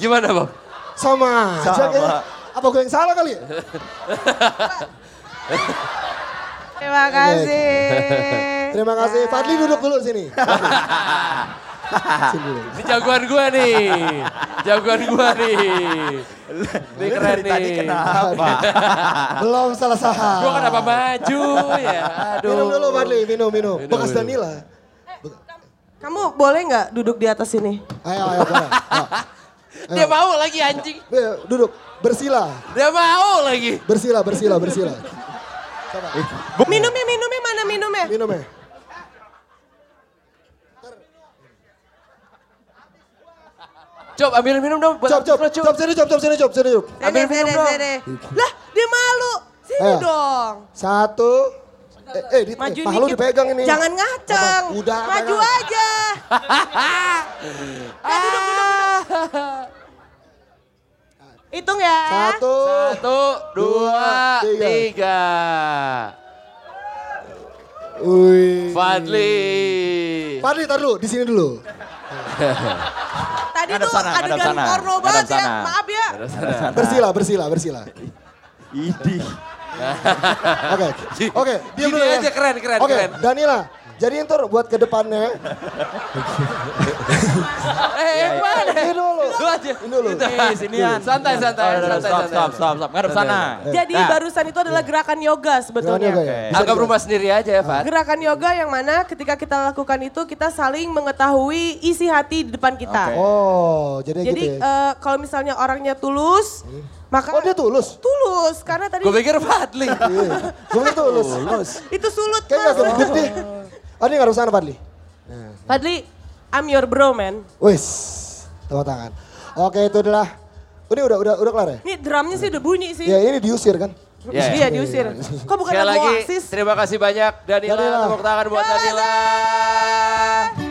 [SPEAKER 2] Gimana Bang?
[SPEAKER 3] Sama aja
[SPEAKER 4] Sama.
[SPEAKER 3] kayaknya. Apa gue yang salah kali ya?
[SPEAKER 7] Terima kasih.
[SPEAKER 3] Terima kasih. Fadli duduk dulu sini. (laughs)
[SPEAKER 2] Ini jagoan gue nih. Jagoan gue nih. Ini keren
[SPEAKER 4] dari
[SPEAKER 2] nih.
[SPEAKER 4] tadi kenapa?
[SPEAKER 3] Belum selesai.
[SPEAKER 2] Gue kenapa maju ya? Aduh.
[SPEAKER 3] Minum dulu Fadli, minum, minum.
[SPEAKER 2] Minum,
[SPEAKER 3] Bekas
[SPEAKER 2] minum.
[SPEAKER 3] Danila.
[SPEAKER 7] Kamu boleh nggak duduk di atas sini?
[SPEAKER 3] Ayo, ayo, boleh. (laughs) Ayo.
[SPEAKER 2] Dia mau lagi anjing.
[SPEAKER 3] Ayo, duduk. Bersila.
[SPEAKER 2] Dia mau lagi.
[SPEAKER 3] Bersila, bersila, bersila.
[SPEAKER 7] Minumnya, minumnya mana minumnya?
[SPEAKER 3] Minum
[SPEAKER 2] Cop, ambil minum dong.
[SPEAKER 3] Cop, cop,
[SPEAKER 2] Cop.
[SPEAKER 3] cop, sini, cop, cop, sini, cop, sini, cop.
[SPEAKER 7] Sini,
[SPEAKER 2] Ambil minum
[SPEAKER 7] sini,
[SPEAKER 2] dong.
[SPEAKER 7] sini. Lah, dia malu. Sini dong.
[SPEAKER 3] Satu. Eh, eh, di,
[SPEAKER 7] Maju
[SPEAKER 3] eh,
[SPEAKER 7] dikit.
[SPEAKER 3] dipegang ini.
[SPEAKER 7] Jangan ngaceng.
[SPEAKER 3] Apa? Udah,
[SPEAKER 7] Maju
[SPEAKER 3] pegang.
[SPEAKER 7] aja. Nah, (laughs) duduk, duduk, duduk. Hitung ya.
[SPEAKER 3] Satu.
[SPEAKER 2] Satu, dua,
[SPEAKER 3] tiga.
[SPEAKER 2] tiga.
[SPEAKER 3] Wih.
[SPEAKER 2] Fadli.
[SPEAKER 3] Fadli, tar dulu, di sini dulu. (laughs)
[SPEAKER 7] Tadi
[SPEAKER 4] Ngadep
[SPEAKER 7] tuh
[SPEAKER 4] sana,
[SPEAKER 7] adegan
[SPEAKER 4] sana.
[SPEAKER 7] porno banget ya.
[SPEAKER 4] sana.
[SPEAKER 7] Maaf ya.
[SPEAKER 3] Bersila, bersila, bersila.
[SPEAKER 4] Idih.
[SPEAKER 3] Oke, (laughs) oke, dulu ya.
[SPEAKER 2] aja keren, keren,
[SPEAKER 3] Oke,
[SPEAKER 2] keren.
[SPEAKER 3] Danila, jadi ntar buat ke depannya.
[SPEAKER 2] Eh, yang mana?
[SPEAKER 3] Ini dulu.
[SPEAKER 2] Lu aja.
[SPEAKER 3] Ini dulu.
[SPEAKER 4] Sinian.
[SPEAKER 2] Santai, santai,
[SPEAKER 4] Oh,
[SPEAKER 2] santai,
[SPEAKER 4] Stop, stop, stop, stop. Ngadep sana.
[SPEAKER 7] Jadi
[SPEAKER 4] Nah.
[SPEAKER 7] barusan itu adalah gerakan yoga sebetulnya.
[SPEAKER 3] Gerakan yoga ya?
[SPEAKER 2] Anggap rumah sendiri aja ya, Fat.
[SPEAKER 7] Gerakan yoga yang mana ketika kita lakukan itu kita saling mengetahui isi hati di depan kita.
[SPEAKER 3] Oh, jadi,
[SPEAKER 7] Jadi
[SPEAKER 3] gitu ya.
[SPEAKER 7] eh, kalau misalnya orangnya tulus, maka
[SPEAKER 3] Oh, dia tulus?
[SPEAKER 7] tulus karena tadi
[SPEAKER 2] Gue pikir Fadli.
[SPEAKER 3] Iya, gue tulus.
[SPEAKER 7] itu sulut
[SPEAKER 3] Kayaknya gede. Ini nggak sana Fadli.
[SPEAKER 7] Fadli, I'm your bro man.
[SPEAKER 3] Wis, tepuk tangan. Oke, itu adalah. Ini udah udah udah kelar ya?
[SPEAKER 7] Ini drumnya sih udah bunyi sih.
[SPEAKER 3] Ya ini diusir kan?
[SPEAKER 2] Ya,
[SPEAKER 7] Iya diusir. (laughs) Kok bukan
[SPEAKER 2] Sekali
[SPEAKER 7] lagu
[SPEAKER 2] lagi,
[SPEAKER 7] Oasis?
[SPEAKER 2] terima kasih banyak Danila.
[SPEAKER 3] Danila.
[SPEAKER 2] Tepuk tangan buat Danila.